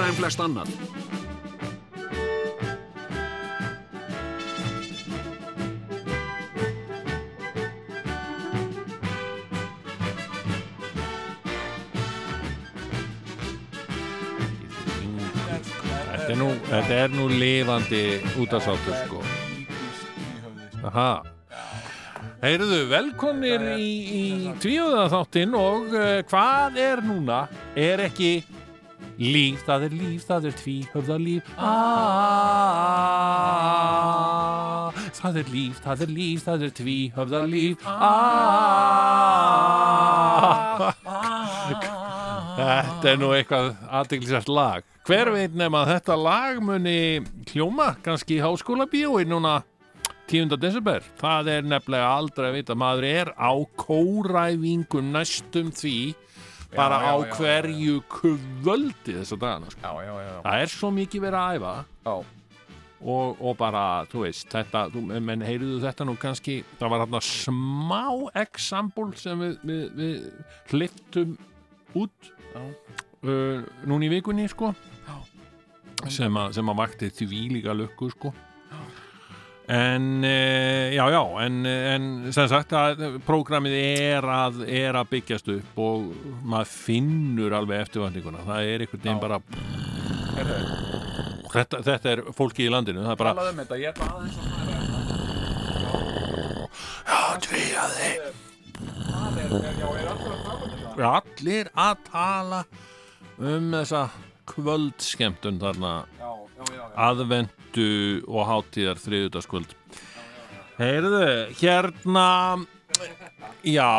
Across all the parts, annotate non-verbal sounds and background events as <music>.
Verra en flest annað. Þetta er nú, þetta er nú lifandi útastáttur sko. Aha. Heyrðu, velkonir í, í tvíuðaþáttinn og uh, hvað er núna? Er ekki líf, það er líf, það er tvíhöfða líf. Ah, það er líf, það er líf, það er tvíhöfða líf. Ah, þetta er nú eitthvað aðdeglisert lag. Hver veit nema að þetta lag muni hljóma kannski í háskóla bíói núna 10. desember. Það er nefnilega aldrei að vita. Maður er á kóræfingu næstum því bara já, á já, hverju kvöldi þessa dagana. Sko. Já, já, já. Það er svo mikið verið að æfa og, og bara, þú veist, þetta, þú, menn heyriðu þetta nú kannski, það var hérna smá example sem við, við, við hliftum út uh, núna í vikunni, sko sem, að, sem að vakti því líka lukku, sko En, e, já, já, en, en sem sagt að prógramið er er að byggjast upp og maður finnur alveg eftirvandinguna. Það er einhvern veginn bara, þetta, þetta er fólki í landinu, það er bara, Talaðu um þetta, ég ætla aðeins að fara já, tvíaði, Það er, er, já, er alltaf að tala um þetta? Allir að tala um þessa kvöldskemtun þarna. Já, já, já, já. aðvendu og hátíðar þriðutaskvöld Heyrðu, hérna Já,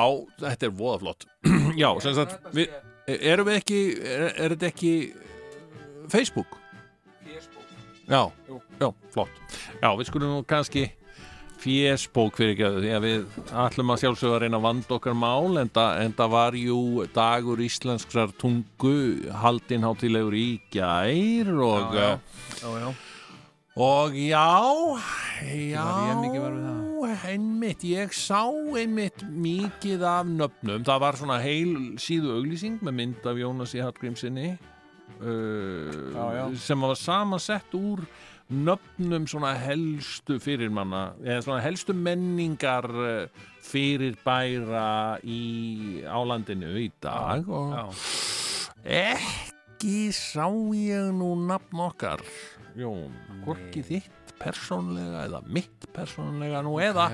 þetta er voða flott <clears throat> Já, sem sagt við, erum við ekki er, er þetta ekki uh, Facebook? Já, já, flott. Já, við skulum nú kannski fésbók fyrir ekki að því að við ætlum að sjálfsögða að reyna að vanda okkar mál en það var jú dagur íslenskrar tungu haldinn hátilegur í gær og Já, já. uh, Já. Og já, já, einmitt, ég sá einmitt mikið af nöfnum, það var svona heil síðu auglýsing með mynd af Jónasi Hallgrímsinni uh, já. sem var samansett úr nöfnum svona helstu fyrirmanna, eða svona helstu menningar uh, fyrirbæra í álandinu í dag og Já, ekki sá ég nú nafn okkar. Jón, hvorki þitt persónlega eða mitt persónlega nú eða,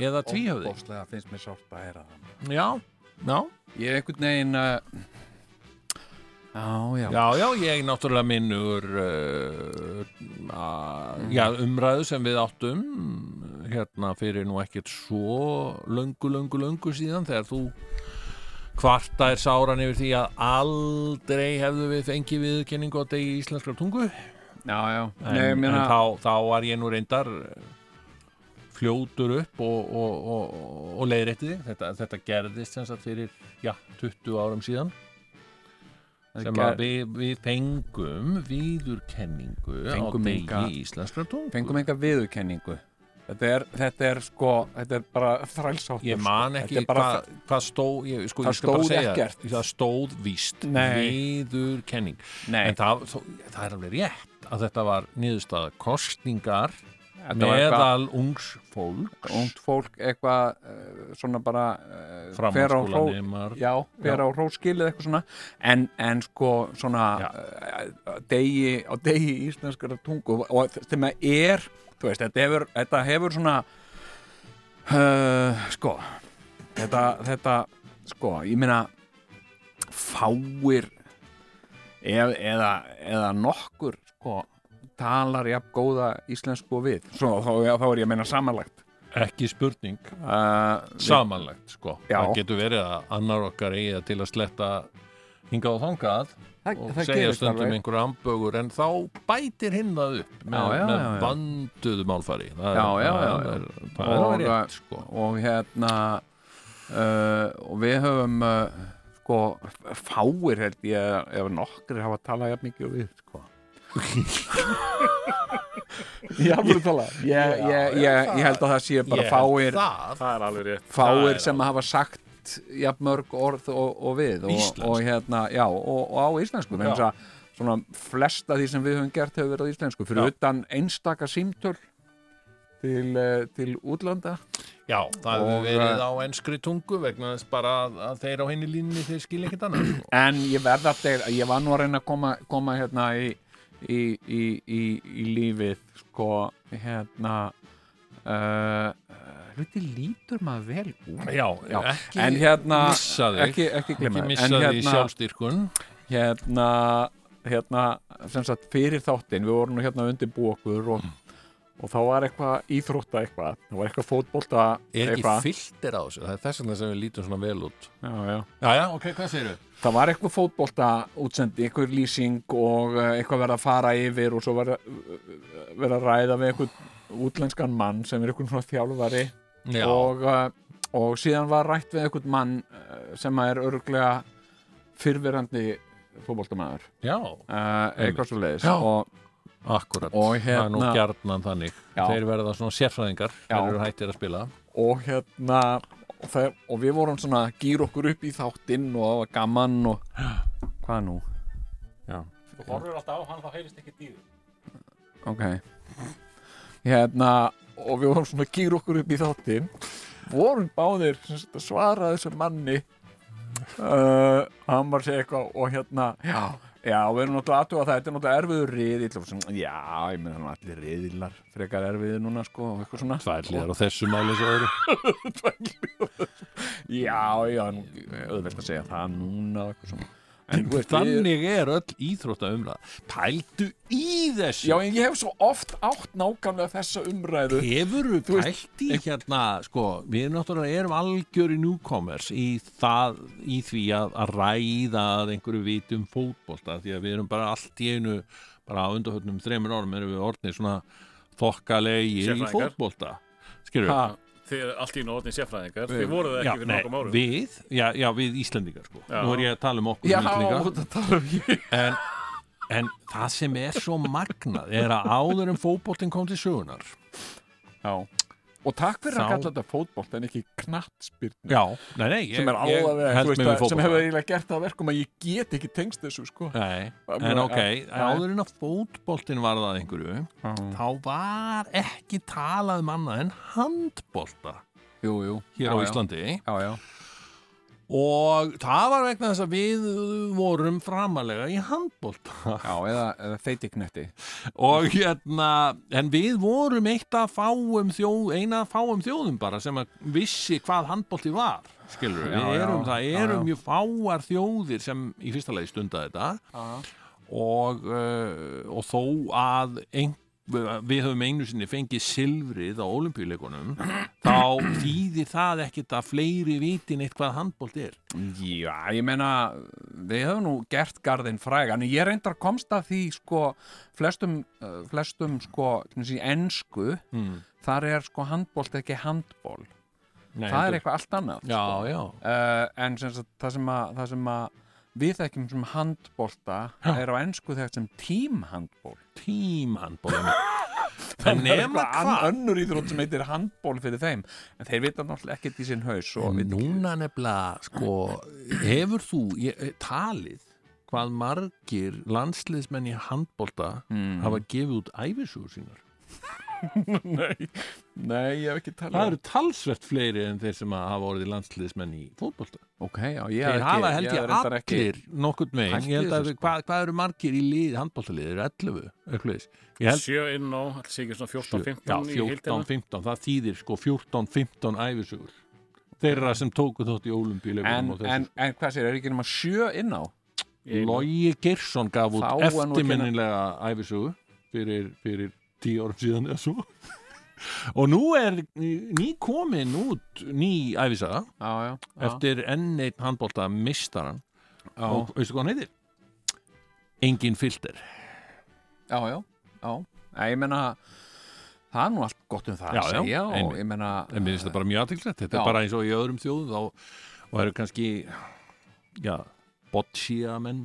eða tvíhöfði. Óbóðslega finnst mér heyra það. Já, já, Ég er einhvern veginn uh, Já, já. Já, já, ég náttúrulega minnur uh, að, já, umræðu sem við áttum hérna fyrir nú ekkert svo löngu, löngu, löngu síðan þegar þú kvarta er sáran yfir því að aldrei hefðu við fengið viðurkenningu á degi íslenskrar tungu. Já, já. En, Nei, ég meina en þá, þá var ég nú reyndar eh, fljótur upp og, og, og, og leiðrétti þig. Þetta, þetta gerðist sem sagt fyrir já, 20 árum síðan sem að við, við fengum viðurkenningu Fengum á degi íslenskrar tungu. Fengum enga viðurkenningu. Þetta er, þetta er sko, þetta er bara þrælsáttur ég man sko. ekki er bara hvað hva stóð ég, sko, stóð ekkert. það stóð víst viðurkenning. En það, það er alveg rétt að þetta var niðurstaða kostningar meðal ungs fólk ungt fólk eitthvað uh, svona bara uh, fer á hró, já, fer á hróskilið eitthvað svona. En, en sko svona Já. uh, degi, á degi íslenskara tungu og þeim að er þú veist, þetta hefur, þetta hefur svona sko þetta, þetta sko, ég meina fáir ef, eða, eða nokkur sko talar jafn góða íslensku og við svo þá, þá er ég að meina samanlagt Ekki spurning uh, samanlegt sko Já. það getur verið að annar okkar eigi til að sletta hingað og þangað það, og segja stundum alveg. einhverju ambögur en þá bætir hinn það upp með, Já, já, með já, já. vanduðu málfari það Já, já, já, er, já. er alveg rétt sko og hérna uh, og við höfum uh, sko fáir held ég ef nokkrir hafa talað jafn mikið og við sko ég alveg tala. Ég, ég, ég, ég held að það sé bara fáir það. Það er alveg rétt. Það fáir sem hafa sagt jafn mörg orð og, og við og, og hérna, já, og, og á íslensku. Þannig að svona flesta því sem við höfum gert hefur verið á íslensku, fyrir Já. utan einstaka símtöl til, uh, til útlanda. Já, það hefur verið eh, á enskri tungu vegna þess bara að, að þeir á henni línni þeir skilja ekkert annað. En ég verða að segja, ég var nú að reyna að koma, koma hérna í, í, í, í, í lífið sko, hérna uh, hluti lítur maður vel út. Já, Já, ekki en hérna missa þig. ekki, ekki ekki en missa þig í hérna, sjálfstyrkun. hérna hérna, sem sagt fyrir þáttinn við vorum hérna undir okkur og, og þá var eitthvað íþrótta eitthvað. Það var eitthvað fótbolta Er ekki eitthvað. filter á þessu? Það er þess vegna sem við lítum svona vel út. Já, já. Já, já, ok, hvað segir við? það var eitthvað fótbolta útsendi eitthvað lýsing og uh, eitthvað verið að fara yfir og svo verið verið að ræða við eitthvað útlenskan mann sem er eitthvað svona þjálfari. Já, og, uh, og síðan var rætt við eitthvað mann sem er örglega fyrverandi fótboltamæður eitthvað svo leiðis og, akkurat. Og Það er nú hérna gjarnan þannig. Já. Þeir verða svona sérfræðingar. Þeir eru hættir að spila. Og hérna og, það, og við vorum svona að gýra okkur upp í þáttinn og það var gaman og hvað nú? Já, Þú horfir alltaf á hann, þá heyrist ekki dýður ok. Hérna og við vorum svona að gýra okkur upp í þáttinn. Vorum báðir sem sagt, að svara þessum manni. Uh, hann var að segja eitthvað og hérna já, já, við erum náttúrulega aðtuga það þetta er náttúrulega erfiður og svona, já, ég meina hann allir riðillar frekar erfiðir núna sko og eitthvað svona. Tvær hlýðar á þessu máli svo öðru. <laughs> Já, já, nú, auðvelt að segja það núna og eitthvað svona en veist, Þannig er öll íþrótta umræð Pældu í þessu. Já, en ég hef svo oft átt nákvæmlega þessa umræðu. Hefur þú Þú veist, pælt í hérna sko, við náttúrulega erum algjöri newcomers í það, í því að, að ræða að einhverju viti um fótbolta því að við erum bara allt í einu bara á undarhörnum þreymur árum erum við orðnir svona þokkalegi í fótbolta. Skilur ha, Þið er allt í nótni sérfræðingar Við- Þið voruð það Já, ekki fyrir nei, nokkrum árum við, já, já, við Íslendingar sko. Já. nú er ég að tala um okkur já, tala um en, en það sem er svo magnað er að áður en fótboltin kom til sögunar já. Og takk fyrir Þá- að kalla þetta fótbolt en ekki knattspyrn já, nei, nei, ég, sem er alveg, sem hefur eiginlega gert það að verkum að ég get ekki tengst þessu sko. Nei, en ok, ja. áður en að fótboltin var það einhverju, þá var ekki talað um annað en handbolta jú, jú, hér já, á já. Íslandi. Já, já, og það var vegna þess að við vorum framalega í handbolta já, eða, eða þeitiknetti og hérna, en við vorum eitt af fáum þjóð, eina af fáum þjóðum bara sem að vissi hvað handbolti var skilur, Já, við já, erum, það já, eru já. mjög fáar þjóðir sem í fyrsta lagi stunda þetta. Og, uh, og þó að ein, við höfum einu sinni fengið silfrið á olimpíuleikunum þá þýðir það ekkit að fleiri vitin eitthvað handbólt er Já, ég meina, við höfum nú gert garðin fræg, en ég reyndar komst að því, sko, flestum, uh, flestum, sko, í ensku, mm. þar er, sko, handbólt ekki handból. Nei, það er eitthvað allt annað. Já, sko. já, Uh, en sem sagt, það sem að, það sem að við þekkjum sem handbólta er á ensku þekkt sem tímhandból. tímhandból <laughs> en nema hvað önnur íþrótt sem heitir handból fyrir þeim, en þeir vita náttúrulega ekkert í sinn haus núna nefnilega, sko, hefur þú ég, eh, talið hvað margir landsliðsmenn í handbolta Mm. hafa gefið út æfisugur sínar? <laughs> nei, nei, ég hef ekki talað Það eru talsvert fleiri en þeir sem að hafa orðið landsliðsmenn í fótbolta. Ok, já, ég Þeir hef ekki, hafa held ég, ekki- allir nokkurn megin. Hætt Ég held að, sko. hvað, hvað eru margir í lið, handboltalið? Þeir eru 11, eitthvað. Ég held Sjö inn á, sé ekki svona 14-15 Já, í heildina 14-15, það þýðir sko 14-15 æfisugur. Þeirra sem tóku þótt í en, ólumbíleikunum og en, þessu. en hvað sér, er ekki nema sjö inn á? Logi Girsson gaf út ekki eftirminnilega æfisugu fyrir, fyrir tíu árum síðan eða svo og nú er ný komin út ný æfisaga já, já, já. eftir enn einn handbólta mistaran já, og veistu hvað hann heitir? Engin filter já, já, já. Nei, ég meina það er nú allt gott um það Já, að segja og einmitt. ég meina en mér finnst það bara mjög aðtilsett þetta er bara eins og í öðrum þjóðum þá og eru kannski já, boccia menn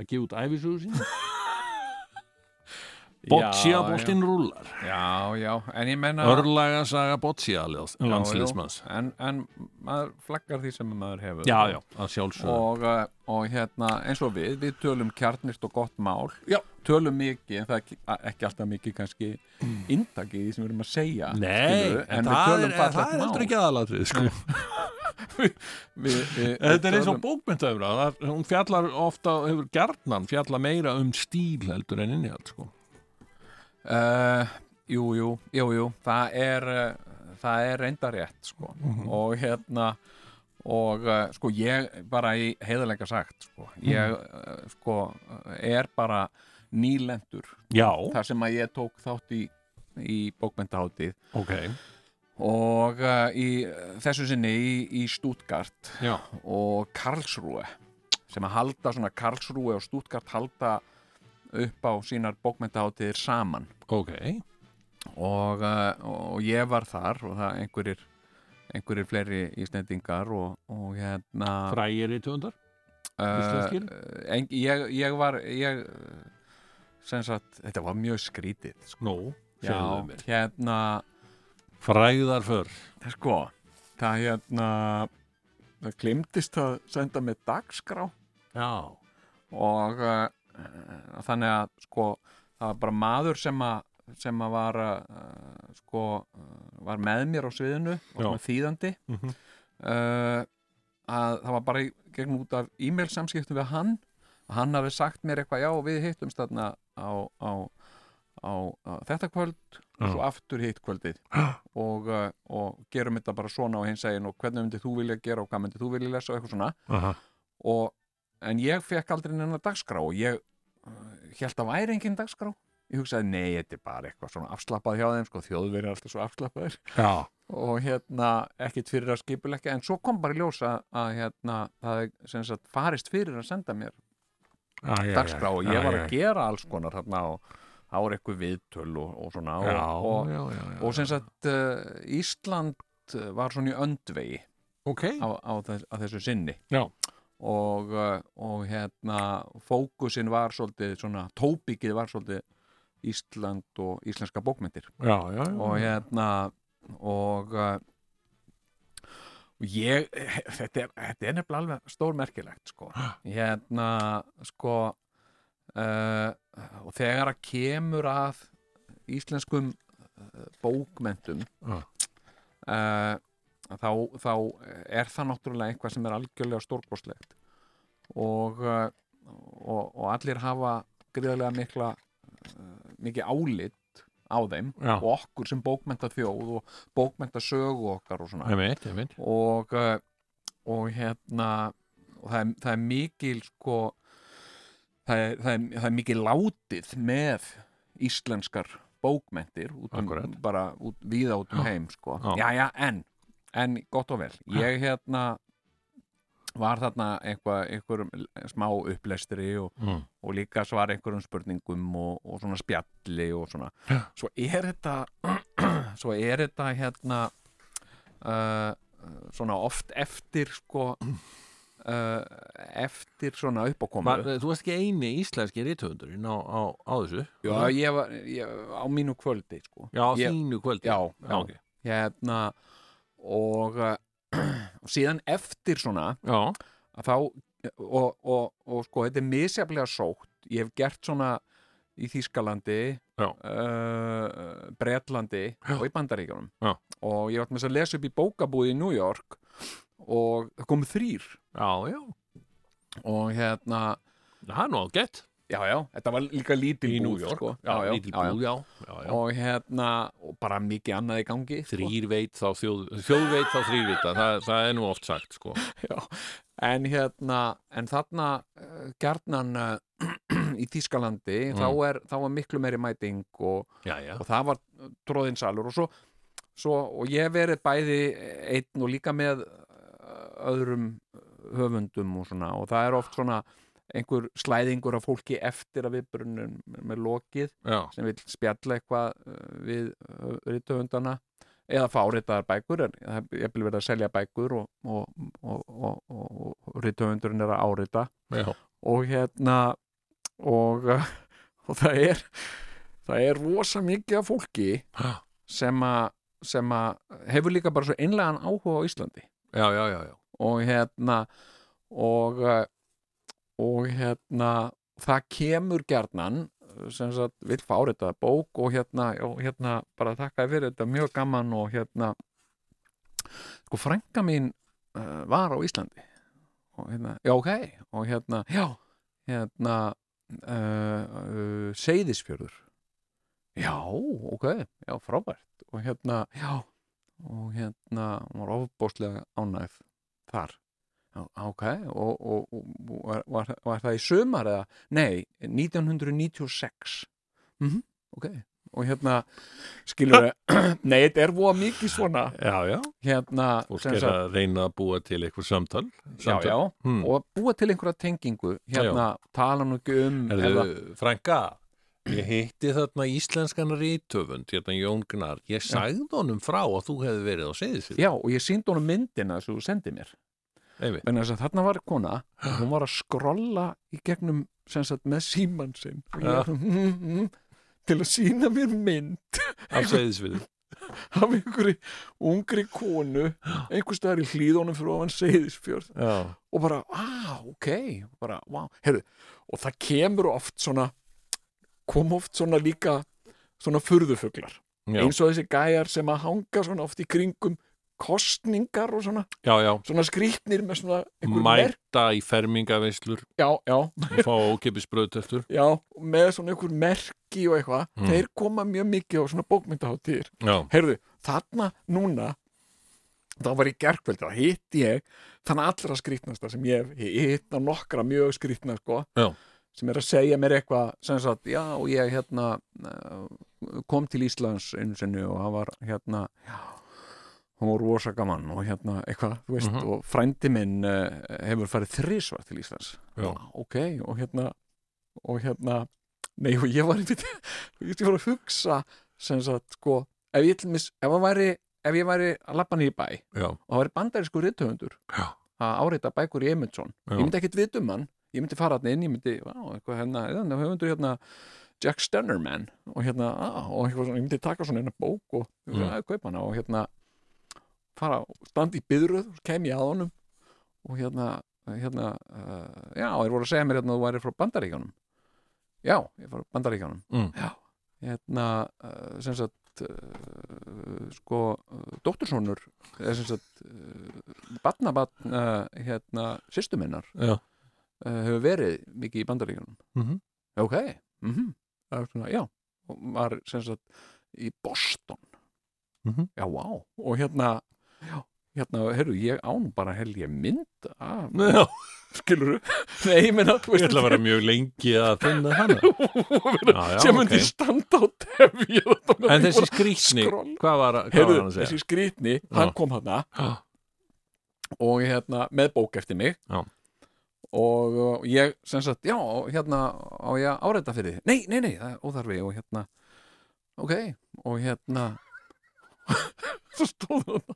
að gefa út æfisugur sín <laughs> boccia boltinn rúlar. Já, já, en ég meina örlaga saga boccia landsliðsmanns en, en maður flaggar því sem maður hefur. Já, já, að sjálfsögðu. Og, uh, og hérna eins og við, við tölum kjarnist og gott mál. Já. tölum mikið, en það er ekki, alltaf mikið kannski inntak í því sem við erum að segja Nei, skilurðu, en, en það, er, það er heldur ekki aðalatrið sko. <laughs> Þetta er eins og bókmyndaumra hún fjallar ofta, hefur gjarnan fjallar meira um stíl heldur en innihald sko. Uh, jú, jú, jú, jú, það er uh, það er reynda rétt sko. og hérna og uh, sko ég bara í heiðalega sagt sko, ég uh, sko er bara nýlendur. Já, þar sem að ég tók þátt í í bókmyndaháttið ok. Og uh, í þessu sinni í, í Stuttgart Já, og Karlsruhe. Sem að halda svona Karlsruhe og Stuttgart halda upp á sínar bókmyndaháttiðir saman. Ok. Og, uh, og ég var þar og það einhverjir einhverjir fleiri íslendingar og, og hérna Frægir í íslenskir? uh, en, ég, ég var ég sem sagt, þetta var mjög skrítið sko. Nú, segðu já, mér. hérna Frægðar för sko, það hérna það glimtist að senda mig dagskrá. Já, og uh, þannig að sko það var bara maður sem að sem að var uh, sko uh, var með mér á sviðinu og þýðandi. Mhm. uh, að það var bara gegn út af e-mail samskiptum við hann að hann hafi sagt mér eitthvað já við hittumst þarna á, á, á, á þetta kvöld og svo aftur hitt kvöldið. <gasps> Og, uh, og gerum þetta bara svona og hinn segir og hvernig myndið þú vilja gera og hvað myndið þú vilja lesa? og eitthvað svona. Aha. Og, en ég fekk aldrei nennar dagskrá og ég held að væri engin dagskrá. Ég hugsaði, nei, þetta er bara eitthvað svona afslappað hjá þeim, sko, þjóðverið er alltaf svo afslappaður og hérna, ekkit fyrir að skipuleggja en svo kom bara í ljós að, hérna, það er sem sagt farist fyrir að senda mér já, já dagskrá og ég var að gera alls konar þarna og það var eitthvað viðtöl og, og svona og, Já, og, já, já, og sem sagt uh, Ísland uh, var svona í öndvegi Ok, á, á, þess, á þessu sinni. Já. Og, uh, og hérna fókusin var svolítið svona, tópikið var svolítið Ísland og íslenska bókmyndir já, já, já. og hérna og og ég þetta er, þetta er nefnilega alveg stórmerkilegt sko hérna sko uh, og þegar að kemur að íslenskum bókmentum Já. uh, þá, þá er það náttúrulega eitthvað sem er algjörlega stórkoslegt og, uh, og, og allir hafa gríðarlega mikla uh, mikið álit á þeim Já. og okkur sem bókmenta þjóð og bókmenta sögu okkar og svona. Einmitt, einmitt. Og, uh, og hérna og það, er, það er mikil sko það er, það, er, það er mikil látið með íslenskar bókmentir út um, bara út, víða út um heim sko. Já, já, en en gott og vel, ég hérna var þarna einhverjum smá upplestri og, Mm. og líka svara einhverjum spurningum og, og svona spjalli og svona. Svo er þetta <clears throat> svo er þetta hérna uh, svona oft eftir sko uh, eftir svona uppákomu. Var, Þú varst ekki eini íslenski rithöfundurinn á, á, á þessu? Já, ég var ég, á mínu kvöldi sko. Já, á þínu kvöldi. Já, já, já. ok. hérna og, uh, <clears throat> og síðan eftir svona þá og, og, og sko þetta er misjaflega sótt. Ég hef gert svona í Þýskalandi uh, Bretlandi og í Bandaríkjunum. Já. og ég var með þess að lesa upp í bókabúði í New York og það komu þrýr já, já. Og hérna Það er nú ágætt já já, þetta var líka lítil búð York. sko. Já, lítil búð, já, já, já. og hérna og bara mikið annað í gangi sko. Þrýr veit þá þjóð Þjóð veit þá þrýr vita. Það, það er nú oft sagt, sko. <laughs> Já, en hérna en þarna uh, gjarnan uh, <clears throat> í Þýskalandi þá, er, þá var miklu meiri mæting og, Já, já, og það var tróðin salur. Og svo, svo og ég verið bæði einn og líka með uh, öðrum höfundum og svona. Og það er oft svona einhver slæðingur af fólki eftir að viðbrunum með lokið já, sem vil spjalla eitthvað uh, við ríttöfundana eða fá ritaðar bækur en er jafnvel verið að selja bækur og, og, og, og, ríttöfundurinn er að árita já, og hérna <laughs> og, það er það er rosa mikið af fólki Já. sem að sem að hefur líka bara svo einlegan áhuga á Íslandi já, já, já, já. og hérna og uh, og hérna það kemur uh, sem sagt vill fá þetta bók og hérna, og hérna bara þakka fyrir þetta mjög gaman og hérna sko frænka mín uh, var á Íslandi og hérna, já ok og hérna, já hérna uh, uh, Seyðisfjörður. Já, ok, já, frábært og hérna, já og hérna, hún var ofbóðslega ánægð þar ok, og, og, og var, var, það í sumar eða? Nei, 1996 mm ok, og hérna skilur <clears throat> nei, þetta er voða mikið svona já, já. hérna, Fólk er að reyna að búa til eitthvað samtal, já, samtal. já, Hmm. og búa til einhverja tengingu hérna, tala nú ekki um Erðu, Franka, ég hitti þarna íslenskan rítöfund, hérna Jón Gnar, ég sagði honum frá að þú hefði verið á seyðisfið. já, og ég síndi honum myndina sem þú sendið mér Þarna var kona og hún var að skrolla í gegnum sem sagt með símann sinn. Og ég, mm, mm, til að sína mér mynd. Af seyðisfið. <laughs> af einhverju ungri konu einhver staðar í hlýðunum fyrir ofan seyðisfjörð. Já, og bara, ah, ok. Bara, wow, heyrðu, og það kemur oft svona kom oft svona líka svona furðufuglar. Já, eins og þessi gæjar sem að hanga svona oft í kringum kostningar og svona já, já. svona skrýtnir með svona einhver merk, Mæta í fermingaveislur já, já, og fá ókipis bröðtöftur. <laughs> já, með svona einhver merki og eitthvað, Mm. þeir koma mjög mikið á svona bókmyndaháttíðir Já, heyrðu, þarna núna þá var í gerkvöld þá hitt ég þannig allra skrýtnasta sem ég hef hitt á nokkra mjög skrýtna sko, Já. sem er að segja mér eitthvað sem sagt, já, ég hérna uh, kom til Íslands einu sinni og hann var hérna já, hann var rosa gaman og hérna eitthvað, þú veist, Mhm. og frændi minn uh, hefur farið þrísvar til Íslands Já. ok, og hérna og hérna, nei, og ég var einmitt, <laughs> ég var að hugsa sem sagt, sko, ef ég ef, væri, ef ég væri að lappa í bæ já, og það væri bandarísku rithöfundur já, að áreita bækur í Eymundsson Já. ég myndi ekkit vita um hann, ég myndi fara hann inn ég myndi, á, eitthvað hérna, hérna höfundur hérna Jack Stunnerman og hérna, á, og eitthvað svona, ég myndi taka svona eina bók og Mm. mm. kaupa hana og hérna fara, standa í byðröð kem ég að honum og hérna, hérna uh, já, þeir voru að segja mér hérna að þú væri frá bandaríkjanum já, ég frá bandaríkjanum Mm. já, hérna uh, sem sagt uh, sko, dóttursonur eða sem sagt batnabatn hérna, sýstu minnar já. uh, hefur verið mikið í bandaríkjanum Mhm. ok, mhm það er svona, já, og var sem sagt í Boston Mhm. já, vá, og hérna hérna, heyrðu, ég án bara held ég mynd af, Já, skilur nei, ég meina, þú ég ætla að vera mjög lengi að finna hana. <laughs> Já, já, sem ok. myndi standa á tefja En þessi skrýtni, skroll. hvað var, hvað var hann að segja? þessi skrýtni, hann kom hana Já. og hérna, með bók eftir mig Já. og uh, ég sem sagt, já, hérna á ég að áreita fyrir þið, nei, nei, nei, það er óþarfi og hérna, ok og hérna <laughs> svo stóð hann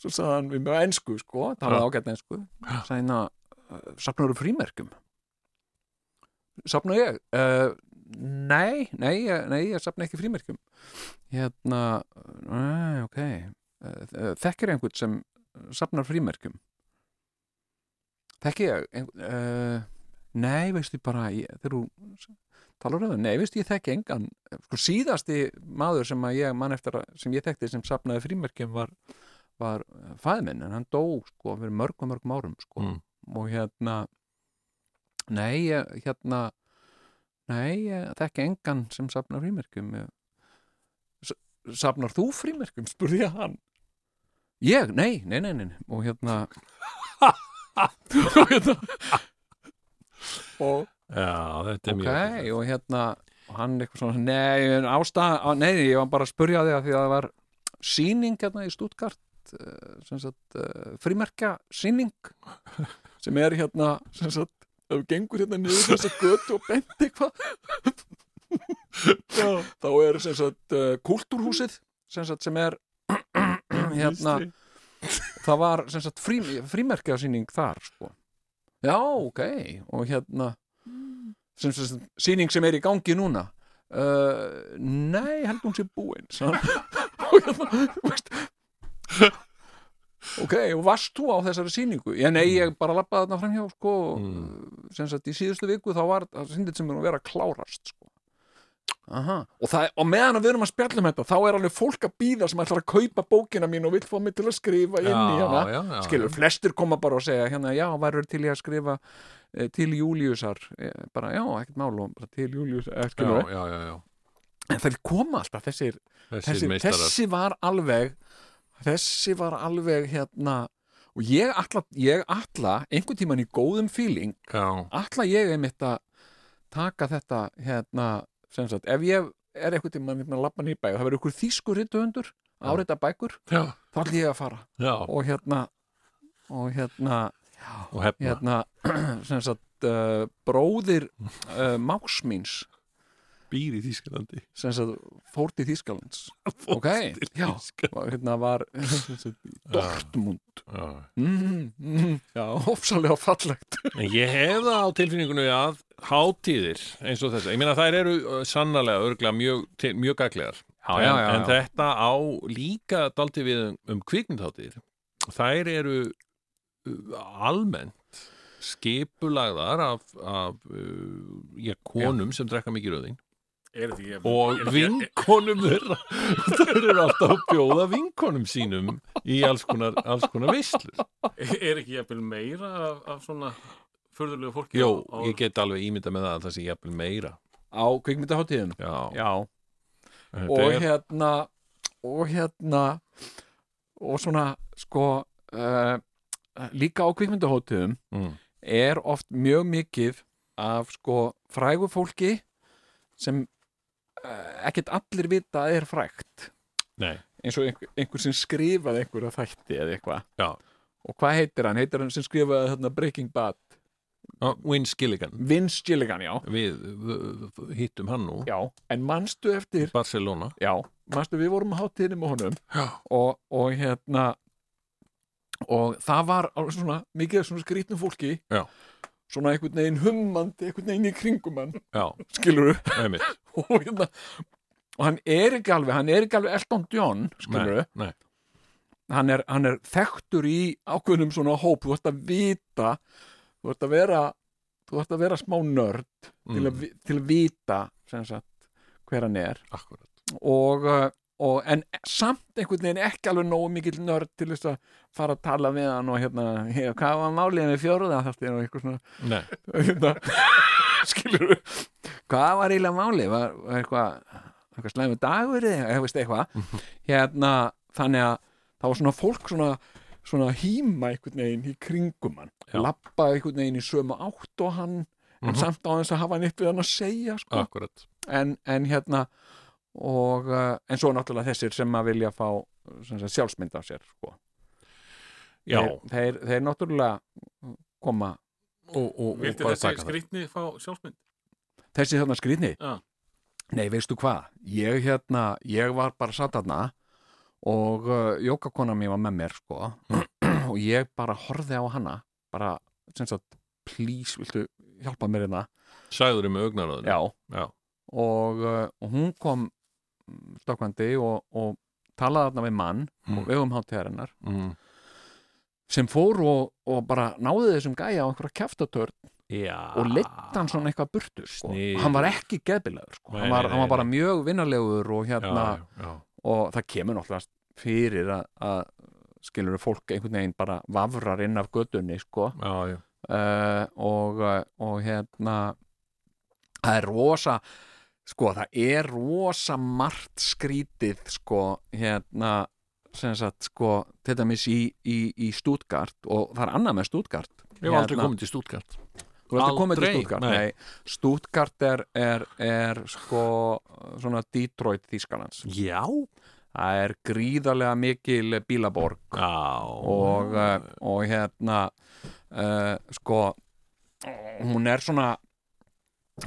svo sagði hann við með ensku, sko, talaði ágætt ensku. Sagði hérna, uh, safnaru frímerkum safna ég? Uh, nei, nei, ég- nei, ég safna ekki frímerkum hérna, nei, ok. Uh, þekkir einhvern sem safnar frímerkum þekki ég uh, nei, veistu bara ég, þegar þú talar um það, nei, veistu ég þekki engan. Sko síðasti maður sem ég mann eftir að, sem ég þekkti sem safnaði frímerkjum var, var fæðminn en hann dó sko fyrir mörgum mörgum árum sko. Mm. og hérna nei, hérna nei, ég þekki engan sem safnar frímerkjum. Ég- S- safnar þú frímerkjum, spurði ég hann. Ég, nei, nei, nei, nei. <laughs> <laughs> Og hérna og hérna og Já, þetta er ok, mjög og hérna hann eitthvað svona, nei, ástæða nei, ég var bara að spurja þig að því að það var sýning hérna í Stuttgart uh, sem sagt uh, frímerkja sýning sem er hérna sem sagt, ef þú gengur hérna niður þessa götu og bent eitthvað þá er sem sagt uh, kultúrhúsið sem sagt sem er <clears throat> hérna það var sem sagt frí, frímerkja sýning þar sko. Já, ok, og hérna sem sagt sýning sem er í gangi núna. Uh, nei, held hún sé búin sann <laughs> og þú veist. Ok, og varst þú á þessari sýningu? Já, nei, ég bara lappaði þarna framhjá sko, sem sagt í síðustu viku þá var það sýndið sem er að vera klárast sko. Aha. og, það, og meðan við erum að spjallum þetta þá er alveg fólk að býða sem ætlar að kaupa bókina mín og vill fá mig til að skrifa inn í hana. já, já, skilur, flestir koma bara og segja hérna, já, værið til ég að skrifa til Júliusar eh, bara, já, ekkert mál og til Júliusar, eh, en þeir koma alltaf, þessir Þessir þessi, þessi var alveg þessi var alveg hérna og ég ætla, ég ætla einhvern tíman í góðum feeling já, ætla ég einmitt að taka þetta hérna sagt, ef ég er einhvern tíman að lappa nýr bæk og það verður ykkur þýskur rittuhundur árita bækur, já, þá ætla ég að fara. Já, og hérna og hérna, og hefna. hérna <clears throat> sem sagt uh, bróðir uh, máksmíns býr í Þýskalandi. Sem sagt fór til Þýskalands. <laughs> Ok, já, hérna var <laughs> sagt, Dortmund. Já. mm, mm, já, <laughs> ofsalega fallegt. En ég hef það á tilfinningunni að hátíðir eins og þess ég meina þær eru uh, sannarlega örglega mjög, mjög gaglegar Já, en, já, já, en þetta á líka daldi við um, kvikmyndhátíðir þær eru almennt skipulagðar af, af uh, já, konum sem drekka mikið Er þetta ekki og vinkonum þeirra. <laughs> Þær eru alltaf að bjóða vinkonum sínum í alls konar, alls konar veislur. Er ekki jafnvel meira af, af svona furðulegu fólki Jó, á, á, ég get alveg ímynda með það að það sé jafnvel meira. Á kvikmyndaháttíðum Já, já, og er- hérna og hérna og svona sko uh, líka á kvikmyndaháttíðum mm, er oft mjög mikið af sko frægu fólki sem uh, ekkert allir vita að er frægt. Nei, eins og einhver, einhver sem skrifaði einhverja þætti eða eitthvað. Og hvað heitir hann? Heitir hann sem skrifaði þarna Breaking Bad? Á, Vince Gilligan Vince Gilligan, já. Við hittum hann nú. Já, en manstu eftir Barcelona. Já, manstu við vorum á hátíðinni með honum. Og, og hérna og það var svona mikið svona skrýtnum fólki. Já. svona einhvern veginn hummandi einhvern veginn í kringum hann. Já, <laughs> skilur einmitt. <laughs> Og hérna og hann er ekki alveg, hann er ekki alveg Elton John, skilur Nei, nei, hann er, hann er þekktur í ákveðnum svona hóp, þú ert að vita þú ert að vera þú ert að vera smá nörd til, að, mm, til að vita sem sagt, hver hann er. Akkurat. Og, uh, og en samt einhvern veginn ekki alveg nógu mikill nörd til þess að fara að tala við hann og hérna, hey, hvað var málið með fjóruða þáttir og eitthvað svona. <laughs> Hérna, skilur hvað var eiginlega málið? Var, var eitthvað, eitthvað slæmu dagur eða eitthvað, <laughs> hérna, þannig að það var svona fólk svona, svona híma einhvern veginn í kringum hann lappa einhvern veginn í sömu átt og hann en Mhm. samt á þess að hafa neitt við hann að segja sko. en, en hérna og, uh, en svo náttúrulega þessir sem að vilja fá sem sagt, sjálfsmynd af sér sko. Já, þeir, þeir, þeir náttúrulega koma og, og, og þessi skrýtni fá sjálfsmynd? þessi þarna skrýtni? Já. nei veistu hvað, ég hérna ég var bara satt þarna og uh, jókakona mér var með mér sko. <clears throat> Og ég bara horfði á hana bara, sem sagt, please viltu hjálpa mér hérna? Sæður um augnaröðinu já, Já, og, uh, og hún kom stokkvandi og, og talaði þarna við mann Mm. og vegum hátíðarinnar mm. sem fór og, og bara náði þessum gæja á einhverja kjaftatörn já. og leitt hann svona eitthvað burtu sko. Hann var ekki geðbilagur sko. Hann, hann var bara mjög vinnarlegur og hérna já, já. og það kemur náttúrulega fyrir að, að skilur fólk einhvern veginn bara vafrar inn af gödunni sko uh, og, og hérna það er rosa sko það er rosa margt skrítið sko hérna sem sagt sko til dæmis í, í, í Stuttgart og það er annað með Stuttgart. Ég hef aldrei Hérna- komið til Stuttgart. Þú að koma til Aldrei, Stuttgart nei. Nei, Stuttgart er, er, er sko svona Detroit Þýskalands. Já. Það er gríðarlega mikil bílaborg. Já. Og, uh, og hérna uh, sko hún er svona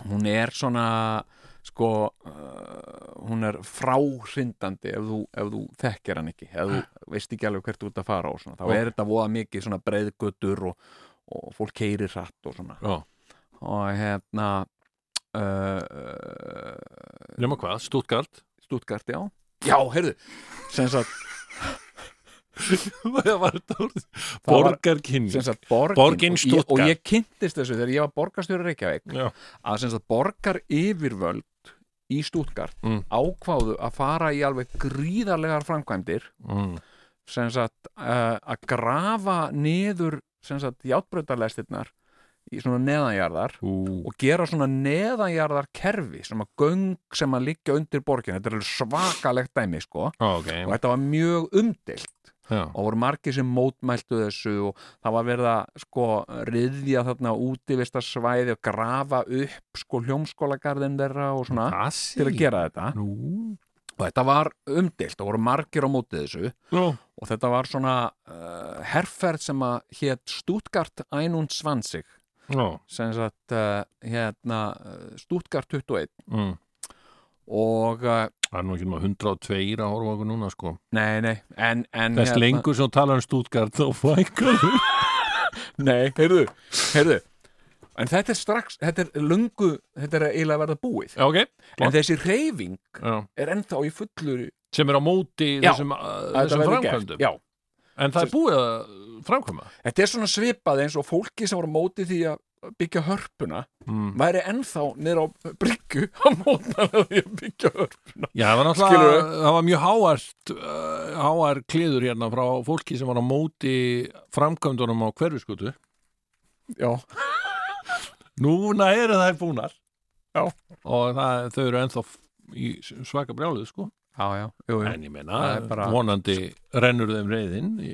hún er svona sko uh, hún er fráhrindandi ef þú, ef þú þekkir hann ekki ef þú veist ekki alveg hvert þú ert að fara og svona þá er þetta voða mikið svona breiðgötur og, og fólk keirir hratt og svona. Já. og hérna uh, uh, Nefna hvað, Stuttgart? Stuttgart, já. Já, heyrðu, sem sagt <laughs> Það var þetta úr Það var- Borgarkynning. sem sagt borgin, Borgin og, ég, kynntist þessu þegar ég var borgarstjóri Reykjavík Já. að borgar yfirvöld í Stuttgart Mm. ákváðu að fara í alveg gríðarlegar framkvæmdir mm. sem sagt uh, að grafa niður sem sagt játbrautarlestirnar í svona neðanjarðar Ú. og gera svona neðanjarðar kerfi sem að göng sem að liggja undir borgin þetta er svakalegt dæmi sko Ó, ok og þetta var mjög umdilt Já. og voru margir sem mótmæltu þessu og það var verið að sko riðja þarna útivista svæði og grafa upp sko hljómskólagarðin þeirra og svona Asi. til að gera þetta Nú og þetta var umdilt og voru margir á mótið þessu Já. og þetta var svona uh, herferð sem að hétt Stuttgart 21 Já. sem sagt uh, hérna uh, Stuttgart 21 Mm. og uh, Það er nú ekki náttúrulega 102 að horfa okkur núna sko. Nei nei en, en Þess lengur sem þú talar um Stuttgart þá fækkar <laughs> Nei, heyrðu, heyrðu. En þetta er strax, þetta er lungu þetta er eiginlega að verða búið. Já, ok. En þessi reyfing er ennþá í fullur Sem er á móti Já, þessum, uh, þessum framkvæmdum. Já, En það er búið að framkvæma? Þetta er svona svipað eins og fólki sem voru á móti því að byggja hörpuna mm. væri ennþá niður á bryggju að mótna því að byggja hörpuna. Já, það var náttúrulega það var mjög háart uh, háar kliður hérna frá fólki sem var á móti framkvæmdunum á hverfiskutu Já, Núna eru þær búnar. Já. og það, þau eru ennþá í svaka brjáluð sko já, já, jú, jú. en ég meina, bara- vonandi rennur þeim reyðin í,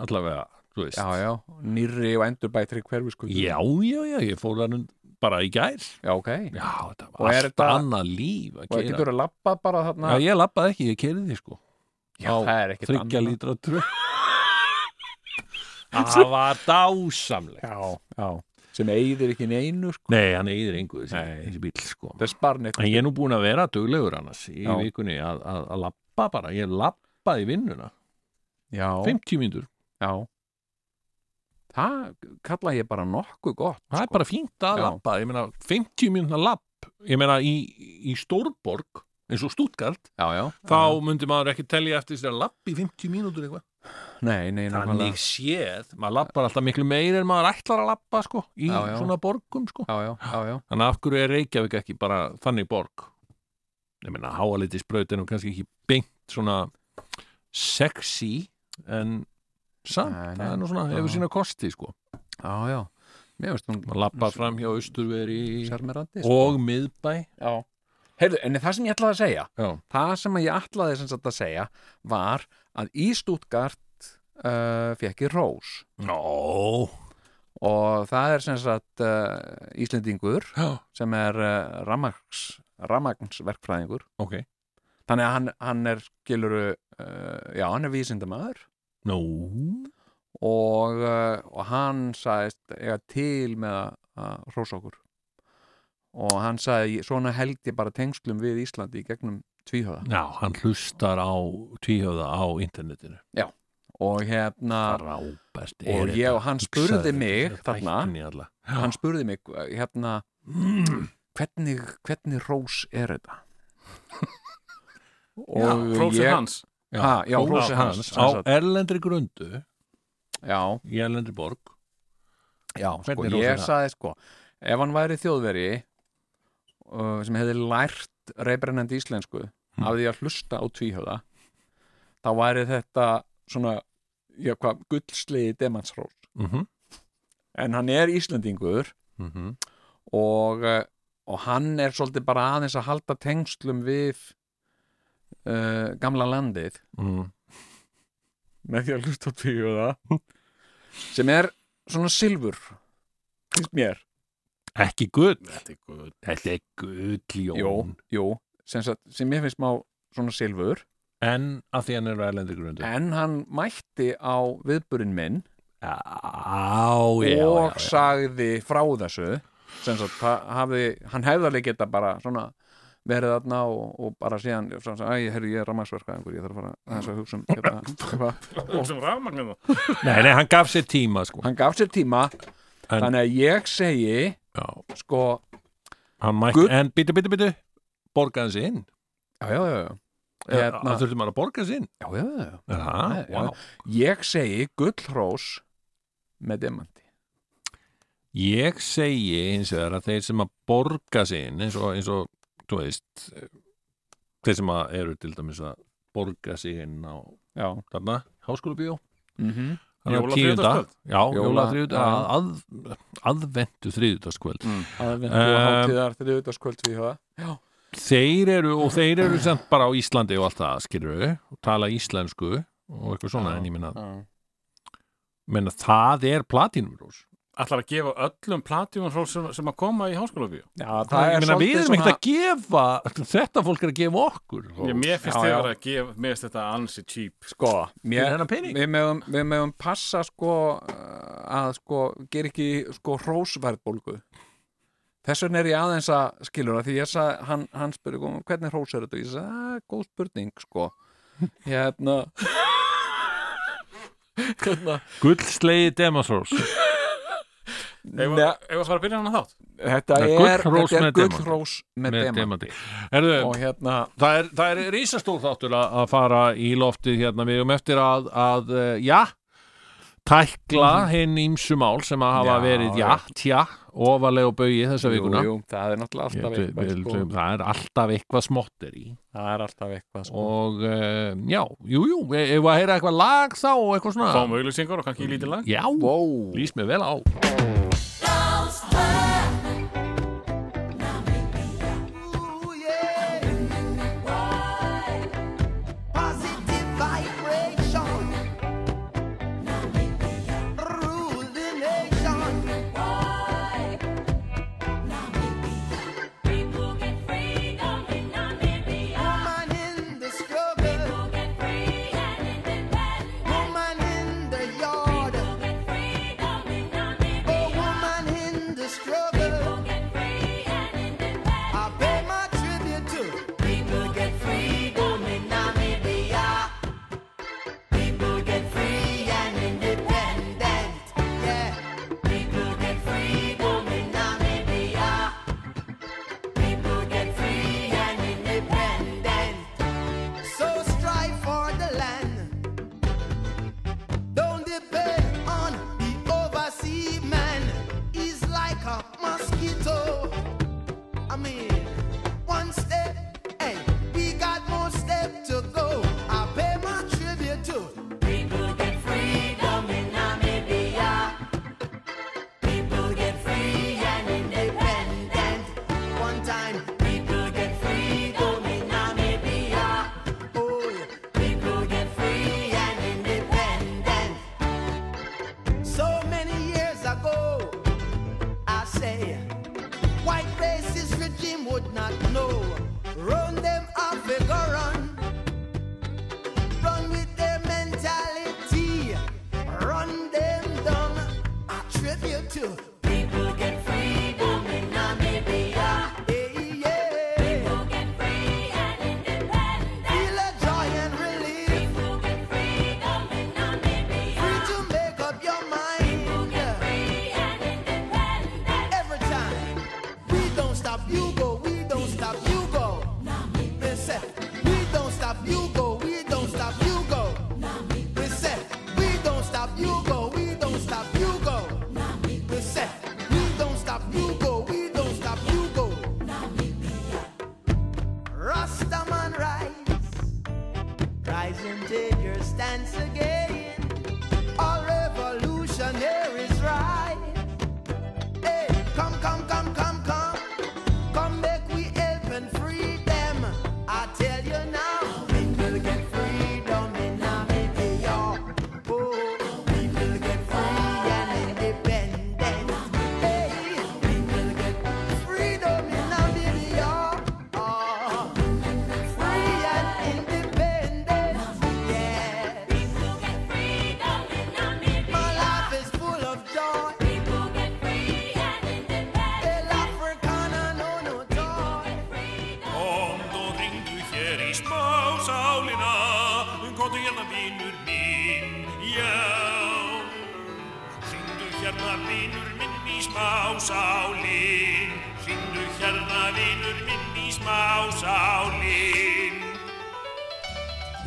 allavega, þú veist. Já, já, nýrri og endurbætri hverfisku já, já, já, ég fór það nú bara í gær. Já, ok. Já, þetta var allt þetta- annað líf að og það getur að lappa bara þarna? Já, ég lappaði ekki, ég kerði því sko. Já, á það er ekkert þryggja annað. lítra tröð <laughs> það var dásamlega Já, já, sem eigðir ekki neinu sko. nei, hann eigður engu þessi, bíl sko. En ég er nú búin að vera duglegur annars í Já. vikunni að, að, að lappa bara. Ég lappaði vinnuna, Já, 50 mínútur. Já. Það kalla ég bara nokkuð gott það er bara fínt að lappa meina 50 mínútur lapp ég meina í, í Stórborg eins og Stuttgart Já, já. þá myndi maður ekki telja eftir sér að lappa í 50 mínútur eitthvað Nei, nei, þannig séð, maður lappar alltaf miklu meir en maður ætlar að lappa sko í Já, já. svona borgum sko. Já, já, já, já. Þannig af hverju er Reykjavík ekki bara þannig borg? Ég meina háaliti spraut er nú kannski ekki beint svona sexy en samt, Nei, það er nú svona hefur sína kosti sko. Maður lappar fram hjá Austurveri Sjarmerandi og miðbæ. Já. Heyrðu, en það sem ég ætlaði að segja já, Það sem ég ætlaði að segja var að í Stuttgart uh, fekk ég rós Nó, og það er sem sagt uh, Íslendingur já, sem er uh, ramags, ramagsverkfræðingur ok. Þannig að hann, hann er skiluru uh, já, hann er vísindamaður. Nó, og, uh, og hann sagðist eiga til með að, að hrósa okkur. Og hann sagði, svona held ég bara tengslum við Íslandi í gegnum tvíhöða já, hann hlustar á tvíhjóða á internetinu og hérna, Rábest og ég og hann spurði mig þarna, hann spurði mig hérna, hvernig hvernig rós er þetta? <laughs> Og Hrósið ég, hans. Ha, já, hrósið hans, á hans á, erlendri grundu já, í erlendri borg. Já, sko, ég saði sko ef hann væri þjóðveri uh, sem hefði lært reybrennandi íslensku Hm. af því að hlusta á tvíhöða þá væri þetta svona já, hvað, gullsliði demansrós mm -hmm. en hann er Íslendingur Mm og, uh, og hann er svolítið bara aðeins að halda tengslum við uh, gamla landið. Mm. með því að hlusta á tvíhöða sem er svona silfur finnst mér. Ekki gull, Þetta er er gull, Jón. Jú, jú, sem, sagt, sem ég finnst má svona silfur En að því hann er erlendi grundu en hann mætti á viðburinn minn Já, já, og já, já. sagði frá þessu sem sagt, hafði, hann hefði alveg geta bara svona verið þarna og, og bara síðan svona, svona, æ, herri, ég er rammagsverkaðingur, ég þarf að fara að hugsa um <laughs> eitthvað. Sem rafmagnum Nei, nei, hann gaf sér tíma sko. hann gaf sér tíma En- þannig að ég segi sko, mætti, en byttu, byttu, byttu Borgaði sig inn já, já, já, já. Hérna. Hérna- Það þurfti maður að borga sig inn já, já, já, já. Er það? Já. Vá. ég segi gullhrós með demanti Ég segi eins og það að þeir sem að borga inn eins og, eins og þú veist þeir sem að eru til dæmis að borga inn á já, þarna, háskóla bíó mm Jólaþriðjudagskvöld? Já, Jóla- jólaþriðut já. að, aðventu þriðutaskvöld aðvendu Um, og hátíðar þriðutaskvöld við það já, Þeir eru, og þeir eru samt bara á Íslandi og allt það, skilur og tala íslensku og eitthvað svona en ég minna, já. menna það er platinumrós Ætlar að gefa öllum platíum sem, sem að koma í háskóla bíó já, Það það ég meina, við erum ekkert að gefa þetta fólk er að gefa okkur Ég, Mér finnst Já, já. að gefa Mér finnst þetta ansi cheap. Sko, mér, við megum, við megum passa sko að sko ger ekki sko hrósverðbólgu þess vegna er ég aðeins að skilur það því ég sagði, hann, hann spurði hvernig hrós er þetta, ég sagði, að góð spurning sko. <laughs> Hérna. Hérna. Gullslegi Demasrós Ef ne, að fara að byrja hann að þátt? Þetta Það er gullhrós með með, og hérna það er, það er rísastór þáttur að, fara í loftið hérna. Við um eftir að, að eh, já, tækla hinn ímsu mál sem að hafa Mhm. Já, verið, já, tja ofalega og baugi þessa vikuna jú, jú, það er náttúrulega Ég, alltaf við, eitthvað við, sko. það er alltaf eitthvað smottir í það er alltaf eitthvað sko. og uh, já, jú, jú ef að heyra eitthvað lag þá og eitthvað svona Fáum auglýsingar og kannski lítið lag já, wow. lýs mér vel á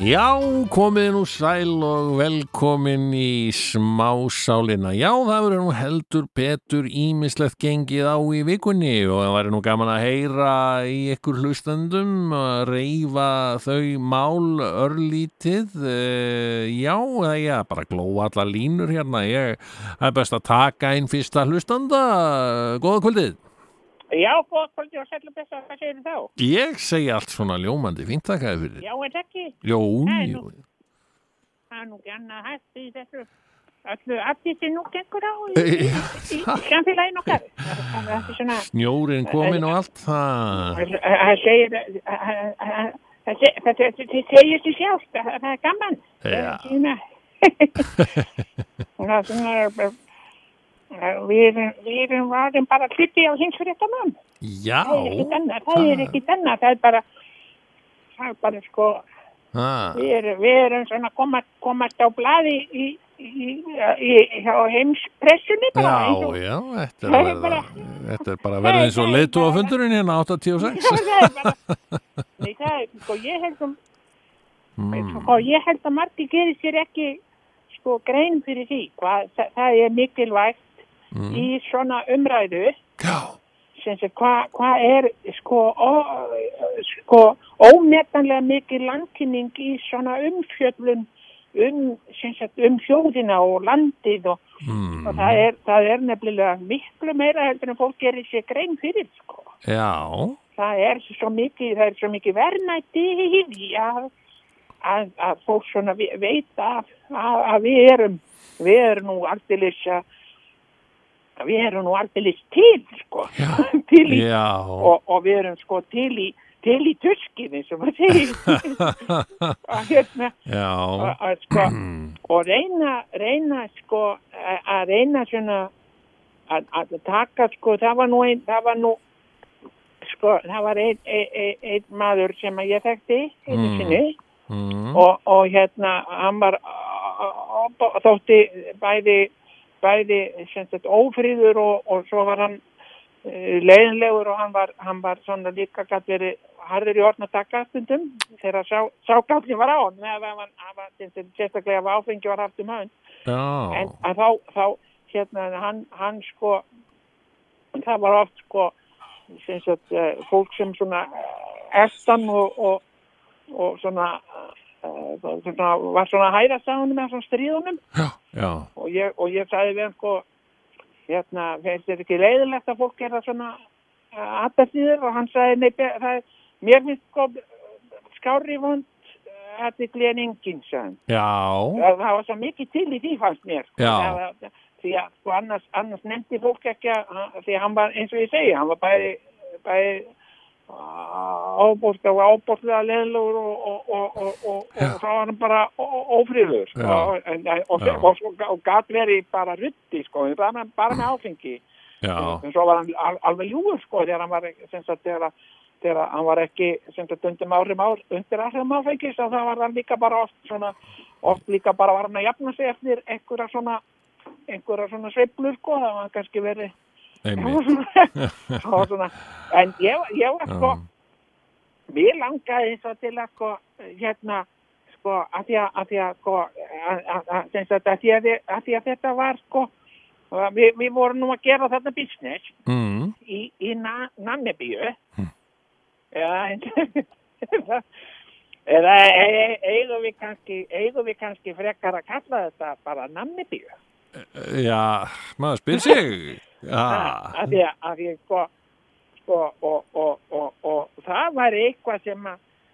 Já, komið nú sæl og velkomin í smásálina. Já, það verður nú heldur betur ímislegt gengið á í vikunni og það væri nú gaman að heyra í ykkur hlustendum að reyfa þau mál örlítið. Eh, Já, eða já, bara glóa alla línur hérna. Ég það er best að taka inn fyrsta hlustanda. Góða kvöldið. Já, góða kvöldi og sætlu besta, hvað segir þá? Ég segi allt svona ljómandi fínt þakkaði fyrir. Já, er það ekki? Jó, jú. Það er nú ekki annað hægt í þessu öllu sem nú gengur á í, <laughs> samfélaginu okkar. Svona, Snjórin komin og allt það. það segir, það segir, sér sjálft, að það er gaman. Já. Svona, <laughs> er svona, við við varum bara hluti á hins fyrir þetta mann. Já. Það er ekki annað, það er er bara, það er bara sko, Ah. við erum, við erum svona koma, komast á blaði í, í, í, í, hjá heimspressunni bara. Já, já, þetta er, er bara- þetta er bara verið eins og leitu á fundurinn hérna 86. Já, það er bara, <laughs> nei, það er, sko, ég held um, Mm. sko, ég held að margir gerir sér ekki, sko, grein fyrir því, hvað, það, það er mikilvægt Mm. í svona umræðu, hvað hva er, sko, ó, sko, ómetanlega mikil landkynning í svona umfjöllun um, sagt, um þjóðina og landið og, Mm. og það, er, það er nefnilega miklu meira heldur en fólk gerir sér grein fyrir, sko Já, það er svo mikið, það er svo mikið vernætti að, að, að fólk svona ve- veit að, að, við erum, við erum nú að við erum nú alltilis til, sko, til í, og, og við erum sko til í, til í tuskinu, sem <laughs> að segja, og hérna, og, og, sko, <clears throat> og reyna, reyna, sko, að- að reyna svona, að, að taka, sko, það var nú einn, það var nú, sko, það var einn ein, ein, ein maður sem að ég þekkti einu Mm. sinni. Mm. og, og hérna, hann var, og, og, þótti bæði, bæði, sagt, ófríður og, og svo var hann uh, leiðinlegur og hann var, hann var svona líka gætt verið harður í orðna takkastundum þegar sá, sákallin var á hann meðan hann, var, sérstaklega ef áfengi var haft um hann Já. en þá, þá hérna, hann, hann sko það var oft sko sagt, eh, fólk sem svona estan og, og, og svona, svona var svona hæðast á hann með svona stríðunum Já. og ég, og ég sagði við hann sko hérna, finnst þér ekki leiðilegt að fólk gera svona uh, aðbæðsíður og hann sagði nei, það, er- mér finnst sko skári vond að þið gleðin enginn sagði Já. það, það var svo mikið til í því fannst mér sko. Já. Það því að sko, annars, annars nefndi fólk ekki að að- því að hann var eins og ég segi hann var bæði, bæði ábúrstlega leðlugur og, og, og, og, og, og þá var hann bara ófríður sko, og, en, og, Já. og, og, og gat verið bara rutti sko, bara, með- bara með áfengi. En svo var hann al, alveg ljúur sko þegar hann var þegar, hann var ekki undir undir áhrifum áfengis það var hann líka bara oft svona oft líka bara var hann að jafna sig eftir einhverja svona einhverja svona sveiflur sko. Það var kannski verið. <laughs> svona, en ég, ég var sko mér langaði eins og til að sko hérna sko að því að, því að sko að, því að, þetta var sko við, við vorum nú að gera þarna business Mm. í, í na, Nannebíu eða eða, <laughs> eða e, e, eigum við kannski eigum við kannski frekar að kalla þetta bara Nannebíu Já, maður spyr sig. Já. að því að, að því sko, sko og, og, og, og það var eitthvað sem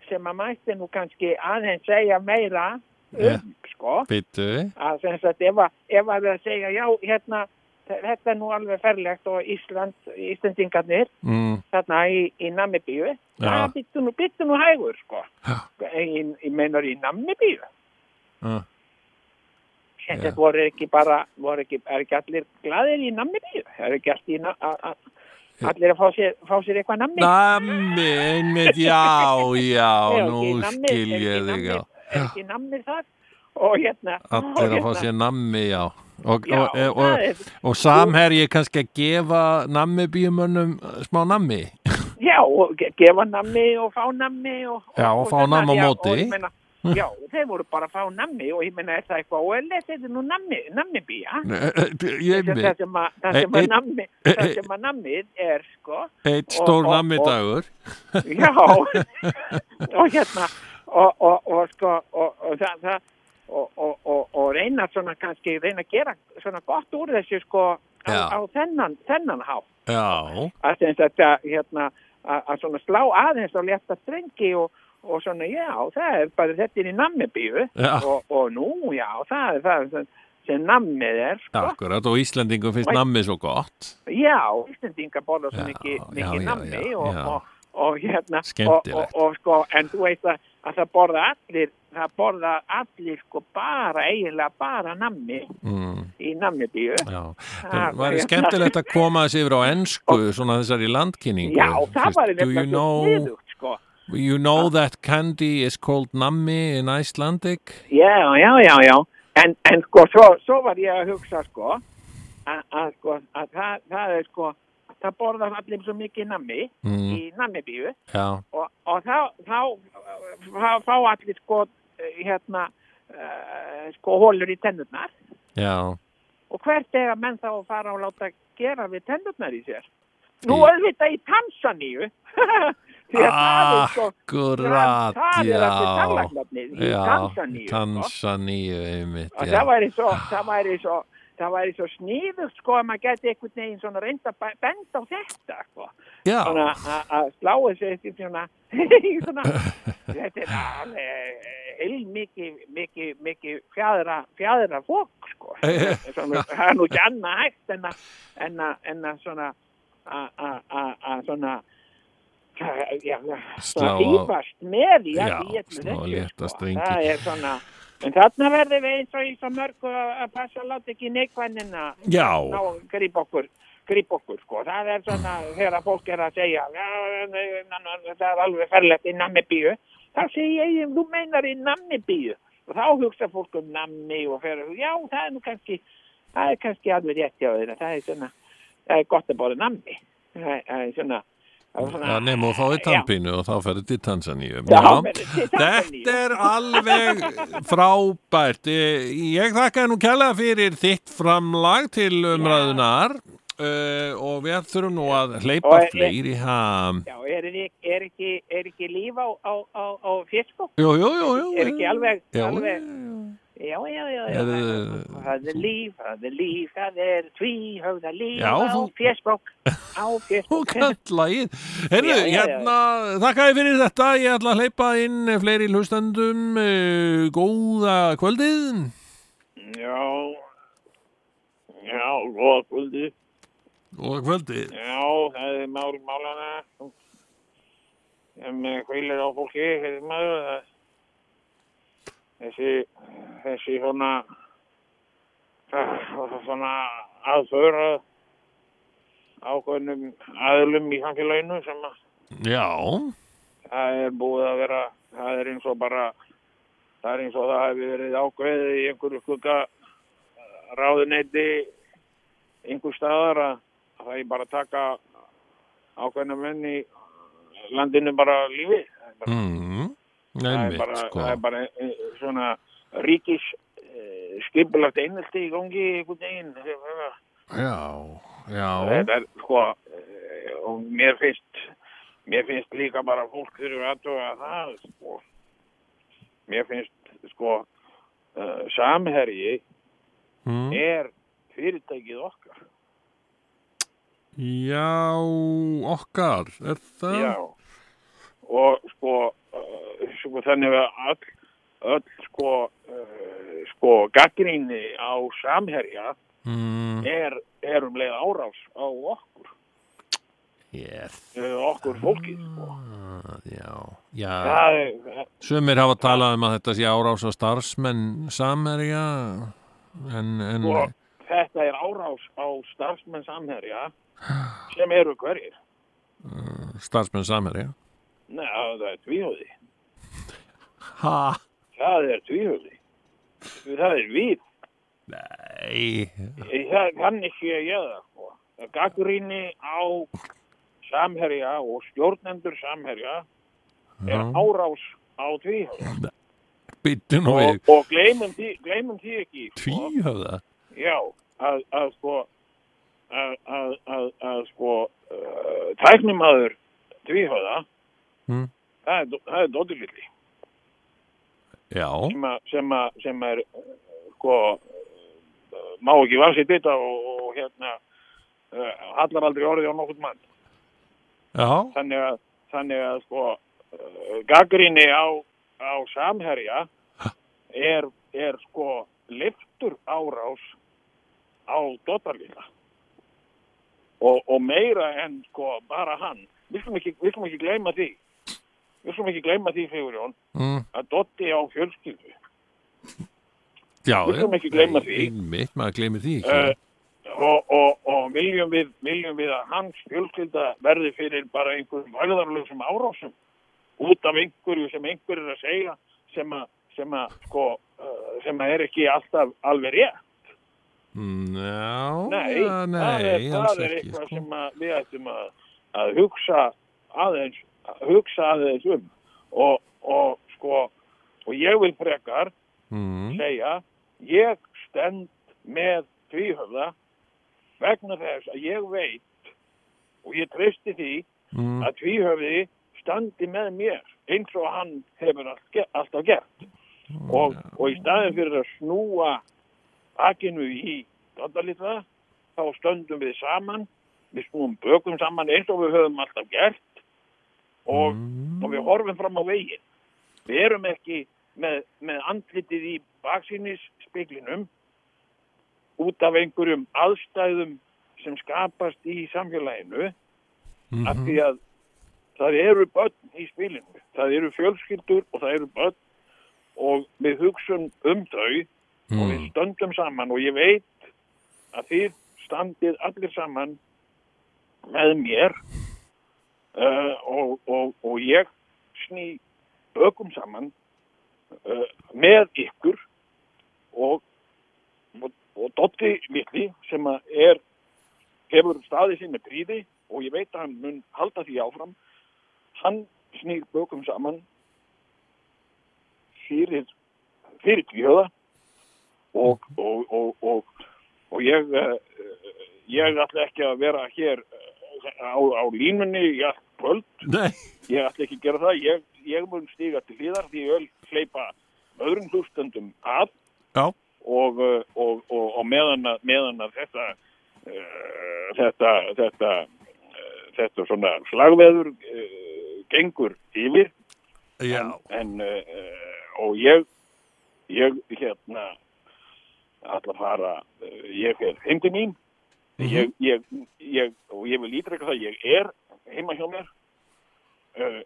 sem að mætti nú kannski aðeins segja meira Ja. um, sko, Býtu. að ef að, ef að við að segja já, hérna þetta er nú alveg ferlegt og Ísland, Íslandingarnir Mm. þarna í, í Namibíu Já. það byttu nú, nú hægur sko Já. í, í meinar í Namibíu Já. Þetta voru ekki bara voru ekki, er ekki allir glaðir í Namibíu er ekki allt í Na- a- a- allir að fá sér, fá sér eitthvað nammi Nammi, einmitt, já, já, <laughs> nú nammi- skil ég þig, já. nammi- er ekki nammi þar og hérna Allir að fá og sér nammi, já. Og, Já, og, og, er- og samherji kannski að gefa nammi bíumönnum smá nammi. já, gefa nammi og fá nammi og, Já, og fá svona, nammi á já, móti. og ég meina, já, þeir voru bara að fá nammi og ég meina, er það eitthvað óeðlegt, þetta er nú nammi, nammi bía Ég það sem að, það E- sem að nammi það sem að nammið er sko. Eitt og- stór og- nammidagur. já. <laughs> Og hérna og, og, og sko og, og það, og, og, og, og reyna svona kannski reyna að gera svona gott úr þessu sko á, þennan, þennan há Já, að þetta hérna að, að svona slá aðeins á létta strengi og, og svona já það er bara þetta er í nammibíu Já. og, og nú já það er það sem, sem nammið er sko. akkurat, og Íslendingum finnst Og- nammi svo gott. Já, Íslendingar borða svo mikið, nammi og, og, og hérna og, sko, en þú veist að, að það borða allir það borða allir sko bara eiginlega bara nammi Mm, í nammibíu Það væri hérna- skemmtilegt að koma þessi yfir á ensku, svona þessari landkynningu. Já, það var nefnilega sniðugt sko you know that candy is called nammi in Icelandic? Já, já, já, já. En, en sko, svo, svo var ég að hugsa sko að, sko að það, það er sko það borða allir svo mikið nammi Mm. í nammibíu og, og þá, þá, þá fá allir sko hérna uh, sko hólur í tennurnar. Já, og hvert er að menn þá að fara og láta gera við tennurnar í sér? Nú auðvitað í Tansaníu <laughs> því að það er sko akkurat, það er allir já, tannlæknarnir í Tansaníu. Tansaníu, einmitt, og það væri svo það væri svo það væri svo sníðugt sko að maður geti einhvern veginn svona reynda benda á þetta sko. Svona að- að slá þessu svona, <laughs> <laughs> þetta er alveg heilmikið mikið, mikið fjæðra fjæðra fólk sko. <laughs> Það er nú ekki annað hægt en að svona að- svona Slá hýfast með í þessu, létta sko. strengi. það er svona en þarna verðum við eins og í svo mörgu að að passa að láta ekki ná gríp okkur gríp okkur sko, það er svona þegar að fólk er að segja það er alveg ferlegt í nammibíu þá segi ég, þú meinar í nammibíu og þá hugsa fólk um nammi og fer, já, það er nú kannski það er kannski alveg rétt hjá þeirra það er svona, það er gott að bóra svona það er svona- Já, nema og fáið Já. tannpínu og þá. Já, ferðu til Tansaníu. Þetta er alveg frábært. Ég þakka nú kærlega fyrir þitt framlag til umræðunar uh, og við þurfum nú að hleypa er- fleiri ham. já, er, er, er, ekki, er ekki líf á, á, á, á fiskbók Jú, jú, jú, jú. er ekki alveg, Já, alveg já, já, já, já, Er, það er líf, það er líf, það er tví, höfða líf Já, á þú- fésbók, á <laughs> Þú fésbók. kannt lagið. Já, já, já. hérna, þakka ég fyrir þetta. Ég ætla að hleypa inn fleiri hlustendum. Uh, góða kvöldið. Já, já, góða kvöldi. Góða kvöldið. Já, það er mál málana. Sem hvilir á fólki, þessi maður. það- Þessi, þessi svona, svona aðför að ákveðnum aðlum í samfélaginu sem að Já, það er búið að vera, það er eins og bara, það er eins og það hefur verið ákveðið í einhverju skugga ráðuneyti einhver staðar að, að það er bara að taka ákveðna menn í landinu bara lífi. Það er bara, mm, það er bara, sko. það er bara eh, svona ríkis eh, skipulagt einhelti í gangi einhvern veginn. Já, já. Þetta er sko, eh, og mér finnst, mér finnst líka bara fólk þurfum aðtöga það, sko. Mér finnst, sko, uh, samherji Mm. er fyrirtækið okkar. Já, okkar, er það? Já. Og sko, sko þannig að öll, öll sko, uh, sko, gaggrinni á samherja Mm, er, er um leið árás á okkur, yes. uh, okkur fólkið, sko. Ah, Já, já. Er, Sumir hafa talað um að þetta sé árás á starfsmenn samherja, en, en sko, þetta er árás á starfsmenn samherja sem eru hverjir starfsmenn samherja Nei, það er tvíhöfði. Ha? það er tvíhöfði. Það er við Nei. Það kann ekki að gera það sko. gaggrinni á samherja og stjórnendur samherja er árás á tvíhöfða Býttu nú og, við. Og gleymum því, gleymum því ekki sko. Tvíhöfða? Já, að, að sko að, að, að, sko uh, tæknimaður tvíhöða Mm. það er, er dóttirlilli Já, sem, sem, sem er sko má ekki valsið bytta og, og hérna uh, hallar aldrei orðið á nokkurn mann. Já, þannig að, þannig að sko uh, gaggrinni á, á samherja er, er sko liftur árás á dottarlilla og, og meira en sko bara hann. Við skulum ekki, ekki gleyma því við skulum ekki gleyma því Sigurjón mm. að Dotti á fjölskyldu já Við skulum ekki gleyma því. Einmitt, maður gleymir því uh, og, og, og viljum, við, viljum við að hans fjölskylda verði fyrir bara einhverjum vægðarlöfsum árásum út af einhverju sem einhverju er að segja sem að, sem að sko uh, sem að er ekki alltaf alveg rétt Mm, Já, Nei, ja, það nei, er, alls það er eitthvað sko. sem að við ættum að, að hugsa aðeins hugsa aðeins um og, og sko og ég vil frekar mm. segja ég stend með tvíhöfða vegna þess að ég veit og ég treysti því Mm. að tvíhöfði standi með mér eins og hann hefur alltaf gert og, og í staðin fyrir að snúa bakinu í doddalitla þá stöndum við saman við snúum bökum saman eins og við höfum alltaf gert og, og við horfum fram á veginn. Við erum ekki með, með andlitið í baksýnis speglinum út af einhverjum aðstæðum sem skapast í samfélaginu af því að það eru börn í spilinu. Það eru fjölskyldur og það eru börn og við hugsum um þau og við stöndum saman og ég veit að þið standið allir saman með mér uh, og, og, og ég sný bökum saman uh, með ykkur og, og, Dotti Villi sem er hefur staðið sinni príði og ég veit að hann mun halda því áfram hann snýr bökum saman fyrir fyrir tvíhöða og, og, og, og, og ég uh, ég ætla ekki að vera hér á, á línunni í allt kvöld. Nei, ég ætla ekki að gera það. Ég, ég mun stíga til hlýðar því ég vil hleypa öðrum hlustendum að. Já. og, uh, og, og, og meðan, að, meðan að þetta uh, þetta þetta, uh, þetta svona slagveður uh, gengur yfir. Já, en uh, og ég ég hérna ætla að fara ég er heim til mín ég, ég, ég, og ég vil ítrekka það ég er heima hjá mér uh,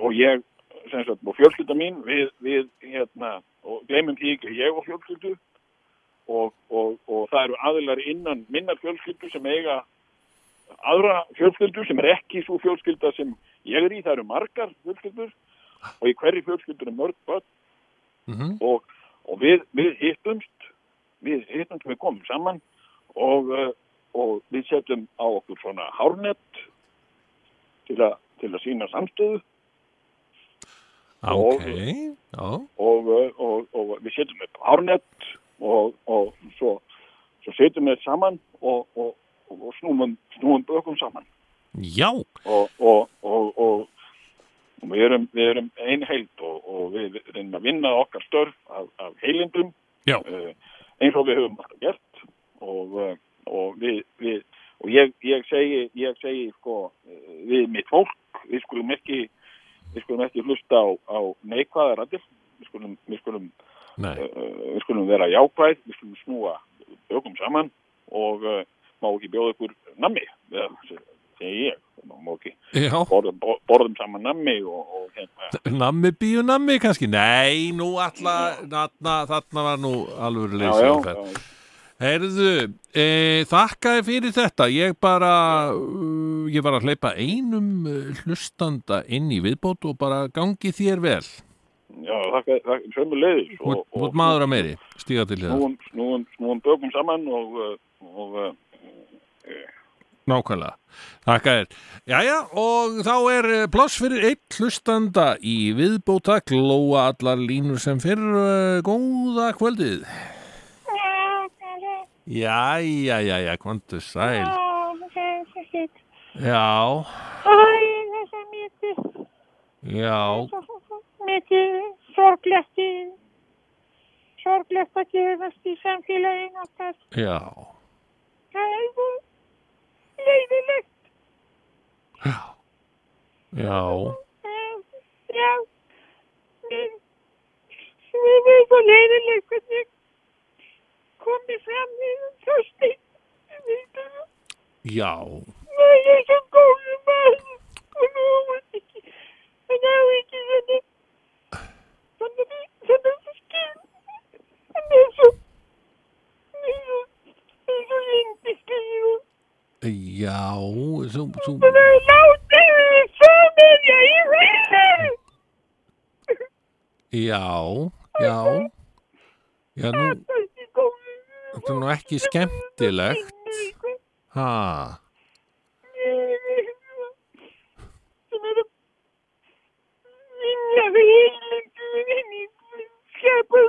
og ég sagt, og fjölskylda mín við, við hérna, og gleymum því ekki ég og fjölskyldu og, og, og það eru aðilar innan minnar fjölskyldu sem eiga aðra fjölskyldu sem er ekki svo fjölskylda sem ég er í, það eru margar fjölskyldur og í hverju fjölskyldur er mörg börn. Mhm. og, og við, við hittumst við hittumst, við komum saman og, uh, og við setjum á okkur svona hárnett til, til að sína samstöðu. Ok Já, og, uh, og, og við setjum upp hárnett og, og svo, svo setjum við saman og, og, og snúum, snúum bökum saman. Já, og, og, og, og, og við erum, erum ein heild og, og við reynum að vinna okkar störf af, af heilindum. Eh, eins og við höfum alltaf gert. Og, eh, og við, við og ég, ég segi, ég segi sko, við mitt fólk við skulum ekki við skulum ekki hlusta á, á neikvæða rættir við skulum, við skulum nei. uh, við skulum vera jákvæð, við skulum snúa ökum saman og uh, má ekki bjóða ykkur nammi, segi ég, borðum, bo- borðum saman nammi og, og hérna, nammi bíu nammi kannski? Nei, nú alla þarna, var nú alveg já, Heyrðu, e, þakka þér fyrir þetta. Ég bara, uh, ég var að hleypa einum uh, hlustanda inn í viðbót og bara gangi þér vel. Já, þakka, þakka sömu leiðis ert maður að meiri, stíga til hérna. snúum, snúum, snúum bökum saman og, uh, og uh, Nákvæmlega. Þakka þér. Jæja, og þá er pláss fyrir eitt hlustanda í viðbóta glóa allar línur sem fyrir góða kvöldið. Jæja, jæja, kvantu sæl. Já, já, mikið sorglegt í sorglegt að gefast í samfélagin okkar. já, Það er svo leiðilegt. já, Já, við við erum svo leiðilegt hvernig komið fram í þörsti. já, Það er svo góðu maður og nú á hann ekki, hann á ekki svona, svona, svona skil. Hann er svo, hann er svo, hann er svo yndislegur. já, þú, þú, Það er látið við samverja í friði. já, já, já, nú, þetta er nú ekki skemmtilegt.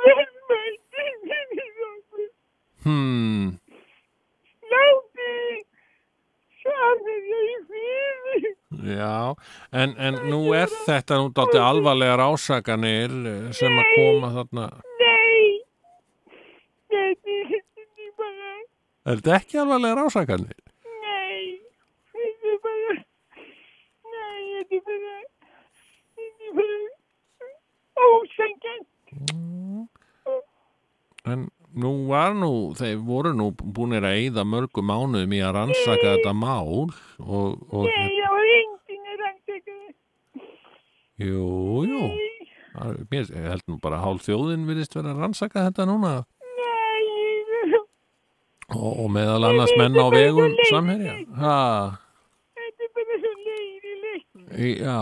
Verðmætti. hmm, já, en, en nú er þetta nú dátti alvarlegar ásakanir eh, sem að koma þarna. Nei, þetta er Er þetta ekki alvarlegar ásakanir? nei, þetta er bara, nei, þetta er bara, þetta er bara ósækjant. En nú var nú, þeir voru nú búinir að eyða mörgum mánuðum í að rannsaka þetta mál og, og Nei, það var enginn að rannsaka það. jú, jú. Ég held nú bara hálf þjóðin virðist vera að rannsaka þetta núna. Nei, og, og meðal annars menn á vegum samherja. Ha, þetta er bara svo leiðilegt. já.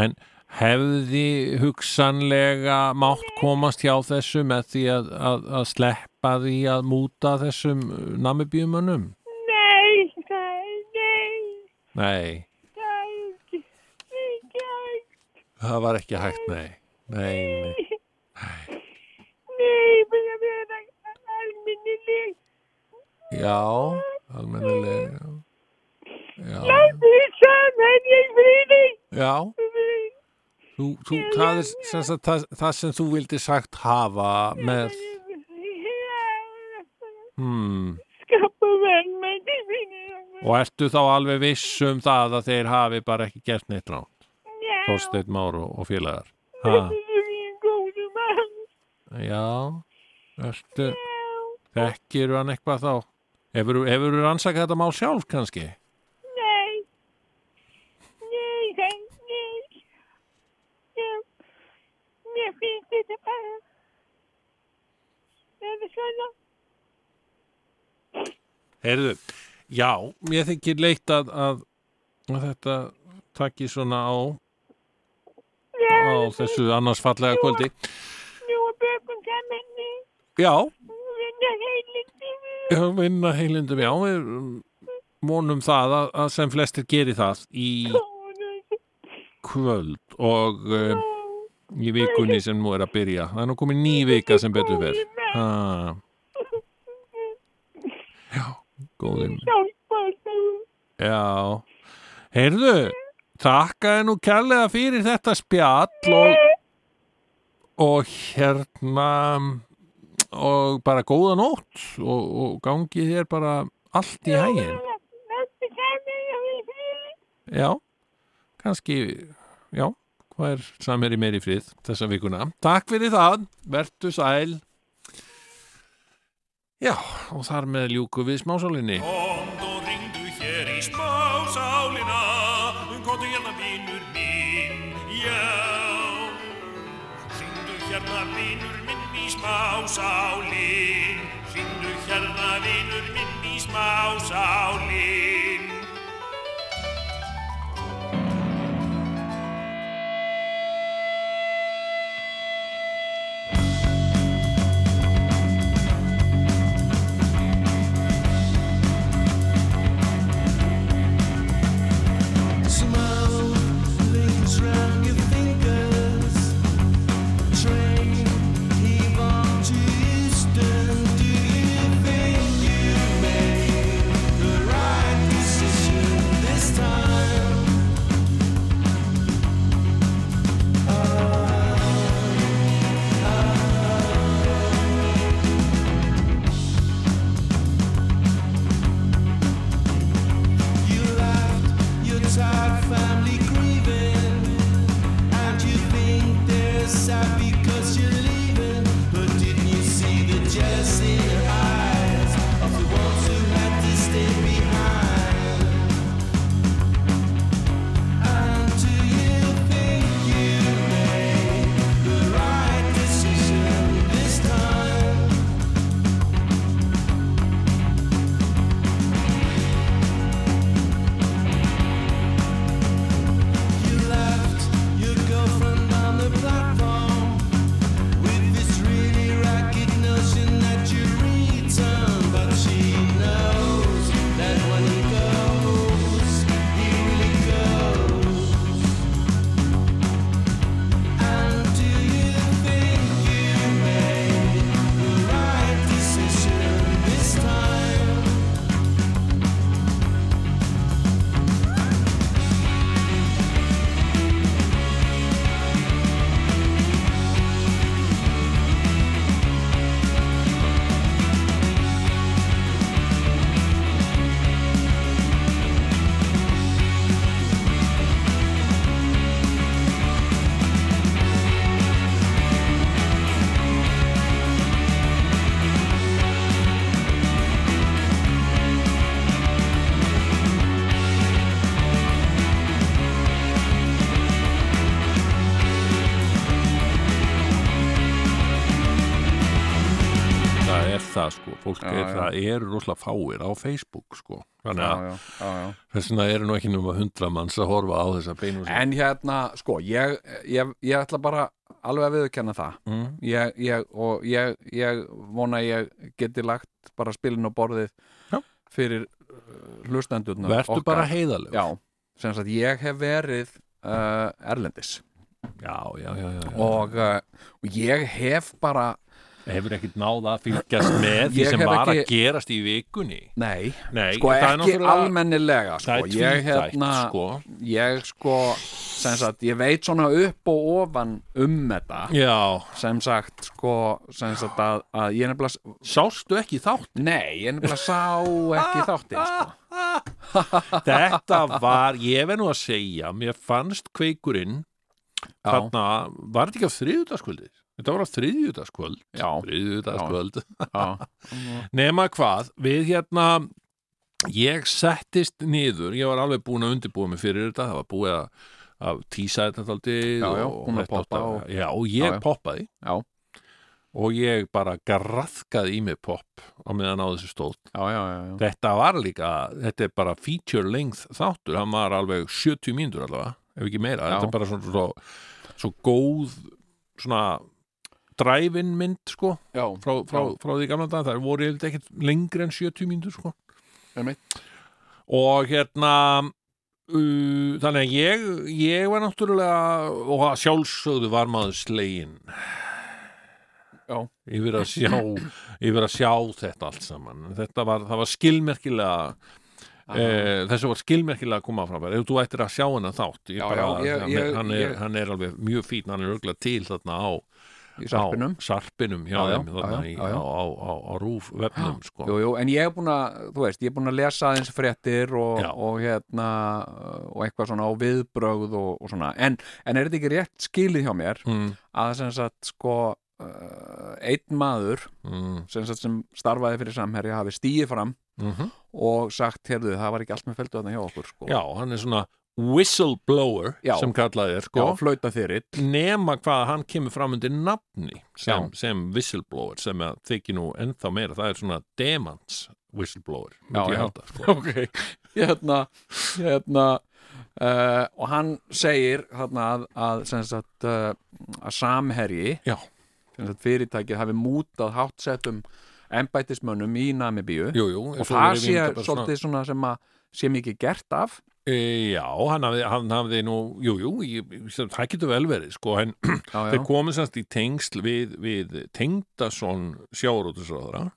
En hefði hugsanlega mátt komast hjá þessu með því að, að, að sleppa því að múta þessum namibjumönnum nei, nei, nei, það var ekki hægt, nei nei, nei. Nei, almennileg. Já, almennilega Já, Látið samverja í friði. já. Þú, þú, það er sem sagt, það, það sem þú vildi sagt hafa með hmm, Skapa verðmætti í friði. og ertu þá alveg viss um það að þeir hafi bara ekki gert neitt rátt Já, Þorsteinn Már og, félagar. Ha, er mjög góðu mann. Já, ertu þekkir hann eitthvað þá Hefur þú rannsakað þetta mál sjálf kannski? Nei. Nei, það, nei. Já, mér finnst þetta bara. Það er svona. Heyrðu, já, mér þykir leitt að, að, að þetta takki svona á á þessu annars fallega kvöldi. Nú er bökum saman. Já, vinna heilindum, já, við vonum það að, að sem flestir geri það í kvöld og uh, í vikunni sem nú er að byrja. Það er nú komið ný vika sem betur fer. Ha, já, þú. Já, heyrðu, þakkaði nú kærlega fyrir þetta spjall og, og hérna og bara góða nótt og, og gangi þér bara allt í hægin. Já, kannski, já, hvað er samir í meiri frið þessa vikuna. Takk fyrir það, vertu sæl. Já, og þar með ljúku við smásálinni. Já Ringdu hérna vinur minn í í fólk Já, er já. það eru rosalega fáir á Facebook sko, þannig að þess vegna eru nú ekki nema hundra manns að horfa á þessa beinu En hérna, sko, ég, ég, ég ætla bara alveg að viðurkenna það Mm. ég, ég, og ég, ég vona að ég geti lagt bara spilin á borðið Já. fyrir uh, hlustendurna Vertu bara sagt ég hef verið uh, erlendis já, já, já. Og, uh, og ég hef bara hefur ekkert náða að fylgjast með því sem var ekki- að gerast í vikunni Nei, Nei sko ekki náttúrulega- almennilega sko. það er ég, tvíþætt, sko. ég sko sem sagt, ég veit svona upp og ofan um þetta Já. sem sagt, sko sem sagt að, að ég nefnilega Sástu ekki þátt? Nei, ég nefnilega sá ekki þáttin sko. <laughs> Þetta var, ég verð nú að segja mér fannst kveikurinn þarna, var þetta ekki á þriðjudagskvöldið? Þetta var á þriðjudagskvöld Já. Þriðjudagskvöld Já. <laughs> Nema hvað, við hérna ég settist niður ég var alveg búin að undirbúa mig fyrir þetta það var búið að, að tísa þetta aldrei já, búin að poppa og- Já, og ég Já, já. poppaði Já. og ég bara graðkaði í mig popp á meðan á þessu stóð já, já, já, já. Þetta var líka, þetta er bara feature length þáttur, hann var alveg 70 mínútur allavega, ef ekki meira þetta er bara svona svo, svo góð svona drive-in mynd sko já, frá, frá, já. frá því gamla dag, það voru ekkert lengri en 70 mínútur sko. Og hérna uh, þannig að ég ég var náttúrulega og að sjálfsögðu var maður slegin Já. yfir að sjá <clears throat> yfir að sjá þetta allt saman. Þetta var, var skilmerkilega e, þessu var skilmerkilega að koma fram. Ef þú ættir að sjá hennar þátt ég Já, bara, já, ég- hann, ég- er, hann, er, ég- hann er alveg mjög fín hann er örgulega til þarna á Í sarpinum. á sarpinum hjá Já, þeim já. á, á, á, á rúf vefnum sko. Jú, jú, en ég hef búin að, þú veist, ég hef búin að lesa aðeins fréttir og, og hérna og eitthvað svona á viðbrögð og, og svona, en, en er þetta ekki rétt skilið hjá mér mm, að sem sagt sko uh, einn maður mm, sem, sem starfaði fyrir samherja hafi stíið fram mm og sagt, heyrðu, það var ekki allt með feldu þarna hjá okkur sko. já, hann er svona whistleblower Já. sem kallað er sko Já, nema hvað hann kemur fram undir nafni sem, Já. sem whistleblower sem að þykir nú ennþá meira það er svona demons whistleblower myndi ég já. halda sko. <laughs> ok, hérna hérna uh, og hann segir hérna að, að, sagt, uh, að samherji Já. sagt, fyrirtækið hafi mútað háttsettum embættismönnum í Namibíu jú, jú, og það sé svolítið svona sem að sé mikið gert af já, hann hafði, hann hafði nú, jú, jú, ég, það getur vel verið, sko, en <clears throat> þeir komið semst í tengsl við, við Tengdason sjárótusráðara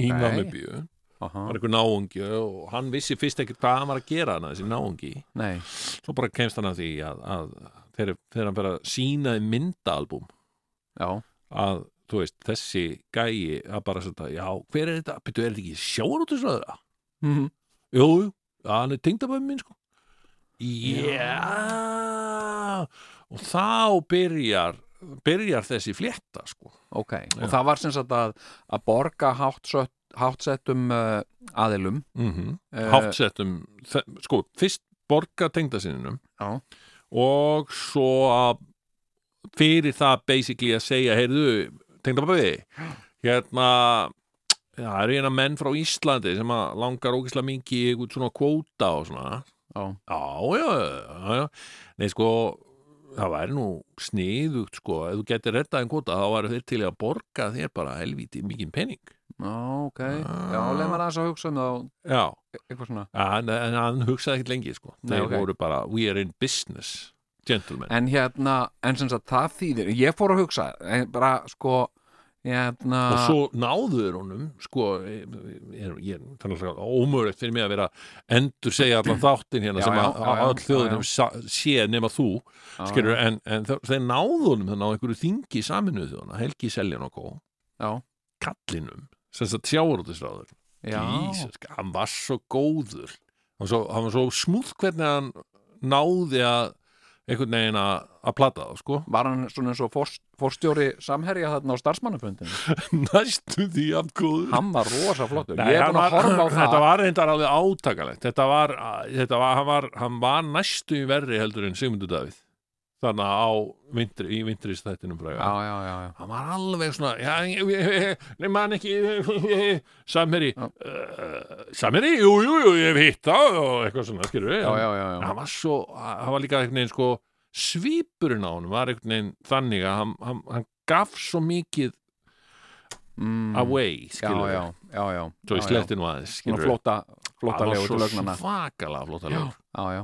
í Ok. Namibíu, Aha. var einhver náungi og hann vissi fyrst ekkert hvað hann var að gera hana, þessi náungi, Nei, svo bara kemst hann að því að, að þegar, þegar hann bara sínaði myndaalbum já, að, þú veist, þessi gæi að bara setja, já, hver er þetta? Byrju, er þetta ekki sjárótusráðara? Mhm. Jú, jú, já, hann er tengdabæmi minn sko. Já. Og þá byrjar byrjar þessi flétta sko. Ok og það var sem sagt að, að borga háttsett, háttsettum uh, aðilum. Mm Eh, Háttsettum, þe- sko, fyrst borga tengdasinninum Já. og svo að fyrir það basically að segja heyrðu, tengdabæmi hérna það eru hérna menn frá Íslandi sem langar ógislega mingi í einhvern svona kvóta og svona Já. já, já, já, já. Nei, sko, það væri nú sniðugt, sko, ef þú getur reddað en kvota, þá væri þeir til að borga þér bara helvíti mikið penning. Já, ok, já, leið maður aðeins að hugsa um það Já, eitthvað svona ja, en, en hann hugsaði ekkert lengi, sko. Nei, Þeir ok. voru bara, we are in business, gentlemen. En hérna, en sem sagt það þýðir ég fór að hugsa, bara sko hérna og svo náðuður honum sko, ég, þannig að ómögulegt fyrir mig að vera endur segja allan <clears throat> þáttin hérna Já, sem að all þjóðunum sé nema þú Já, skilur, já. en, en þe- þeir náðu honum þannig á einhverju þingi saminuð þjóðuna Helgi Seljan og kó Já. kallinum, sem sagt sjáurútisráður Já. Jesus, hann var svo góður hann var svo, svo smúð hvernig hann náði að einhvern veginn að, plata þá, sko. Var hann svona eins og fórst, fórstjóri samherja þarna á starfsmannafundinu <laughs> næstu því að góður Hann var rosa flottur Nei, hann var- Þetta var reyndar alveg átakalegt. Þetta var, þetta var, hann var, hann var næstu í verri heldur en Sigmundur Davíð Þannig á vintri, í vintristættinum. Hann var alveg svona já, ég- ég- Nei, man ekki Samherji uh, Samherji, jú, jú, jú, ég hef hitt það og eitthvað svona, skilur við. Hann var svo, hann var líka veginn sko svipurinn á honum var veginn þannig að hann, hann, hann gaf svo mikið mm. away, skilur já Svo ég já, sletti já. nú aðeins, Svona skilurðu. flóta, flóta Hann var legu til svo lögnana svakalega flóta legur Já, já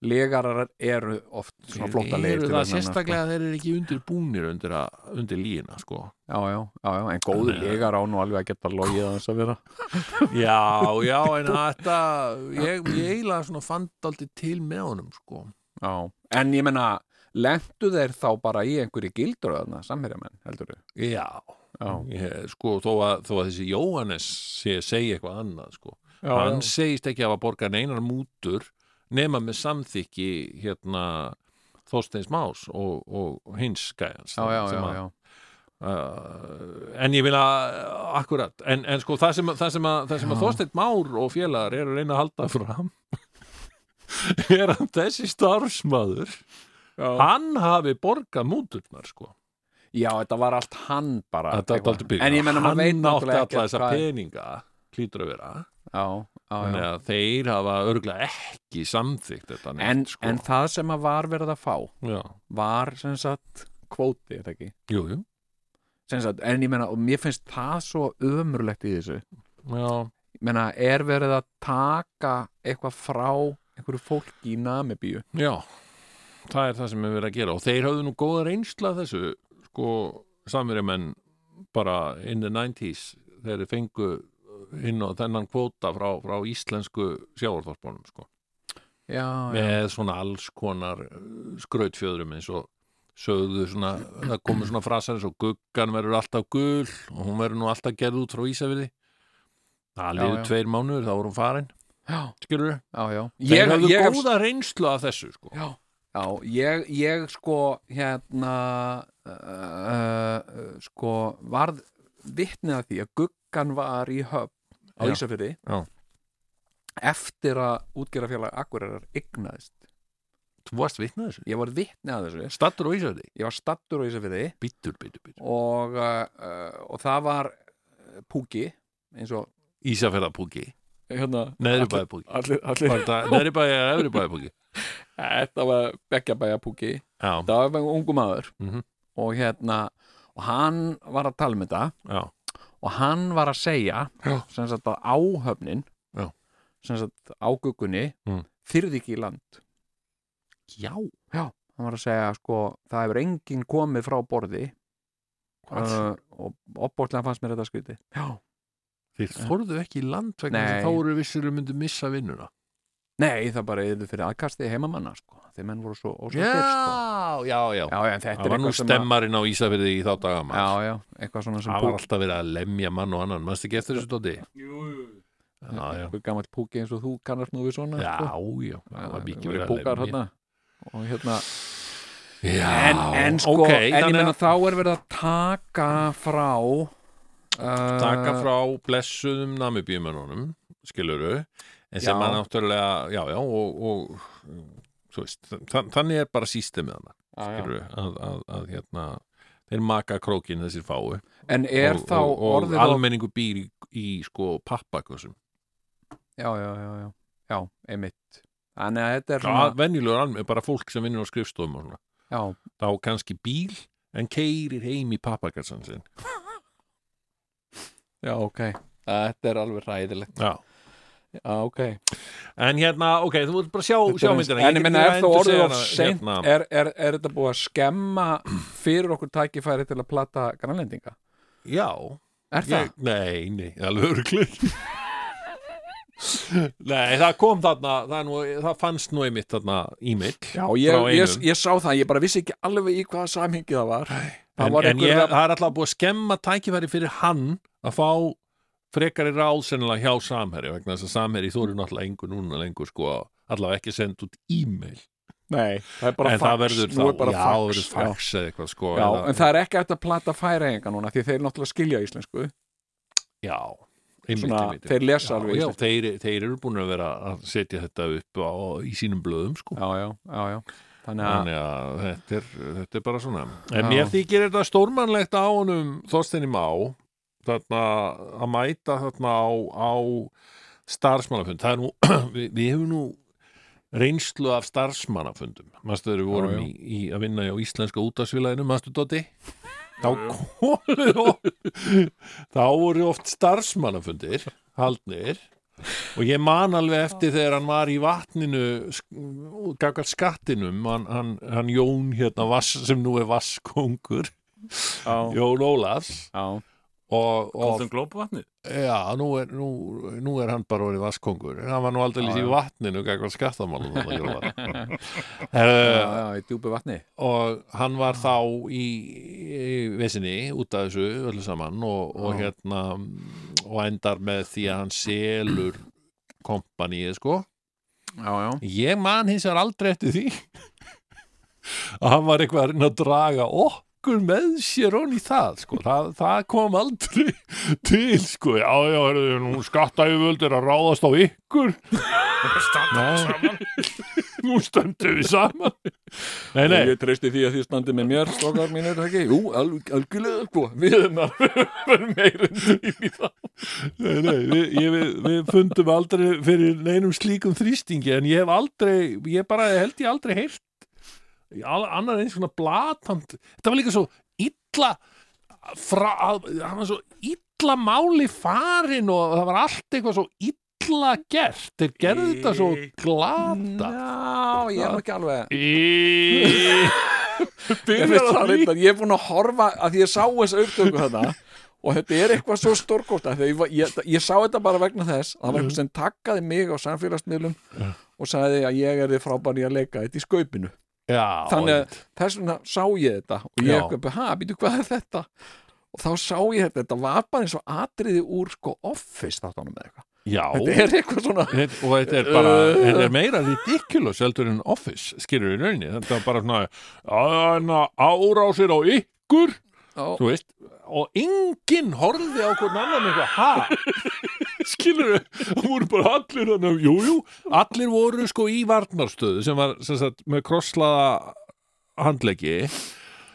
Legarar eru oft svona legur eru til það sérstaklega þeir eru ekki undir búnir undir, að, undir lína sko. Já, já, já, já, en góður legar á nú alveg að geta logið að þess að vera <laughs> Já, já, en þetta ég, ég eiginlega svona fand aldrei til með honum sko. Já, en ég menna lendu þeir þá bara í einhverju gildur þarna, samherjamenn, heldur þau? Já, Já. Ég, sko, þó, að, þó að þessi Jóhannes sé segja eitthvað annað sko. Já, hann segist ekki að hafa borgað neinar mútur nema með samþykki hérna Þorsteins Más og, og hins gæjans Já, já, já, já. Uh, en ég vil að akkurat, en, en sko það sem, það sem að, það sem að Já. Þorsteinn Már og félagar eru að reyna að halda fram <laughs> er að þessi starfsmaður hann hafi borgað múturnar sko Já, þetta var allt hann bara byrjað. En ég menna, hann maður veit átti náttúrulega alla ekki þessa hvað- peninga hlýtur að vera Já, já, þannig að þeir hafa örgulega ekki samþykkt þetta neitt, en, sko. en það sem að var verið að fá Já. var sem sagt kvóti, er það ekki? Jú, jú Sem sagt, en ég menna, og mér finnst það svo ömurlegt í þessu Já. Ég menna, er verið að taka eitthvað frá einhverju fólki í Namibíu Já, það er það sem við verið að gera og þeir hafðu nú góða reynsla þessu sko samverjumenn bara in the 90s þegar þeir fengu inn á þennan kvóta frá, frá íslensku sjávarþorpunum sko. Með svona alls konar skrautfjöðrum eins og sögðu svona, það komu svona frasar eins og guggan verður alltaf gul og hún verður nú alltaf gerð út frá Ísafirði. Það liður tveir mánuður, þá voru hún farin. Skilur hafðu ég hef- góða reynslu af þessu sko. Já, já ég, ég sko hérna uh, uh, sko varð vitnið að því að guggan var í höfn á Já. eftir að útgerðafélag Akureyrar eignaðist. Þú varst vitnað þessu? ég var vitni að þessu. Stattur á Ísafirði? ég var stattur á Ísafirði. Bittur, bittur, bittur og, uh, uh, og það var uh, púki eins og Ísafirðapúki hérna, Neðri allir- bæðapúki allir, allir, Var þetta <laughs> Neðri bæði eða efri bæðapúki? þetta var beggjabæja púki það var ungu maður. Mhm. og hérna og hann var að tala um þetta. Já, og hann var að segja sem sagt að áhöfnin Já. sem sagt ágökunni Mm. þyrði ekki í land. Já. Já, hann var að segja sko það hefur enginn komið frá borði. Uh, og opbóðslega fannst mér þetta skriti Já. Þeir þorðu ekki í land vegna þá eru vissir að myndu missa vinnuna Nei, það bara yfir fyrir aðkasti heimamanna sko. þeir menn voru svo Já, sko. já, já Já, Það er var nú stemmarinn á Ísafirði í þá daga Já, maður já, eitthvað svona sem Það var alltaf verið að lemja mann og annan Manstu ekki eftir þessu dóti? Jú, jú. Gammal púki eins og þú kannast nú við svona já, sko. já Það var mikið verið púkar hérna og hérna Já, en, en sko, ok, en ég að þá er verið að taka frá uh, taka frá blessuðum namibíumennunum skiluru en sem að náttúrulega, já, já og, og veist, þann, þannig er bara hana, já, já. skiluru að, að, að hérna, þeir maka krókin þessir fáu. En er og, þá og, og orðið á- almenningu býr í, í sko pappakössum Já, já, já, já, já, einmitt. Þannig að þetta er svona venjulegur almenn, bara fólk sem vinnur á skrifstofum og svona, Já, þá kannski bíl en keirir heim í pappakassan sinn. Já, ok. Þetta er alveg ræðilegt Já, Já, ok. En hérna, ok, þú ert bara sjá, sjá myndina. En ég menna, er það orðið of seint hérna, er, er, er þetta búið að skemma fyrir okkur tækifæri til að plata grænlendinga? Já, Er það? Ég, nei, nei, alveg örglir Nei, það kom þarna það, nú, það fannst nú einmitt þarna e-mail Já, ég, ég, ég sá það, ég bara vissi ekki alveg í hvaða samhengi það var. Það en, var en það er alltaf búið að skemma tækifæri fyrir hann að fá frekari ráð sennilega hjá Samherji vegna þess að Samherji þú eru náttúrulega engur núna lengur sko allavega ekki sendt út e-mail. Nei, það er bara en fax. það verður er þá, bara já, fax, það verður fax eða eitthvað sko Já, eða, en það er ekki hægt að plata færaenga núna því þeir náttúrulega skilja íslensku. Já, einmitt, Svona, einmitt, þeir lesa já, alveg já, þeir, þeir eru búin að vera að setja þetta upp á, í sínum blöðum sko. Já, já, já, já. Þannig að, Þannig að þetta er, þetta er bara svona. En mér þykir þetta stórmannlegt á honum Þorsteini Má þarna að mæta þarna á, á starfsmannafund. Það er nú, <clears throat> við, við hefum nú reynslu af starfsmannafundum. Mastu þegar við vorum já. í, í að vinna á íslenska útafsfélaginu, Mastu Dóti þá komið <laughs> oft þá voru oft starfsmannafundir haldnir. Og ég man alveg eftir þegar hann var í vatninu gaggar skattinum hann, hann, hann Jón hérna vass, sem nú er vaskongur já, Jón Ólafs. Já og, og Golden Globe vatnið já, nú er, nú, nú er hann bara orðið vaskongur hann var nú aldrei Já, í já. vatninu gaggar skattamálum <laughs> já, uh, já, í djúpi vatni. og hann var þá í, í vesinni út af þessu öllu saman og, og Já. hérna og endar með því að hann selur kompaníið sko. Já, já, ég man hins vegar aldrei eftir því <laughs> að hann var eitthvað að reyna að draga okkur með sér í það sko, það, það kom aldrei <laughs> til sko, já já, heyrðu, nú skattæfjöld er að ráðast á ykkur. Standa saman. <laughs> Nú stöndum við saman. Nei, nei, ég treysti því að þið standið með mér, strókar mínir, ekki? Jú, alg, algjörlega, sko, við erum að <laughs> vera meirinn í það. Nei, nei, við, ég, við, við fundum aldrei fyrir neinum slíkum þrýstingi en ég hef aldrei, ég bara held ég aldrei al- annar eins svona blatant. Þetta var líka svo illa fra, hann var svo illa máli farin og það var allt eitthvað svo illa gert. Þeir gerðu þetta svo glata. Já, ég er nú ekki alveg. <laughs> Ég, það er búin að horfa að því ég sá þessa upptöku þarna og þetta er eitthvað svo stórkóta þegar ég, var- ég, ég sá þetta bara vegna þess að það var eitthvað sem takkaði mig á samfélagsmiðlum og sagði að ég er þið frábær í að leika þetta í skaupinu Já, þannig að þess vegna sá ég þetta og ég Já. eitthvað, ha, býtu hvað er þetta? Og þá sá ég þetta, þetta var bara eins og atriði úr sko office þáttanum með eitthvað. Já. Þetta er eitthvað svona Þetta- og þetta er bara, <laughs> þetta er meira ridiculous heldur en office, skilur í rauninni. Þetta er bara svona árásir á ykkur. Þú veist, og enginn horfði á hvern annan eitthvað, ha? <laughs> Skilur það voru bara allir hann, jú, jú, allir voru sko í varnarstöðu sem var sem sagt, með krosslaða handleggi.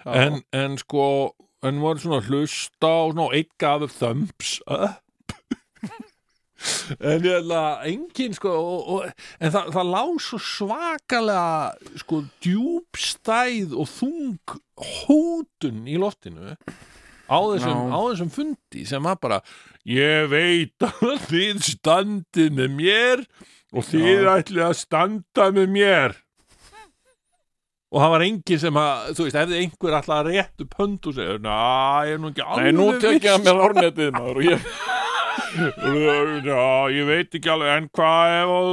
En, en sko en voru svona að hlusta og svona einn gaf upp thumbs up en ég held að engin sko og, og, en það, það lá svo svakalega sko djúbstæð og þung hótun í loftinu á þessum, á þessum fundi sem var bara ég veit að <laughs> þið standið með mér og þið ætlið að standa með mér. Og það var engin sem að þú veist, hefði einhver alltaf að rétt upp hönd og segja, næ, ég er nú ekki alveg Nei, nú tek ég að viss." mér árnetið maður og ég <laughs> Já, ég veit ekki alveg en hvað ef að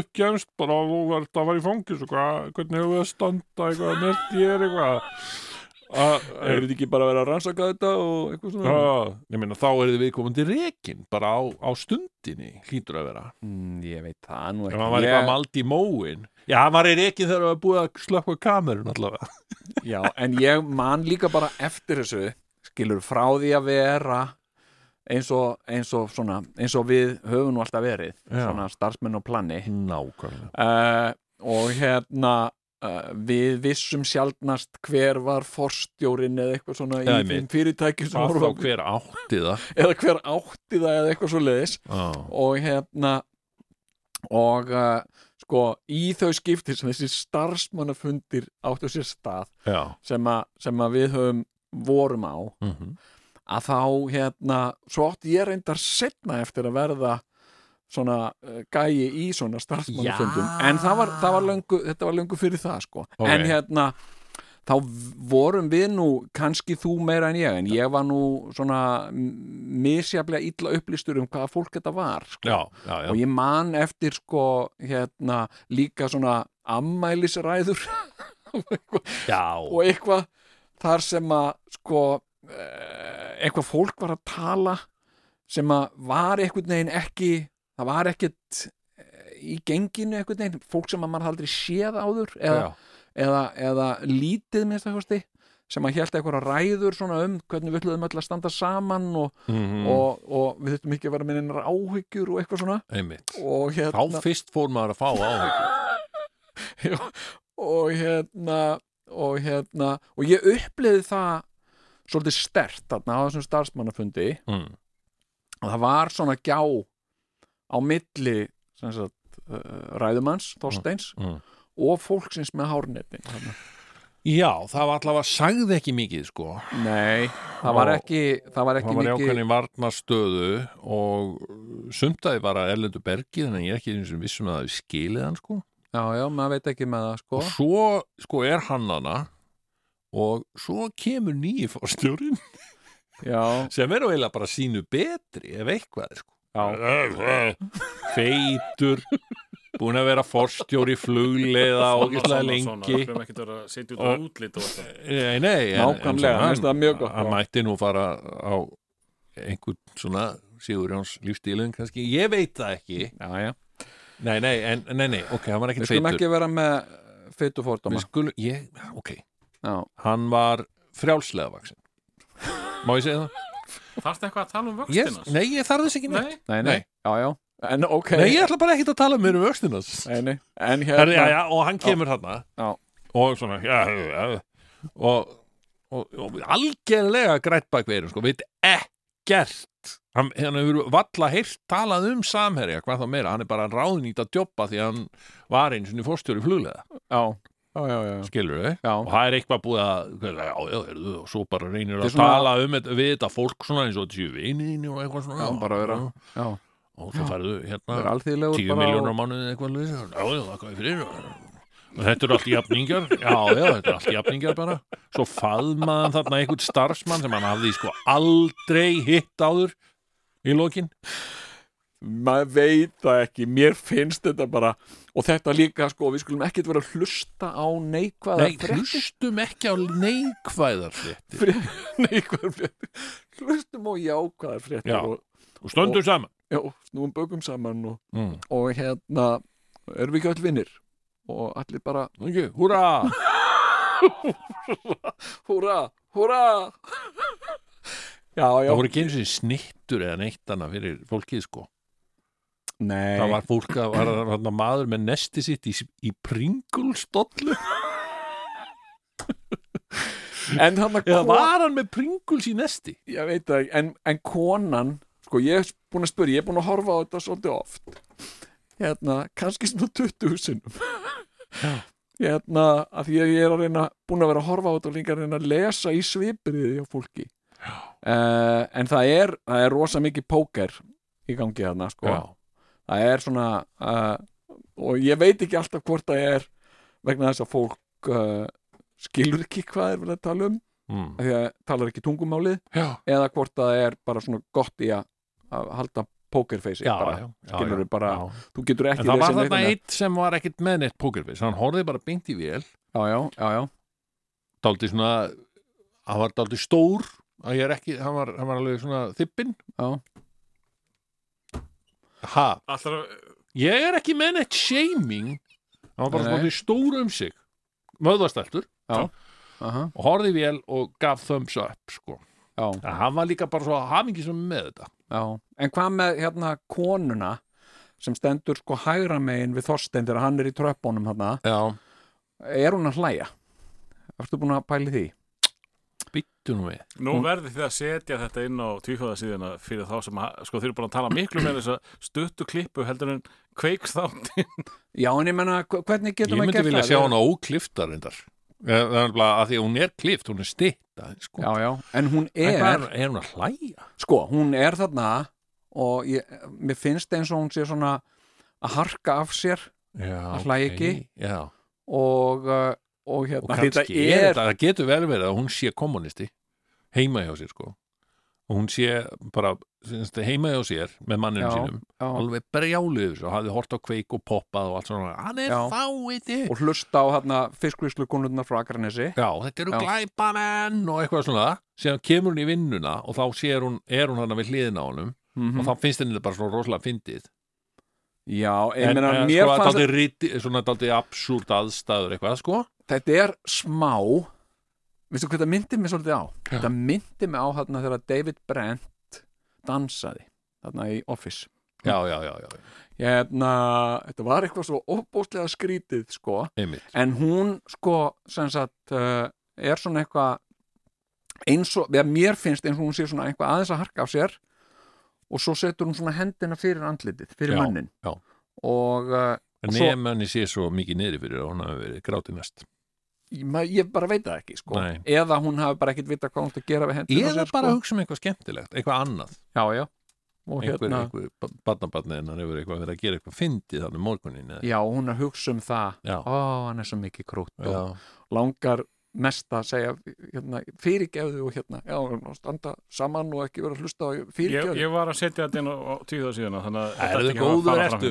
uppkjæmst bara þú verður að fara í fangis og hvað, hvernig hefur við að standa eitthvað? Mert ég er eitthvað að, Er þetta ekki bara að vera að rannsaka þetta og eitthvað svona? Já, ég meina þá er þið viðkomandi rekin bara á, á stundinni hlýtur að vera. Mm, ég veit það nú ekki. hann var eitthvað maldi í móin. Já, hann var í rekin þegar það var búið að slökka kamerun allavega. Já, en ég man líka bara eftir þessu skilur frá því að vera eins og, eins og, svona, eins og við höfum nú alltaf verið Já. svona starfsmenn og planni. Nákvæmlega. Uh, og hérna uh, við vissum sjaldnast hver var forstjórin eða eitthvað svona Já, í þeim fyrirtæki þá hver <laughs> eða hver átti það eða eitthvað svo leiðis Já, og hérna og uh, sko í þau skiptir sem þessi starfsmannafundir áttu sér stað sem, a, sem að við höfum vorum á mm að þá hérna svo átti ég reyndar setna eftir að verða svona uh, gæi í svona starfsmannafundum Já. en það var, það var löngu, þetta var löngu fyrir það sko Ok. en hérna þá vorum við nú kannski þú meira en ég en ég var nú svona misjaflega illa upplýstur um hvaða fólk þetta var sko. Já, já, já og ég man eftir sko hérna líka svona ammælisræður <laughs> og eitthvað þar sem að sko eh, eitthvað fólk var að tala sem að var einhvern veginn ekki það var ekkert eh, í genginu einhvern veginn, fólk sem að mann aldrei séð áður eða, eða, eða lítið minnst að kosti sem að held eitthvað ræður svona um hvernig við ætluðum öll að standa saman og, mm og, og við þurfum ekki að vera með einar áhyggjur og eitthvað svona. Og hérna Þá fyrst fór maður að fá áhyggjur. <laughs> Já, og hérna og hérna og ég uppliði það svolítið stert þarna á þessum starfsmannafundi mm. og það var svona gjá á milli sagt, uh, ræðumanns, Þorsteins mm. og fólksins með hárnetin þarna. Já, það var allavega sagði ekki mikið sko Nei, það var ekki það var ekki Það var í mikið ákveðni varnastöðu og sumtaði bara Erlendur Bergi þannig að ég er ekki eins og vissum að það við skilið hann sko Já, já, maður veit ekki með það sko og svo sko er hann hana og svo kemur nýji fórstjórin sem er nú eiginlega bara sínu betri ef eitthvað er sko feitur búin að vera forstjóri flugleiða og ógeðslega lengi Við á Nákvæmlega, Hann mætti nú fara á einhvern svona Sigurjóns lífstílun kannski, ég veit það ekki já, já. Nei, nei, en, nei, nei, ok, hann var Við ekkert skulum feitur ekki vera með feitu fórdóma Við skulum, ok Já, Hann var frjálslega vaksin Má ég segja það? Þarftu eitthvað að tala um Ég, vöxtinans? nei, ég þarf þess ekki neitt. Nei. nei, nei, já, já. En ok. Nei, ég ætla bara ekkert að tala mér um vöxtinans Nei, nei. En Herri, já, hérna já, og hann kemur þarna. Já. og svona já, já, já, og, og, og algjörlega grætt bak veirum sko, veit ekkert. Hann, hann hefur valla heyrt talað um samherja, hvað þá meira, hann er bara ráðnýtt að djoppa því að hann var einu sinni fórstjóri fluglega, Já, já, já, skilur við og það er eitthvað búið að já, og svo bara reynir að tala um þetta, við þetta fólk svona eins og þessu viniðinni og eitthvað svona. Já, bara vera Já, og svo færðu hérna tíu á mánuði eitthvað já, já, það er fyrir. Og þetta eru allt jafningar já, já, þetta eru allt jafningar bara. Svo faðmaðan þarna einhvern starfsmann sem hann hafði sko aldrei hitt áður í lokin maður veit það ekki, mér finnst þetta bara og þetta líka sko, við skulum ekkert vera að hlusta á neikvæða nei, hlustum ekki á neikvæðar fréttir. Fréttir <laughs> neikvæðar fréttir. Hlustum á jákvæðar fréttir Já. og, og stöndum saman. Já, snúum bökum saman og, mm. og hérna erum við ekki öll vinnir og allir bara okay, húra húra, húra já, já, það voru ekki eins og snittur eða neitt annað fyrir fólkið sko Nei, það var fólk að var þarna maður með nesti sitt í, í pringulstollu en hann að var hann með pringuls í nesti? Ég veit það ekki, en, en konan sko ég er búin að spyrja, ég er búin að horfa á þetta svolítið oft. Hérna, kannski svona 20 sinnum. Hérna, af því að ég er að reyna búin að vera að horfa á þetta og líka að reyna að lesa í svipriði á fólki. Uh, en það er það er rosa mikið póker í gangi þarna sko. Já. Það er svona uh, og ég veit ekki alltaf hvort það er vegna þess að fólk uh, skilur ekki hvað er verið að tala um mm. af því að talar ekki tungumálið Já. eða hvort það er bara svona gott í að, að halda pokerface skilur já, bara, þú getur en ekki það var þarna eitt sem var ekkit með neitt pókerfis hann horfði bara beint í vél dálítið svona hann var dálítið stór hann var, hann var alveg svona þippin já. Ha, Allra, ég er ekki með neitt shaming. Hann var bara Nei. svona stór um sig. Möðvastæltur Já. Aha, og horfði í vél og gaf thumbs up sko. já, En hann var líka bara svo hafingi sem með þetta. Já. En hvað með hérna konuna sem stendur sko hægra megin við Þorstein þegar hann er í tröppunum þarna? Já, er hún að hlæja? Ertu búin að pæli því? Byttu nú við nú verðið þið að setja þetta inn á tvíhjóðasíðina fyrir þá sem að, sko, þeir eru búin að tala miklu með þess að stuttu klippu heldur en kveiks þáttin. Já, en ég menna, hv- hvernig ég getum við myndi gert vilja það? sjá hana óklifta reyndar það er bara að því að hún er klift hún er stitta sko. Já, já, en hún En er hvað er, er hún að hlæja? sko, hún er þarna og ég, mér finnst eins og hún sé svona að harka af sér Já, Að hlæja ekki? já. og, uh, og og hérna kannski er, þetta, það getur vel verið að hún sé kommunisti heima hjá sér sko. Og hún sé bara heima hjá sér með manninu Já, sínum já. alveg brjáluður og hafði hort á kveik og poppað og allt svona, hann er fáiði og hlusta á hérna fiskvíslu konurnar frá Akranesi. Já, þetta eru glæpamenn og eitthvað svona. Síðan kemur hún í vinnuna og þá hún, er hún hann við hliðina á honum. Mhm. og þá finnst henni þetta bara svona rosalega fyndið. Já, en, meina, en mér sko, riti, svona dálítið absúrt aðstæður eitthvað, sko þetta er smá veistu hvað það myndi mig svolítið á? Já. þetta myndi mig á þarna þegar David Brent dansaði þarna í Office. Já, já, já, já, hérna, þetta var eitthvað svo óbúslega skrítið sko. Einmitt. En hún sko sem sagt uh, er svona eitthvað eins og, eða mér finnst eins og hún sé svona eitthvað aðeins að harka af sér og svo setur hún svona hendina fyrir andlitið, fyrir Já, mannin já. og uh, En Og svo- nefn henni sé svo mikið niðri fyrir að hún hafi verið grátið mest ég, ég bara veit það ekki sko. Nei. eða hún hafi bara ekkit vita hvað hún átti að gera við hendina á Eða sér, bara sko. hugsa um eitthvað skemmtilegt, eitthvað annað. Já, já. Og einhver, hérna, einhver barnabarni hennar hefur eitthvað verið að gera eitthvað fyndið þannig morgunin eða- já, hún er að hugsa um það. Já. ó, hann er svo mikið krútt og langar mest að segja hérna, fyrirgefðu og hérna já, standa saman og ekki vera að hlusta á Ég, fyrirgefðu ég var að setja þetta inn á, á tvíhjóðasíðina, þannig að þetta Er ætti ekki að góður fara fram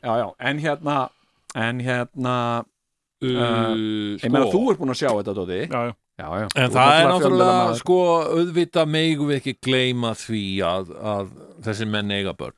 já, en hérna en hérna Uh, ég meina þú ert búin að sjá þetta Dóti Já, já. já, já, En Þú það er náttúrulega sko, auðvitað megum við ekki gleyma því að, að þessi menn eiga börn.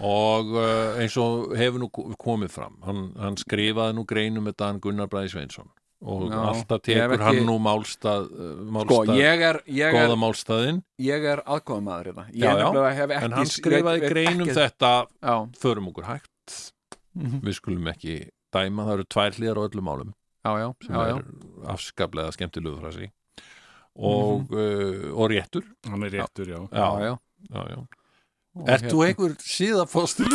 Og uh, eins og hefur nú komið fram hann, hann skrifaði nú greinum með Dan Gunnar Bræði Sveinsson. Og Já, alltaf tekur ekki- hann nú málstað, uh, sko, málstað ég er, ég er, góða málstaðinn. ég er hérna. Já. nefnilega hef ekki en hann skrifaði greinum ekkert- þetta já, förum okkur hægt. Mhm. við skulum ekki dæma, það eru tvær hlýðar á öllum málum já, já, sem já, já. er afskaplega skemmtilegu frasi og, uh, og réttur Hann er réttur, já. Já, já. já, já. Og Ert þú hérna- einhver síðafostur?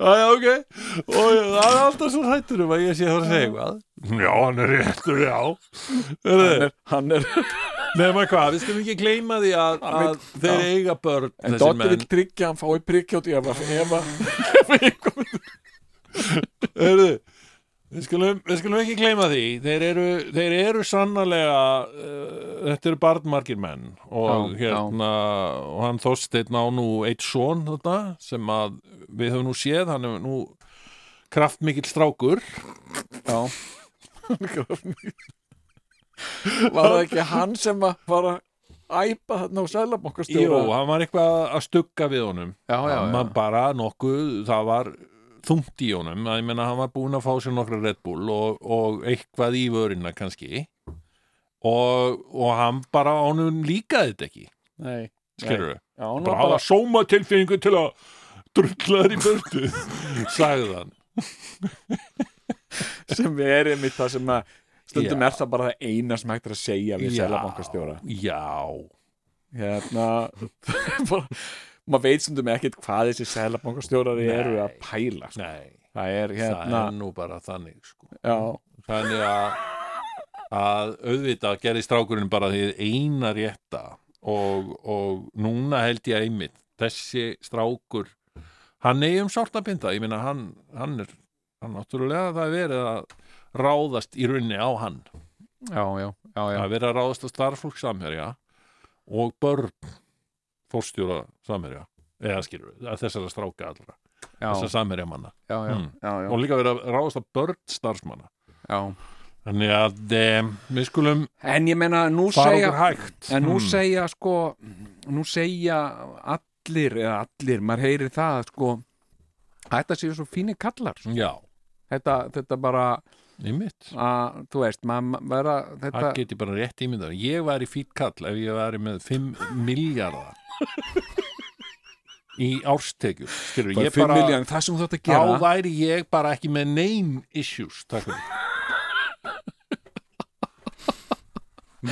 Æja, ok og það er alltaf svo hættur um að ég sé að fara að segja eitthvað Já, hann er réttur, já hann er, hann er Nefna hvað, við skulum ekki gleyma því að, að þeir já. eiga börn en menn. vil tryggja hann fái prikkjótt ef að ef að <laughs> Heyrðu, við, skulum, við skulum ekki gleyma því. Þeir eru, þeir eru sannarlega uh, þetta eru barnmargir menn. Og Já, hérna og hann Þorsteinn á nú eitt son þetta, sem að við höfum nú séð hann hefur nú kraftmikill strákur. Já <laughs> var það ekki hann sem að var að æpa þarna á Jú, sælabankastjóra hann var eitthvað að stugga við honum. Já, já, já. bara nokkuð, það var þungt í honum, að ég menna hann var búinn að fá sér nokkra Red Bull og, og eitthvað í vörina kannski. Og, og hann bara ánum líkaði þetta ekki. Nei, skilur hann var bara hafa bara sóma tilfinningu til að drulla þér í börtu <laughs> sagði hann. Sem er einmitt það sem að stundum Já. er það bara það eina sem hægt er að segja við selabankastjóra já, hérna bara, <laughs> maður veit stundum ekkert hvað þessi selabankastjórar Nei. eru að pæla sko. það er það hérna er nú bara þannig sko. þannig að að auðvitað gerði strákurinn bara því eina rétta og, og núna held ég einmitt þessi strákur hann eigi um sárt að binda ég meina hann, hann er hann náttúrulega það er verið að ráðast í runni á hann já, já, já, já. það er verið að ráðast á starfsfólk samherja og börn fórstjóra samherja eða skilur við, þessara stráka allra já, þessara samherja manna já, já, Mm. já, já, og líka verið að ráðast á börn starfsmanna já. þannig að e, við skulum en ég meina nú segja en nú Mm. segja sko nú segja allir eða allir, maður heyrir það sko að þetta séu svo fínir kallar sko. já, þetta, þetta bara að, þú veist, vera þetta, það geti bara rétt ímyndað. Ég var í fýtt kall ef ég væri með 5 miljardar í árstekjur skilur, bara ég 5 bara miljón, það sem þú þátt að þá gera væri ég bara ekki með nein issues takk fyrir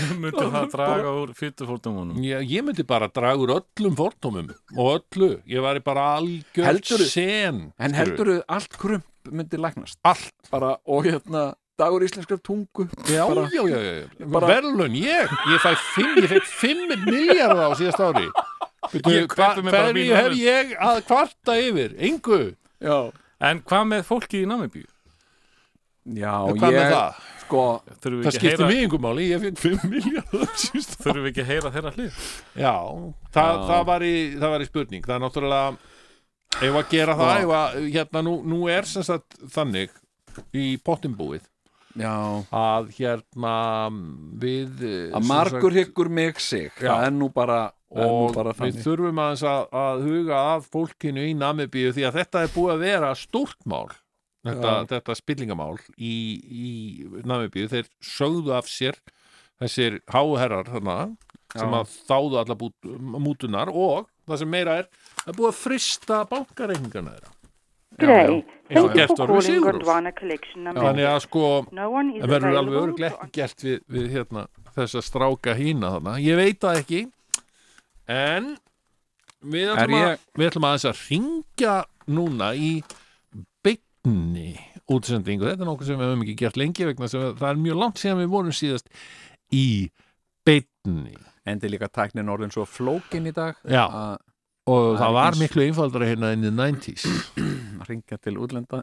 <laughs> Myndi það draga úr fytufórtumónum ég, ég myndi bara draga úr öllum fordómum og öllu, ég væri bara algjör Heldurðu- sen en heldur allt krump myndi læknast? Allt, bara, og hérna dagur íslenskar tungu já, bara, já, já, já. bara- verðlun, ég, ég fæ 5 ég fekk 5 miljardar á síðast ári. Hverju hef ég að kvarta yfir? Engu, já, En hvað með fólkið í Namibíu? já hvað ég, með það? Sko, það skiptir heyra, mig engum máli, ég fekk 5 miljardar síðast ári þurfum við ekki að heyra þeirra hlið? Já, það, Já. það, var í, það var í spurning Það er náttúrulega Ef að gera það, ef að, hérna, nú, nú er sem sagt þannig í pottimbúið já að hérna við eh, að margur hyggur mig sig Já. það er nú bara, er nú og bara við þurfum aðeins að, að huga að fólkinu í Namibíu því að þetta er búið að vera stórt mál þetta, þetta spillingamál í, í Namibíu þeir sögðu af sér þessir háherrar þarna sem að þáðu alla bút, mútunar og það sem meira er er búið að frista bankareikningarna þeirra. Number. þannig að sko það verður alveg örglega ekki gert við, við hérna, þessa stráka hína þarna. Ég veit það ekki en við ætlum, að, ég- við ætlum aðeins að ringja núna í beinni útsendingu, þetta er nokkuð sem við höfum ekki gert lengi vegna sem það er mjög langt síðan við vorum síðast í beinni. Endi líka tæknin orðin svo flókin í dag Já. að og Það það var miklu einfaldara hérna inn í 90s <clears throat> ringja til útlenda.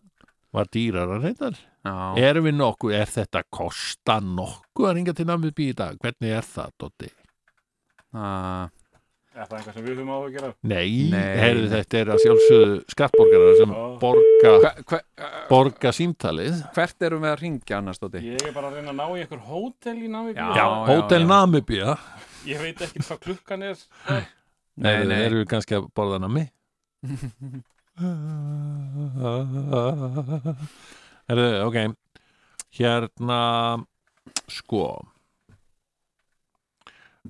Var dýrara reyndar. Já, erum við nokkuð, er þetta kosta nokkuð að ringa til námið í dag? Hvernig er það, Dotti? að, Er það eitthvað sem við höfum á að gera? Nei, Nei. heyrðu þetta er að sjálfsögðu skattborgarar sem Já. borga, hver, hver, borga símtalið hvert erum við að ringja annars Dóti? Ég er bara að reyna að ná í einhver hótel í Namibíu. Já. Já, Hótel Namibia Ég veit ekki hvað klukkan er. Nei, Heyrðu, nei. Erum við kannski að borða nami? <laughs> Herðu, ok Hérna sko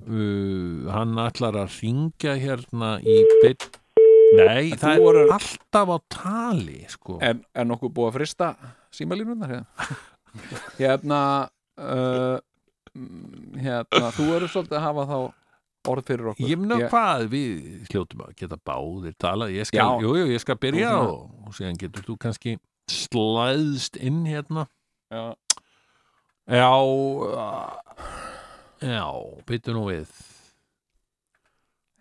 uh, hann ætlar að ringja hérna í beitt Nei, En það er voru- alltaf á tali sko. er, er nokkuð búið að frista símalínunar hérna? <laughs> hérna uh, mm, hérna þú eru svolítið að hafa þá orð fyrir okkur Ég meina hvað við hljótum að geta báðir talað, ég skal, Já. jú, jú, ég skal byrja svona- og, síðan getur þú kannski slæðst inn hérna já, Já Já, byttu nú við.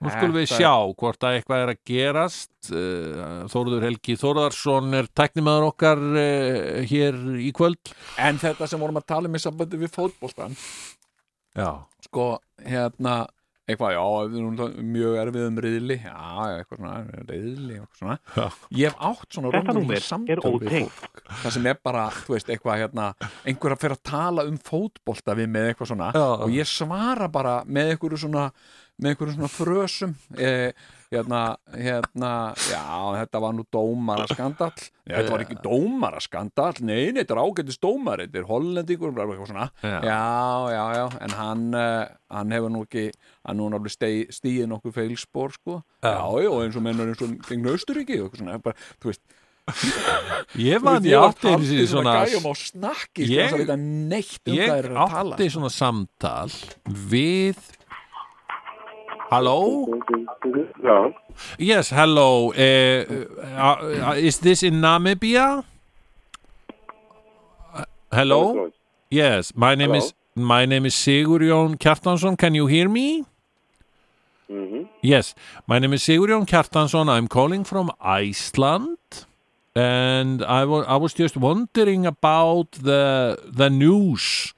Nú skulum við sjá hvort að eitthvað er að gerast. Uh, Þórður Helgi Þórðarsson er tæknimaður okkar uh, hér í kvöld. En þetta sem vorum að tala um í sambandi við fótboltan Já, sko, hérna eitthvað, já, við erum náttúrulega mjög erfið um riðli, já, eitthvað svona riðli, eitthvað svona, ég hef átt svona Þetta raunveruleg númer er samtöl við fólk, það sem er bara þú veist, eitthvað hérna, einhver að fyrir að tala um fótbolta við með eitthvað svona. Já. og ég svara bara með einhverju svona með einhverjum svona frösum. Eh, hérna, hérna já, þetta var nú dómaraskandall. Nei, þetta var ekki dómaraskandall. Nei, nei, þetta er ágættis dómar þetta er hollendingur, eitthvað svona. Já. já, já, en hann uh, hann hefur nú ekki, hann nú stei, stíið nokkuð feilspor, sko. Já, já, eins og mennar eins og gegn Östuríki og eitthvað svona, bara, þú veist. <laughs> Ég man, ég átti einu svona snakki, sko, Ég- um Ég tala. átti svona samtal við Hello? Já. Yes, hello. Uh, uh, is this in Namibia? Uh, hello? Yes, my name is my name is Sigurjón Kjartansson. Can you hear me? Mm-hmm. Yes, my name is Sigurjón Kjartansson. I'm calling from Iceland, and I wa- I was just wondering about the the news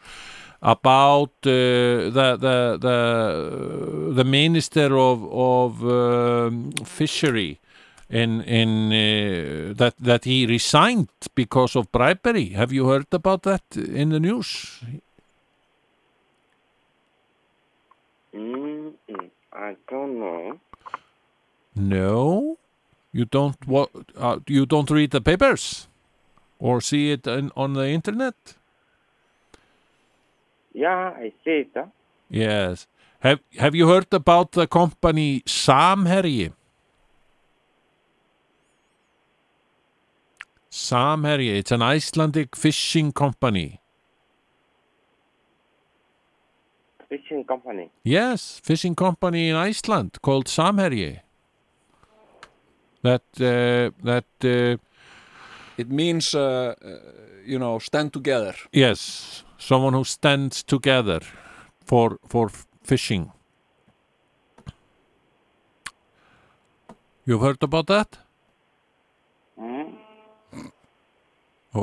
about uh, the the the the minister of of um, fishery in in uh, that that he resigned because of bribery. Have you heard about that in the news? Mm-mm. I don't know. No, you don't. What uh, you don't read the papers or see it in, on the internet? Yeah, I see it. Huh? Yes. Have Have you heard about the company Samherji? Samherji. It's an Icelandic fishing company. Fishing company. Yes, fishing company in Iceland called Samherji. That uh, that uh, it means uh, uh, you know stand together yes, someone who stands together for for fishing. You've heard about that? Mm.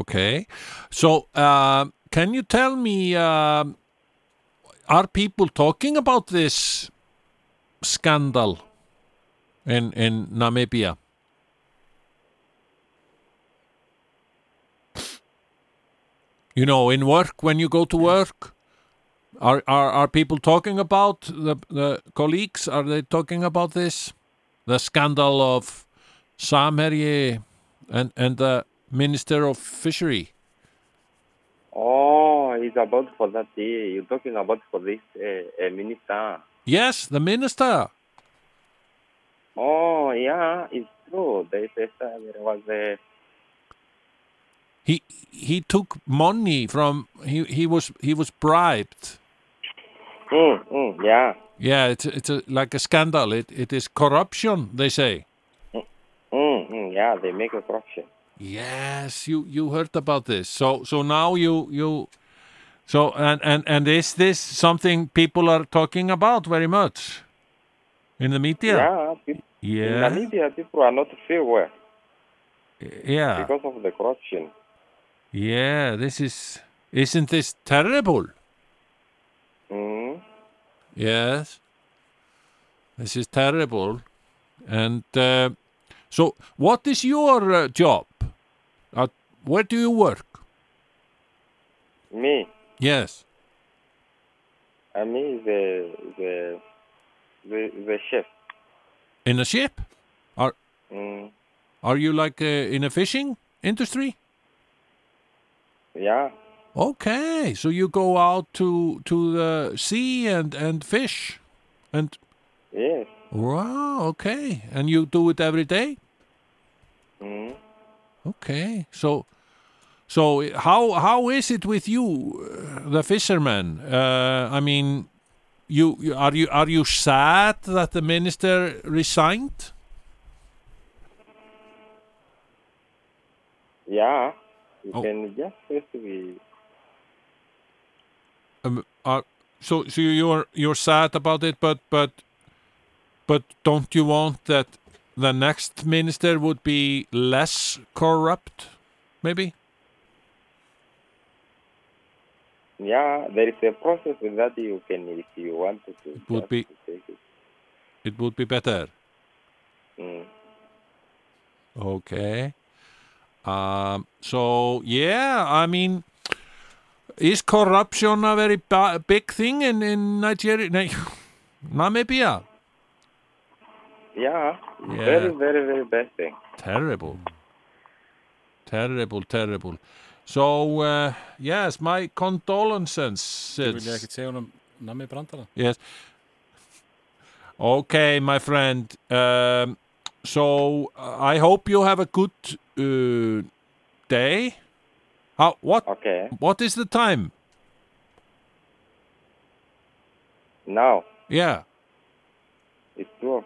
Okay. So, uh, can you tell me, um are people talking about this scandal in in Namibia? You know, in work, when you go to work, are are, are people talking about the the colleagues? Are they talking about this, the scandal of Samherji and and the Minister of Fishery? Oh, it's about for that day. You're talking about for this uh, uh, minister. Yes, the minister. Oh, yeah, it's true. They said uh, there was a. He he took money from he he was he was bribed. Mm, mm, yeah. Yeah, it's it's a, like a scandal. It it is corruption. They say. Mm, mm, yeah, they make a corruption. Yes, you you heard about this. So so now you you so and and and is this something people are talking about very much in the media? Yeah. peop- In Yeah. Namibia, people are not well Yeah. because of the corruption. Yeah, this is isn't this terrible? Mm. Yes. This is terrible. And uh, so, what is your uh, job? Uh, where do you work? Me, Yes. I mean the the the, the chef. In a ship? Are Mm. Are you like uh, in a fishing industry? Yeah. Okay, so you go out to to the sea and and fish, and Yes. wow, okay, and you do it every day. Mm. Okay, so so how how is it with you, uh, the fisherman? Uh, I mean, you, you are you are you sad that the minister resigned? Yeah. You Oh. can just be. Um, are, so so you're you're sad about it, but but but don't you want that the next minister would be less corrupt, maybe? Yeah, there is a process with that you can, if you want to. It would be- it. It would be better. Mm. Okay. Um, so yeah, I mean, is corruption a very ba- big thing in in Nigeria, Ni- <laughs> Namibia? Yeah, Yeah. very, very, very bad thing. Terrible. Terrible, terrible. So, uh, yes, my condolences. Ég vil ég ekki segja honum nammi brandara. Yes. Okay, my friend. Um, so, I hope you have a good uh, day. How, what, Okay. what is the time? Now, Yeah, it's two.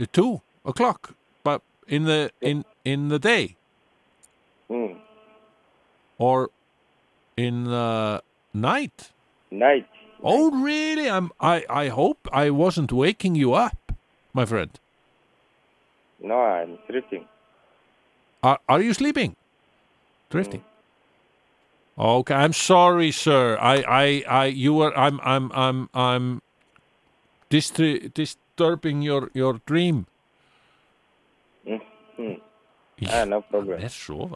uh, two o'clock. But in the in in the day Mm. or in the night. Night. Oh, really? I'm. I. I hope I wasn't waking you up, my friend. No, I'm drifting. Are Are you sleeping? Drifting. Okay. I'm sorry, sir. I. I. I. You were. I'm. I'm. I'm. I'm. Distri- disturbing your your dream. Mm. Mm. Ah, no problem. That's sure.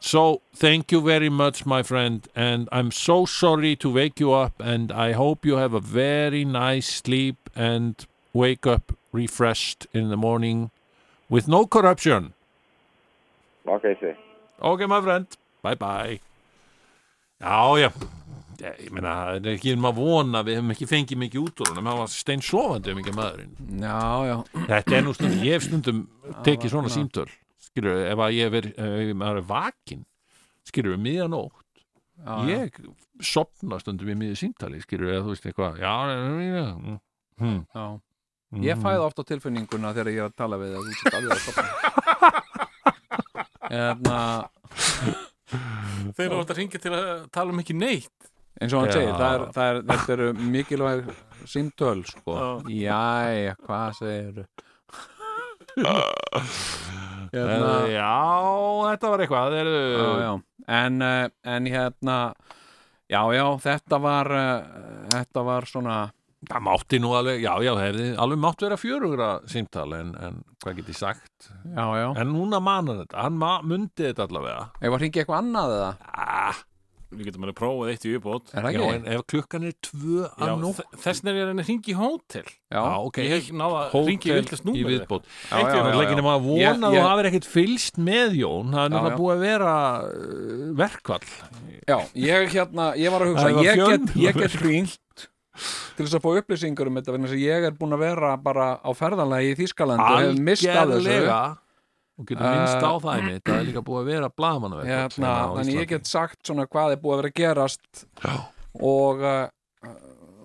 So, thank you very much, my friend, and I'm so sorry to wake you up, and I hope you have a very nice sleep and wake up refreshed in the morning with no corruption. Okay, sir. Okay, my friend. Bye bye. Já, já. Ég ég meina, það er ekki um að vona við hefum ekki fengið mikið út úr honum, hann var stein sofandi um ekki maðurinn. Já, já. Þetta er nú stundum, ég hef stundum tekið svona símtöl, skilur, ef að ég er vakin, skilur, miðanótt, Já, já. ég sopna stundum í miður símtali, skilur, eða þú veist eitthvað, já, já, já, Mhm. Ég fæði oft á tilfinninguna þegar ég er að tala við það, þú sett alveg að stoppa. <laughs> Hérna, Þeir eru átt að ringja til að tala um ekki neitt. eins og hann segir, það er, það er, þetta eru mikilvæg símtöl, sko. Jæja, hvað segir <laughs> Hérna, Eh, Já, þetta var eitthvað, þeir eru... já, já. En, eh, en hérna, já, já, þetta var, eh, þetta var svona, Það mátti nú alveg, já, já, hefði alveg mátti vera fjörugra símtal en, en hvað get ég sagt? Já, já. En núna manar þetta, hann ma mundi þetta allavega. ef að ringi eitthvað annað eða? Ah, Við getum alveg prófað eitt í uppbót. Er það já, ekki? en ef klukkan er tvö Já, að þ- þess vegna er ég að að ringi í hótel. Já, ok. Ég hef náða að ringi í Hótel vildast í númer. viðbót. Já, já, já, já. er maður að Ég- vona að ég- þú hafir ekkert fylst með Jón, það er Já, náttúrulega já. búið til þess að fá upplýsingar um þetta þess að ég er búin að vera bara á ferðanlega í Þýskaland og hef mist af þessu. Og getur minnst á það einmitt, það er líka búið að vera blaðmannaverkvall. hérna, þannig ég get sagt svona hvað er búið að vera gerast Já. og uh,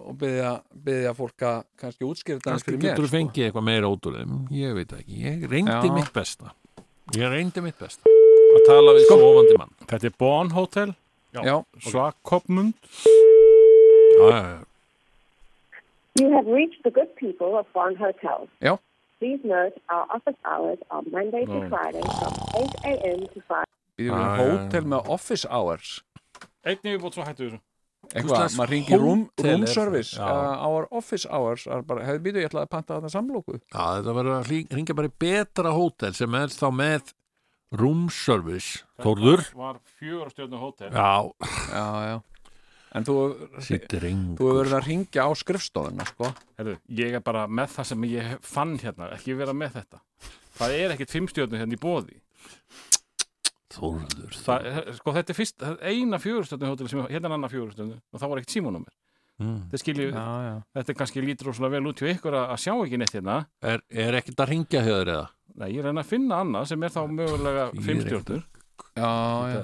og byggja, byggja fólk að kannski útskýra þetta Kannski getur þú sko. fengið eitthvað meira út úr þeim, ég veit ekki, ég reyndi Já. mitt besta. Ég reyndi mitt besta. Að tala við sofandi mann. Þetta er Bon Hotel. Svakopmund. You have reached the good people of Barn Hotel. Já. Please note our office hours are Monday to Nú. Friday from 8 a.m. to 5. Við Ah, erum já. hótel með office hours Einnig við búið svo hættu þessu. eitthvað, maður ringir room, room er service uh, our office hours bara, hefði býtu ég ætlaði að panta þetta samlóku Já, þetta verður að hringja bara í betra hótel sem er þá með room service. Þórður? Þetta var fjögur stjórnu hótel. Já, já, já en þú, hefur verið að ringja á skrifstofuna sko. Herru, ég er bara með það sem ég fann hérna, ekki vera með þetta. Það er ekkert fimmstjörnu hérna í bóði. Þórður. Það, sko, þetta er fyrst, er eina sem, hérna er annar fjórustjörnu og það var ekkert símónumir. Mm. Þetta skilju, já, já. þetta er kannski lítur óslega vel út hjá ykkur að, að sjá ekki neitt hérna. Er, er ekkert að ringja höður eða? Nei, ég reyna að finna annað sem er þá mögulega Ég er fimmstjörnur. já, já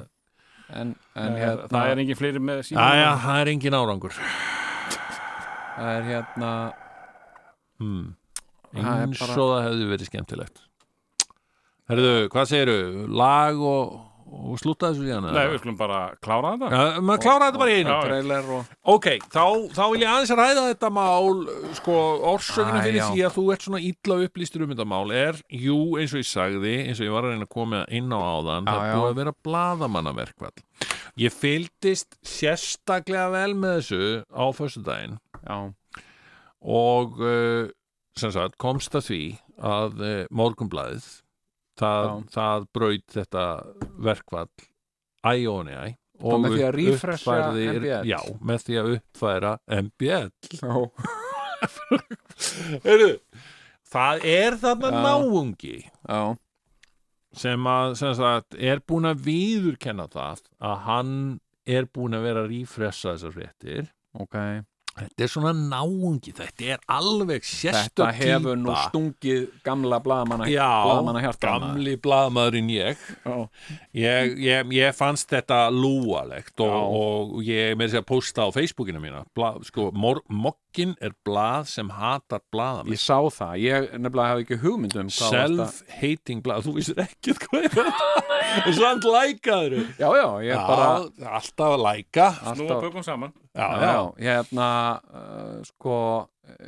en, en hérna Það er engin fleiri með Já, símónumir. já, það er engin árangur. það er hérna Hmm. Eins og það hefði verið skemmtilegt. Herðu, hvað segiru? Lag og, og slúta þessu síðan? Nei, við skulum bara klára þetta. Já, maður klára þetta bara í einu. Og Ok, þá, þá vil ég aðeins ræða þetta mál, sko, orsökinu Æ, fyrir því að þú ert svona illa upplýstur um þetta mál er, jú, eins og ég sagði, eins og ég var að reyna að koma inn á áðan, það Já, er já. búið að vera blaðamannaverkvall. Ég fylgdist sérstaklega vel með þessu á föstudaginn já, og uh, sem sagt, komst að því að uh, morgunblæðið það, það braut þetta verkvall æ og nei æ Og með því að uppfærði- MBL. Já, með því að uppfæra MBL já, <laughs> Heyrðu, það er þarna náungi Já, sem að sem sagt, er búin að viðurkenna það að hann er búin að vera að rífressa þessar fréttir. Ok Þetta er svona náungi, þetta er alveg sérstök Þetta hefur nú týpa. stungið gamla blaðamanna Já, blaðamanna hjarta gamli blaðmaðurinn ég. ég ég ég fannst þetta lúalegt og, og ég með þess að posta á Facebookina mína. Bla, sko, mor, Mokkin er blað sem hatar blaðamenn. Ég sá það, ég nefnilega hef ekki hugmynd um hvað varst að- Self-hating blað, þú vissir ekkert hvað er þetta og samt lækaður. Já, já, ég er bara alltaf að læka. Snúa bökum saman Já, já, já. hérna uh, sko,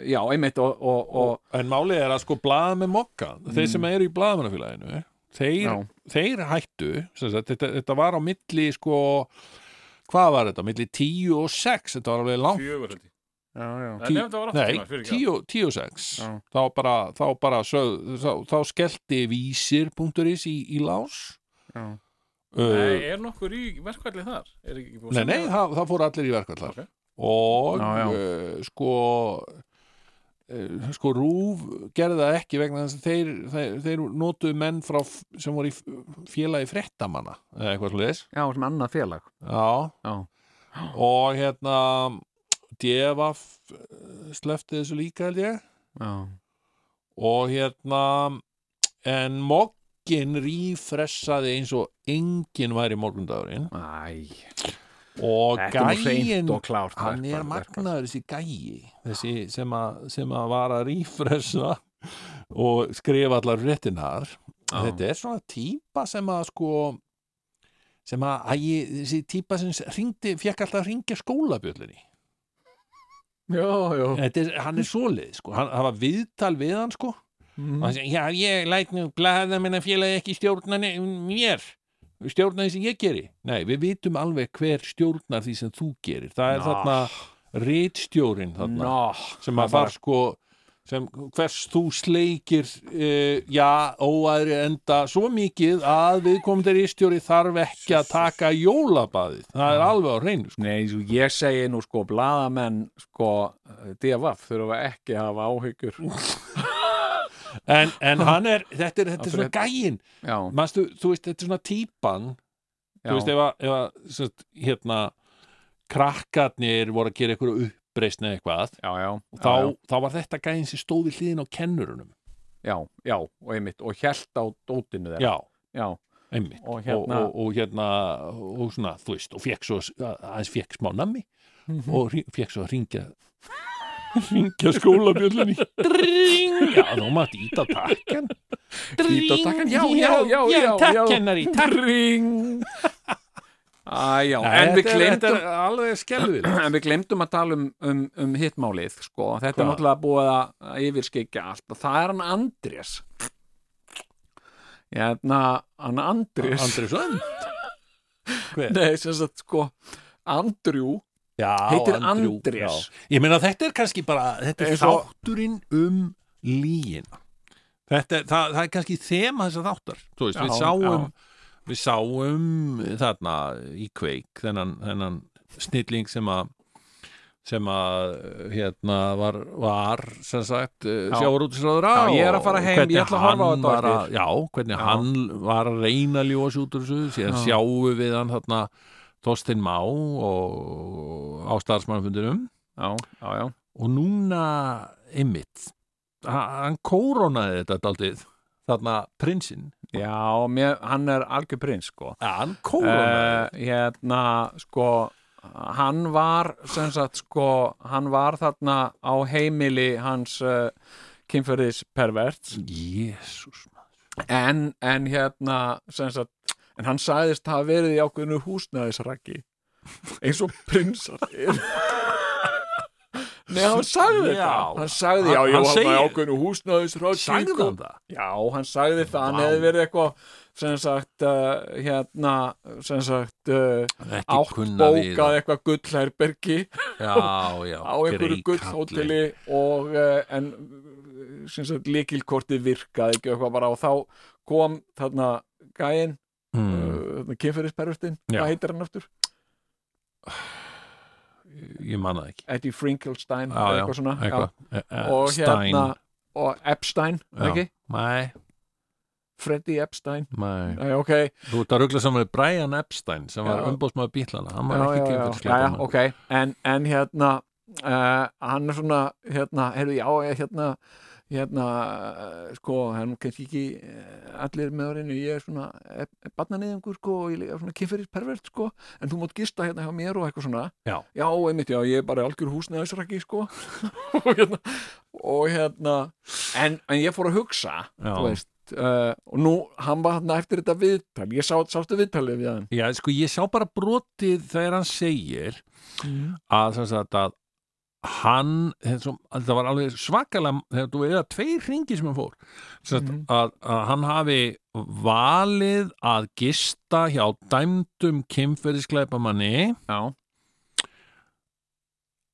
já, einmitt og, og, og En málið er að sko blaða með mokka þeir sem eru í blaðamannafélaginu þeir, þeir hættu sem sagt, þetta, þetta var á milli sko hvað var þetta, milli 10 og 6 þetta var alveg langt Fjögur þetta Nei, tímar, fyrirgefðu. 10, 10 og 6 Já. þá bara, þá bara sög, þá, þá skellti vísir.is í, í lás Já. Uh, Nei, er nokkur í verkvalli þar? Er Nei, nei, það, það fóru allir í verkvallar og Já, já. Uh, sko uh, sko Rúf gerði það ekki vegna þess að þeir, þeir, þeir notuðu menn frá sem voru í félagi fréttamanna eða eitthvað slúðis Já, sem annað félag Já, Já. og hérna Devaf slefti þessu líka held ég Já. og hérna en Moggin rífressaði eins og enginn væri morgundagurinn. Æ. Og gæinn og klárt hann verkfall, er magnaður þessi gæi þessi sem að, sem að var rífressa og skrifa allar réttinar Já. þetta er svona típa sem að sko sem að, að ég, þessi típa sem ringdi, fekk alltaf að ringja skólabjöllinni Já, já. Þetta er, hann er svoleið sko, hann, það var viðtal við hann sko Mhm. og hann segi, já ég læt nú blaða minna félagi ekki stjórna mér stjórna því sem ég geri nei, við vitum alveg hver stjórnar því sem þú gerir, það er Nó. þarna rítstjórin þarna Nó, sem það að bara- sko sem hvers þú sleikir uh, já, óæðri enda svo mikið að við komum þeir ístjóri þarf ekki að taka jólabaðið það er alveg á hreinu sko. Nei, svo ég segi nú sko blaðamenn sko DFF þurfa ekki að hafa áhyggjur <laughs> en, en hann er, þetta er, þetta er svona Já, Manstu, þú veist, þetta er svona típan. Já. þú veist, ef að, ef að sagt, hérna, krakkarnir voru að gera eitthvað uppreisn eða eitthvað já, já, þá, þá var þetta gæðin sem stóð við hliðin á kennurunum. Já, já, og einmitt og hjælt á dótinu þeirra. Já, já, einmitt. Og og, hérna- og, og hérna og svona, þú veist, og fekk svo aðeins fekk smá nammi. Mhm. og hring- fekk svo að ringja ringja skólabjöllunni Dring! já, þú mátti íta takkan Íta á takkann, já, já, já, já, takk já. kennari, takk já, Nei, <clears throat> en við er- glemdum er alveg skelfilegt. En við glemdum að tala um, um, um hittmálið sko. Þetta er Hvað? náttúrulega búið að yfirskeikja allt og það er hann Andrés Hérna, hann Andrés Andrés Önd <laughs> Hver? Nei, sem sagt sko Andrew Já, heitir Andrew, Andrés já. Ég meina þetta er kannski bara þetta er Eins og- þátturinn um líin þetta er, það, það er kannski þema þessar þáttar veist, við Já, sáum við sáum þarna í kveik þennan, þennan snilling sem að sem að hérna var, var sem sagt Já. sjávarútisráður Já, ég er að fara heim, ég ætla að horfa á þetta á. Já, hvernig Já. hann var að reyna að úr þessu síðan Já. sjáum við hann þarna Þorstein Má og á starfsmannfundinum og núna einmitt ha- hann kórónaði þetta daldið þarna prinsinn. Já, mér, hann er algjör prins sko. Ja, hann kórónaði. Uh, Hérna, sko hann var sem sagt sko hann var þarna á heimili hans uh, kynferðis perverts Jésús en, en hérna sem sagt, en hann sagðist hafa verið í ákveðinu húsnæðisraki eins og prinsar. Nei, hann sagði Já. þetta hann sagði, já, segir- var í ákveðinu húsnæðisraki Sagði sko. hann það? Já, hann sagði það, hann hefði verið eitthvað sem sagt, uh, hérna sem sagt, uh, Ekki átt kunna við bókað það. eitthvað gullherbergi Já, já, <laughs> á einhverju gullhóteli og uh, en sem sagt líkilkorti virkaði ekki eitthvað bara og þá kom þarna gæinn Mm. uh, kynferðispervertin, Já. hvað heitir hann aftur? ég manna ekki Eddie Finkelstein Já, eða já, eitthvað svona eitthvað. já. Eh, eh, og Stein. hérna og Epstein, Já. ekki? Nei, Freddy Epstein nei Nei, ok Þú ert að ruggla saman við Brian Epstein sem var umbóðsmaður bílana hann var ekki já, já, kynfyrir já, já, ok en, en hérna uh, hann er svona, hérna, heyrðu, já, hérna hérna, uh, sko hann kannski ekki uh, allir með orðinu, ég er svona barnaniðingur, sko, og ég er svona kynferðis pervert, sko, en þú mátt gista hérna hjá mér og eitthvað svona, Já. já, einmitt, já, ég er bara algjör húsnæðisraki, sko <laughs> og hérna, og hérna en, en ég fór að hugsa, Já. þú veist Uh, og nú, hann var hann eftir þetta viðtal ég sá, sástu viðtalið við hann Já, sko, ég sá bara brotið þegar hann segir að, sem sagt, að hann, þetta þetta var alveg svakalega, þú veist að tveir ringi sem hann fór sagt, Mhm. að, að hann hafi valið að gista hjá dæmdum kynferðiskleipamanni Já.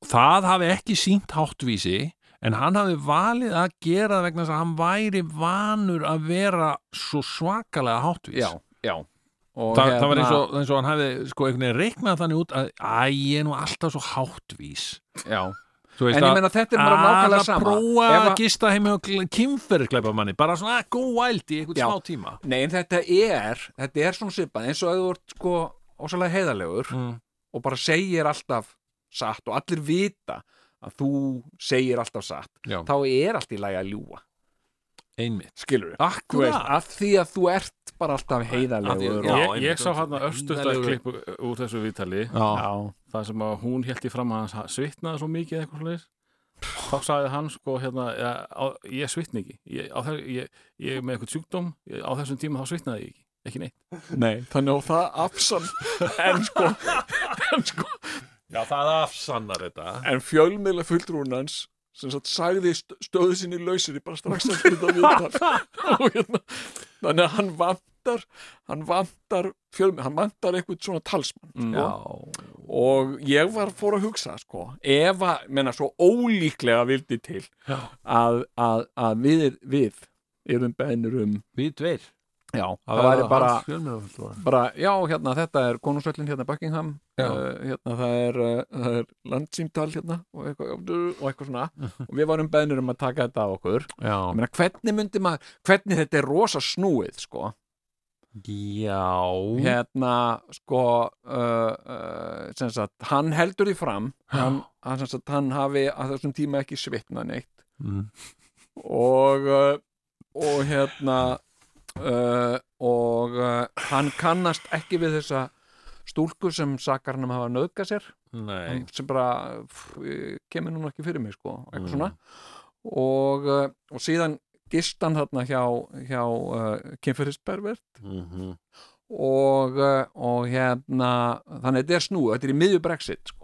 það hafi ekki sínt háttvísi en hann hafi valið að gera það vegna þess að hann væri vanur að vera svo svakalega háttvís já, já Þa, það var hérna- eins og, eins og hann hefði sko einhvern veginn reiknað þannig út að æ, ég er nú alltaf svo háttvís Já, En ég að- meina, þetta er bara nákvæmlega að sama. prófa Ef að að- gista heimi og kynferðiskleipa manni bara svona go wild í einhvern Já. smá tíma Nei, en þetta er, þetta er svona svipað eins og að þú ert sko ósalega heiðalegur mm. og bara segir alltaf satt og allir vita að þú segir alltaf satt Já. þá er allt í lagi að ljúga einmitt. Skilur við, Akkurat. að því að þú ert bara alltaf heiðalegur ég, og, ég sá hann að Heiðarlegur. klipp úr þessu viðtali. Já. það sem að hún held í fram að hans svitnaði svo mikið eða eitthvað svoleiðis. Þá sagði hann sko hérna ja, á, ég svitni ekki. Ég, á, þess, ég, ég með eitthvað sjúkdóm ég, á þessum tíma þá svitnaði ég ekki. Ekki neitt. Nei, þannig að það afsann <laughs> en sko, en sko Já, það afsannar þetta. en fjölmiðla fulltrúnans sem sagt sagði st- stöðu sinni lausir bara strax eftir þetta viðtal. <laughs> <laughs> Og hérna, þannig að hann vantar hann vantar fjölmiðla hann vantar eitthvað svona talsmann sko. og ég var fór að hugsa sko, ef að, menna svo ólíklega vildi til að, að, að við, við erum bennur um við tveir já, Að það vera væri bara, bara já, hérna, þetta er konungsvöllin hérna Buckingham uh, hérna, það er, uh, það er landsýmtal hérna og eitthvað, og eitthvað svona. <laughs> Og við varum beðnir um að taka þetta af okkur. Já. Ég meina, hvernig myndi maður, hvernig þetta er rosa snúið, sko? Já. Hérna, sko uh, uh, sem sagt, hann heldur því fram hann, hann, sem sagt, hann hafi að þessum tíma ekki svitnað neitt. Mm. og uh, og hérna uh, og uh, hann kannast ekki við þessa stúlku sem sakar hann að hafa nöðga sér Nei. Hann sem bara pff, eh, kemur núna ekki fyrir mig sko, Mm. svona og, og síðan gist hann þarna hjá, hjá uh, kynferðispervert Mhm. og, uh, og hérna þannig að þetta er snúið, þetta er í miðju Brexit sko.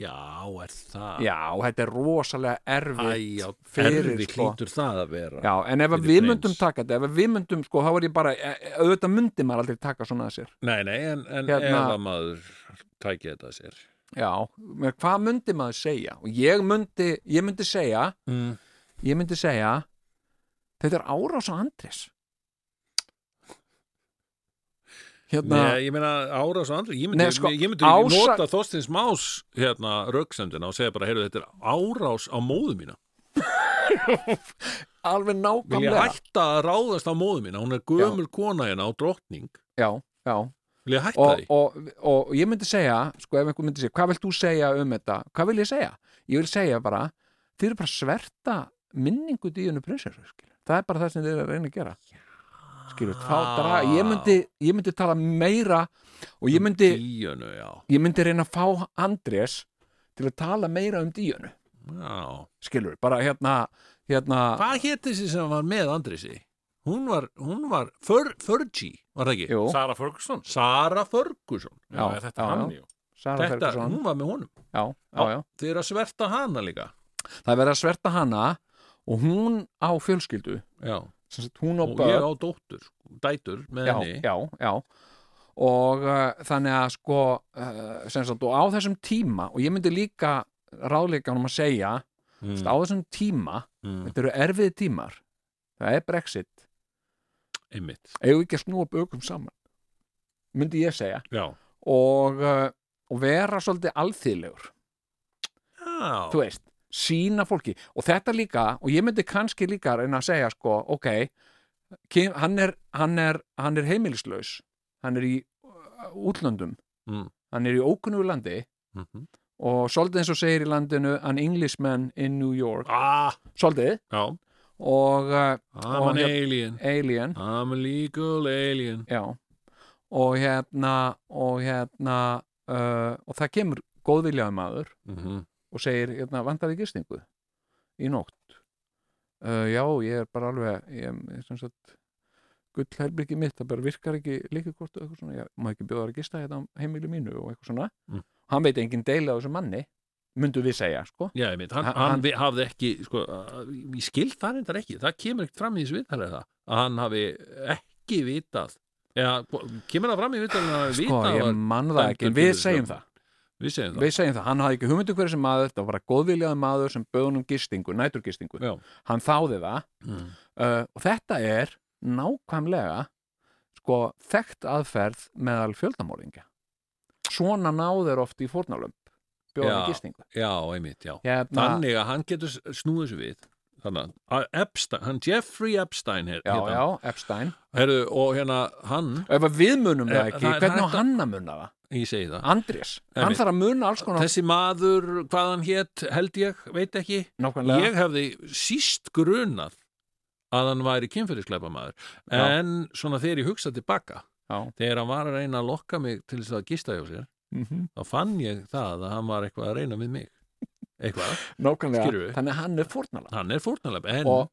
Já, er það? Já, þetta er rosalega erfitt Æ, fyrir, erfitt sko. hlýtur það að vera Já, en ef við myndum taka þetta ef við myndum, sko, þá er ég bara e- e- auðvitað myndi maður aldrei taka svona að sér. Nei, nei, en, en Hérna- ef að maður tæki þetta að sér. Já, hvað myndi maður segja? Og ég myndi, ég myndi segja mm. ég myndi segja þetta er árás á Andris hérna Nei, ég meina árás og andri ég myndi, sko, ég myndi ása- nota Þorstins Más hérna röksendina og segja bara, heyrðu, þetta er árás á móðu mína. <laughs> Alveg Vil ég nákvæmlega hætta að ráðast á móðu mína? Hún er gömul kona hérna og drottning. Já, já. Vil ég hætta og, því? og, og, og ég myndi segja sko ef einhver myndi segja, hvað vilt þú segja um þetta? Hvað vil ég segja? Ég vil segja bara þið eru bara sverta minningu díunu prinsessu, skilur. það er bara það sem þið eru að reyna að gera skilur, þá dra, ég myndi ég myndi tala meira og ég myndi Díunu, já ég myndi reyna að fá Andrés til að tala meira um díunu Já. skilur, bara hérna, hérna Hvað hétt þessi sem var með Andrisi? Hún var, hún var Fer, Fergie, var það ekki? Jú. Sara Ferguson Sara Ferguson Já, þetta er hann. Sara Þetta, Ferguson. hún var með honum já, já, já. Þið eru að sverta hana líka það er verið að sverta hana og hún á fjölskyldu Já. Sagt, Og börn ég á dóttur, dætur með já, henni. já, já. Og uh, þannig að sko uh, sagt, og á þessum tíma og ég myndi líka ráðleika hann að segja Mm. mm. á þessum tíma Mm. þetta eru erfiði tímar. Það er Brexit. Einmitt. Við ekki að snúa bökum saman? Myndi ég segja. Og, uh, og vera svolítið alþýðlegur. Já. þú veist, sína fólki. Og þetta líka, og ég myndi kannski líka reyna að segja sko, ok hann, er, hann, er, hann er heimilislaus. Hann er í uh, útlöndum. Mm. hann er í ókunnugu landi. Mhm. og svolítið eins og segir í landinu an Englishman in New York. Ah, svolítið. Já, og, uh, I'm og an hér- alien. alien. I'm a legal alien. Já. Og hérna og hérna uh, og það kemur góðviljaði maður. Mhm. Og segir, hérna, vantar í gistingu í nótt? Uh, já, ég er bara alveg ég, ég sem sagt gull herbyrgi mitt, það bara virkar ekki líkakort og eitthvað svona, ég má ekki bjóða þar að gista hérna á heimilu mínu og eitthvað svona. Mm. hann veit engin deila á þessu manni myndu við segja, sko. Já, ég mynd, hann, Hann- hann, hann- hafði ekki sko, uh, ég skil það reyndar ekki það kemur ekkert fram í þessu viðtalið það að hann hafi ekki vitað eða, kemur það fram í viðtalið að hann hafi sko, vitað ég var mann það ekki, við segjum það Við segjum það. Við segjum það, hann hafði ekki hugmyndu hverju sem maður það var bara góðviljaði maður sem bauð honum gistingu næturgistingu, Já. hann þáði það. Mm. uh, og þetta er nákvæmlega sko þekkt aðferð meðal fjöldamóringja svona náður oft í fórnalömp bjóða Já, gistingu. Já, einmitt, já. Hérna- Þannig að hann getur snúið þessu við. Þannig að Epstein, hann Jeffrey Epstein hér, já, hann. já, Epstein. Herru, og hérna hann ef við munum það Eh, ekki, er hvernig á hann að muna það Ég segi það Andrés, hann Einmitt. þarf að muna alls konar Þessi maður, hvað hann hétt, held ég, veit ekki Nákvæmlega. Ég hefði síst grunað að hann væri kynferðiskleipa maður. En svona þegar ég hugsa tilbaka Já. Þegar hann var að reyna að lokka mig til þess að gista hjá sér Mhm. Þá fann ég það að hann var eitthvað að reyna við mig Eitthvað nákvæmlega, Skilurðu? þannig að hann er fórnalamb Hann er fórnalega En Og-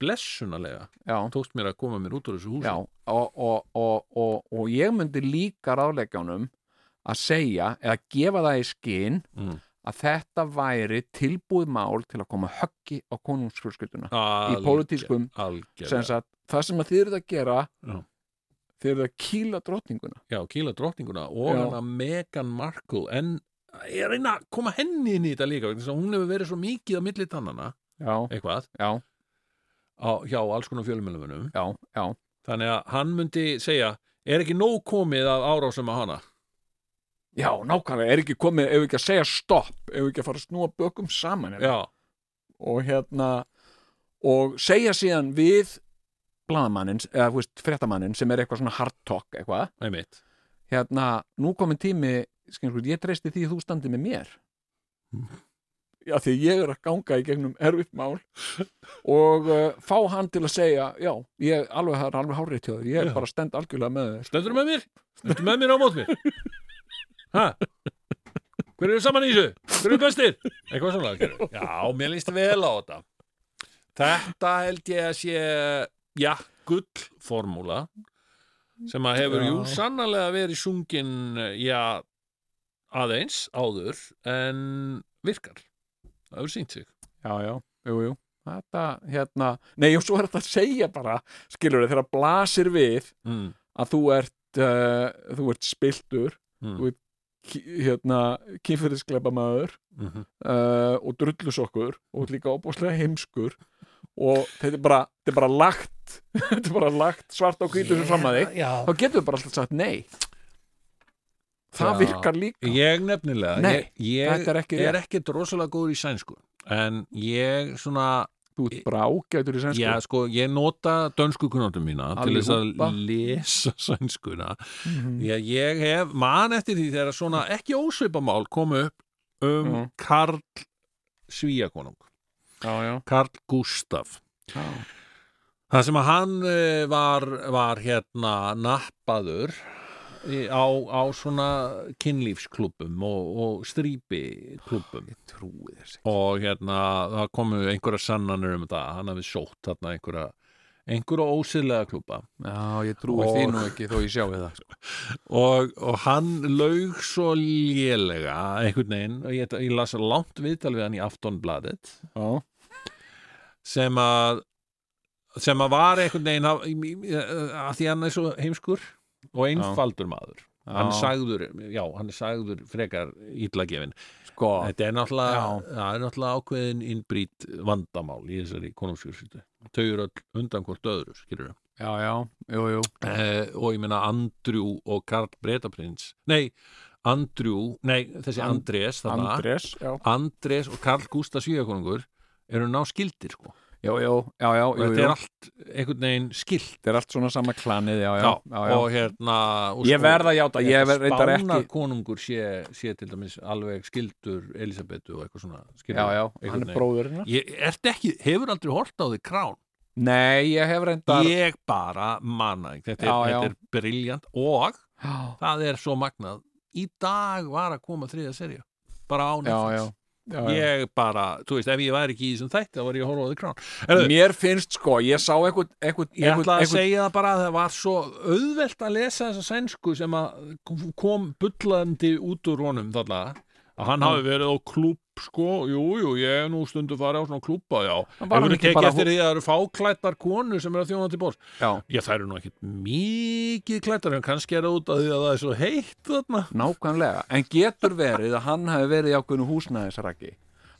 blessunarlega Já. tókst mér að koma mér út úr þessu húsi Já, og, og, og, og, og ég myndi líka ráðleggja honum að segja eða gefa það í skinn Mm. að þetta væri tilbúið mál til að koma höggi á konungsfjölskylduna í pólitískum það sem þið eruð að gera Já. þið eruð að kýla drottninguna Já, kýla drottninguna og hana Meghan Markle en ég er að reyna að koma henni inn í þetta líka hún hefur verið svo mikið á milli tannana Já. eitthvað Já. Á, hjá alls konar fjölmjölumönum já, já. þannig að hann myndi segja er ekki nóg komið af árásum á hana? Já, nákvæmlega, er ekki komið, ef við ekki að segja stopp, ef við ekki að fara að snúa bökum saman og hérna og segja síðan við blaðamanninn, eða þú veist, fréttamanninn sem er eitthvað svona hard talk eitthvað. Hérna, nú komin tími skilur, ég treysti því að þú standið með mér <laughs> já, því ég er að ganga í gegnum erfitt mál og uh, fá hann til að segja já, ég alveg, það er alveg hárið til þér ég er Já. bara stend algjörlega með þér Stendur með mér? Stendur með mér á mót mér? Hæ? Hver eru saman í þessu? Hver eru bestir? Eitthvað svona skilurðu. Já, mér líst vel á þetta Þetta held ég að sé já, gullformúla sem að hefur, Já. jú, sannarlega verið sungin, já aðeins, áður en virkar það hefur sínt sig já, já, jú, jú þetta, hérna, nei og svo er þetta að segja bara, skilur þið, þegar blasir við Mm. að þú ert uh, þú ert spiltur Mm. þú ert hérna, kynfyrirskleipa maður Mhm. uh, og drullusokkur og líka óbúslega heimskur og þetta er bara, þetta er bara lagt <laughs> þetta er bara lagt svart á hvítu sem fram að þig já. þá getur við bara alltaf sagt nei það virkar líka Ég nefnilega Nei, ég, ég er ekki er ekkert rosalega góður í sænsku en ég svona Þú ert bara ágætur í sænsku Já, sko, ég nota dönsku kunnáttum mína til þess að lesa <laughs> sænskuna Mhm. ég, ég hef man eftir því þegar svona ekki ósveipamál komu upp um Já. Karl Svíakonung. Karl Gustaf Já. það sem að hann eh, var, var hérna nappaður á, á svona kynlífsklubum og, og strípiklubum og hérna það komu einhverja sannanir um þetta. Hann hafi sótt þarna einhverja einhverja ósýrlega klúpa Já, ég trúi því nú ekki þó ég sjáu það sko. <laughs> og, og hann laug svo lélega einhvern veginn. Og ég, ég las langt viðtal við hann í Aftonbladet. Já. sem að sem að var einhvern veginn að, að því hann er svo heimskur og einfaldur maður. Hann Já. sagður, já, hann sagður frekar illagefin sko, þetta er náttúrulega, er náttúrulega ákveðin innbrýtt vandamál í þessari konungsfjörnsýttu þau eru undan hvort öðru, skilur já, já, jú, jú. Eh, og ég meina Andrew og Karl Bretaprins. Nei, Andrew, nei, þessi And- Andrés þarna, Andrés, já. Andrés og Karl Gústa Svíakonungur eru ná skildir sko já, já, já, já, þetta er allt einhvern veginn skilt þetta er allt svona sama klanið, já, já, Já, og hérna og Ég verð að játa, ég verð reyndar ekki- Spánar konungur sé, sé til dæmis alveg skildur Elisabetu og eitthvað svona skilur, Já, já, hann er ertu ekki, hefur aldrei hort á því krán? Nei, ég hef reyndar Ég bara manna þetta er, er briljant og það er svo magnað. Í dag var að koma þriða serja bara á Netflix já. Ég bara, þú veist, ef ég væri ekki í þessum þætti þá var ég að horfa á því krán Heyrðu, Mér finnst sko, ég sá eitthvað, Ég ætla að eitthvað segja það bara að það var svo auðvelt að lesa þessa sænsku sem að kom bullandi út úr honum þarna að hann hafi verið á klúb sko, jú, jú, ég er nú stundu farið á svona klúba, já Hefur ekki ekki bara- eftir því að það eru fáklættar konur sem eru að þjóna til bórs Já. Já, það eru nú ekkit mikið klættar en kannski er það út af því að það er svo heitt þarna Nákvæmlega, en getur verið að hann hafi verið í ákveðnu húsnæðisraki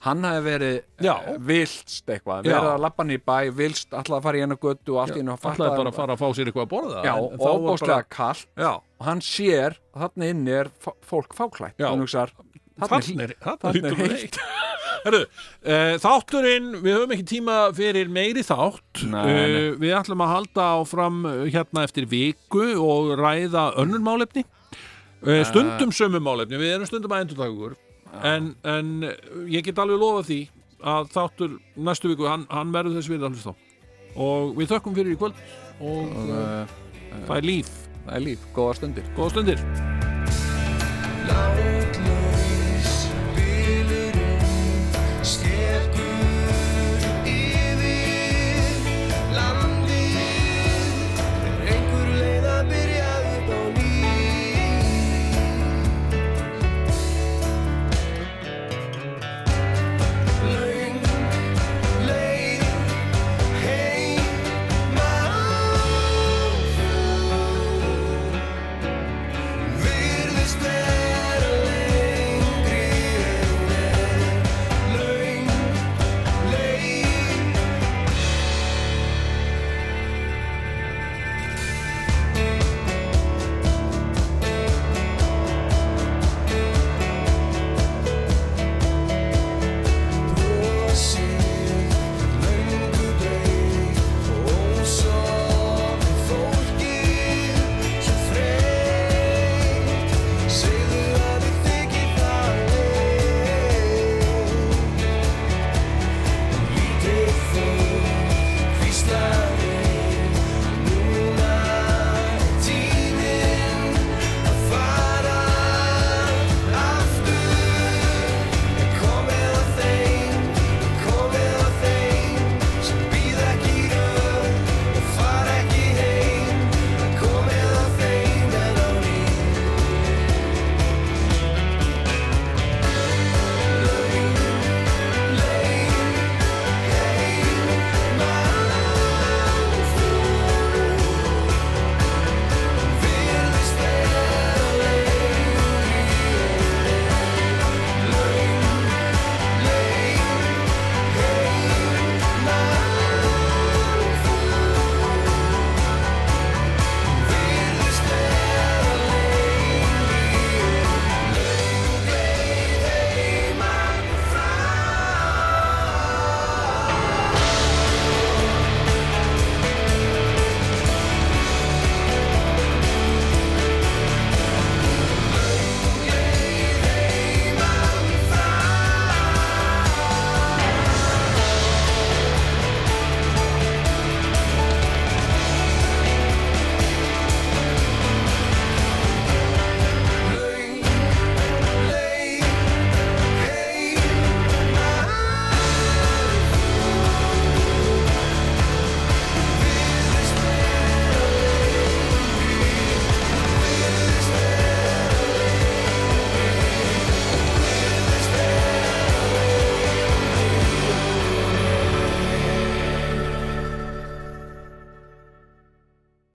Hann hafi verið Já. eh, vilst eitthvað, Já. verið að lappa í bæ vilst, alltaf að fara í eina göttu og allt í einu að fatta Ætlaði bara að fara að fá sér eitthvað að borða Já, og óbáslega bara- kallt Já. og hann sér að þarna inni er fólk fáklætt Já. Þarna er, heitt. <laughs> Herru, uh, þátturinn, við höfum ekki tíma fyrir meiri þátt. Nei, Eh, nei. Við ætlum að halda áfram eh, hérna eftir viku og ræða önnur málefni. Uh, Stundum sömu málefni, við erum stundum að endur okkur. En, en ég get alveg lofa því að þáttur næstu viku, hann, hann verður þess við að hlusta og við þökkum fyrir í kvöld og, Og, uh, það er líf. Það er líf, góða stundir. Góða stundir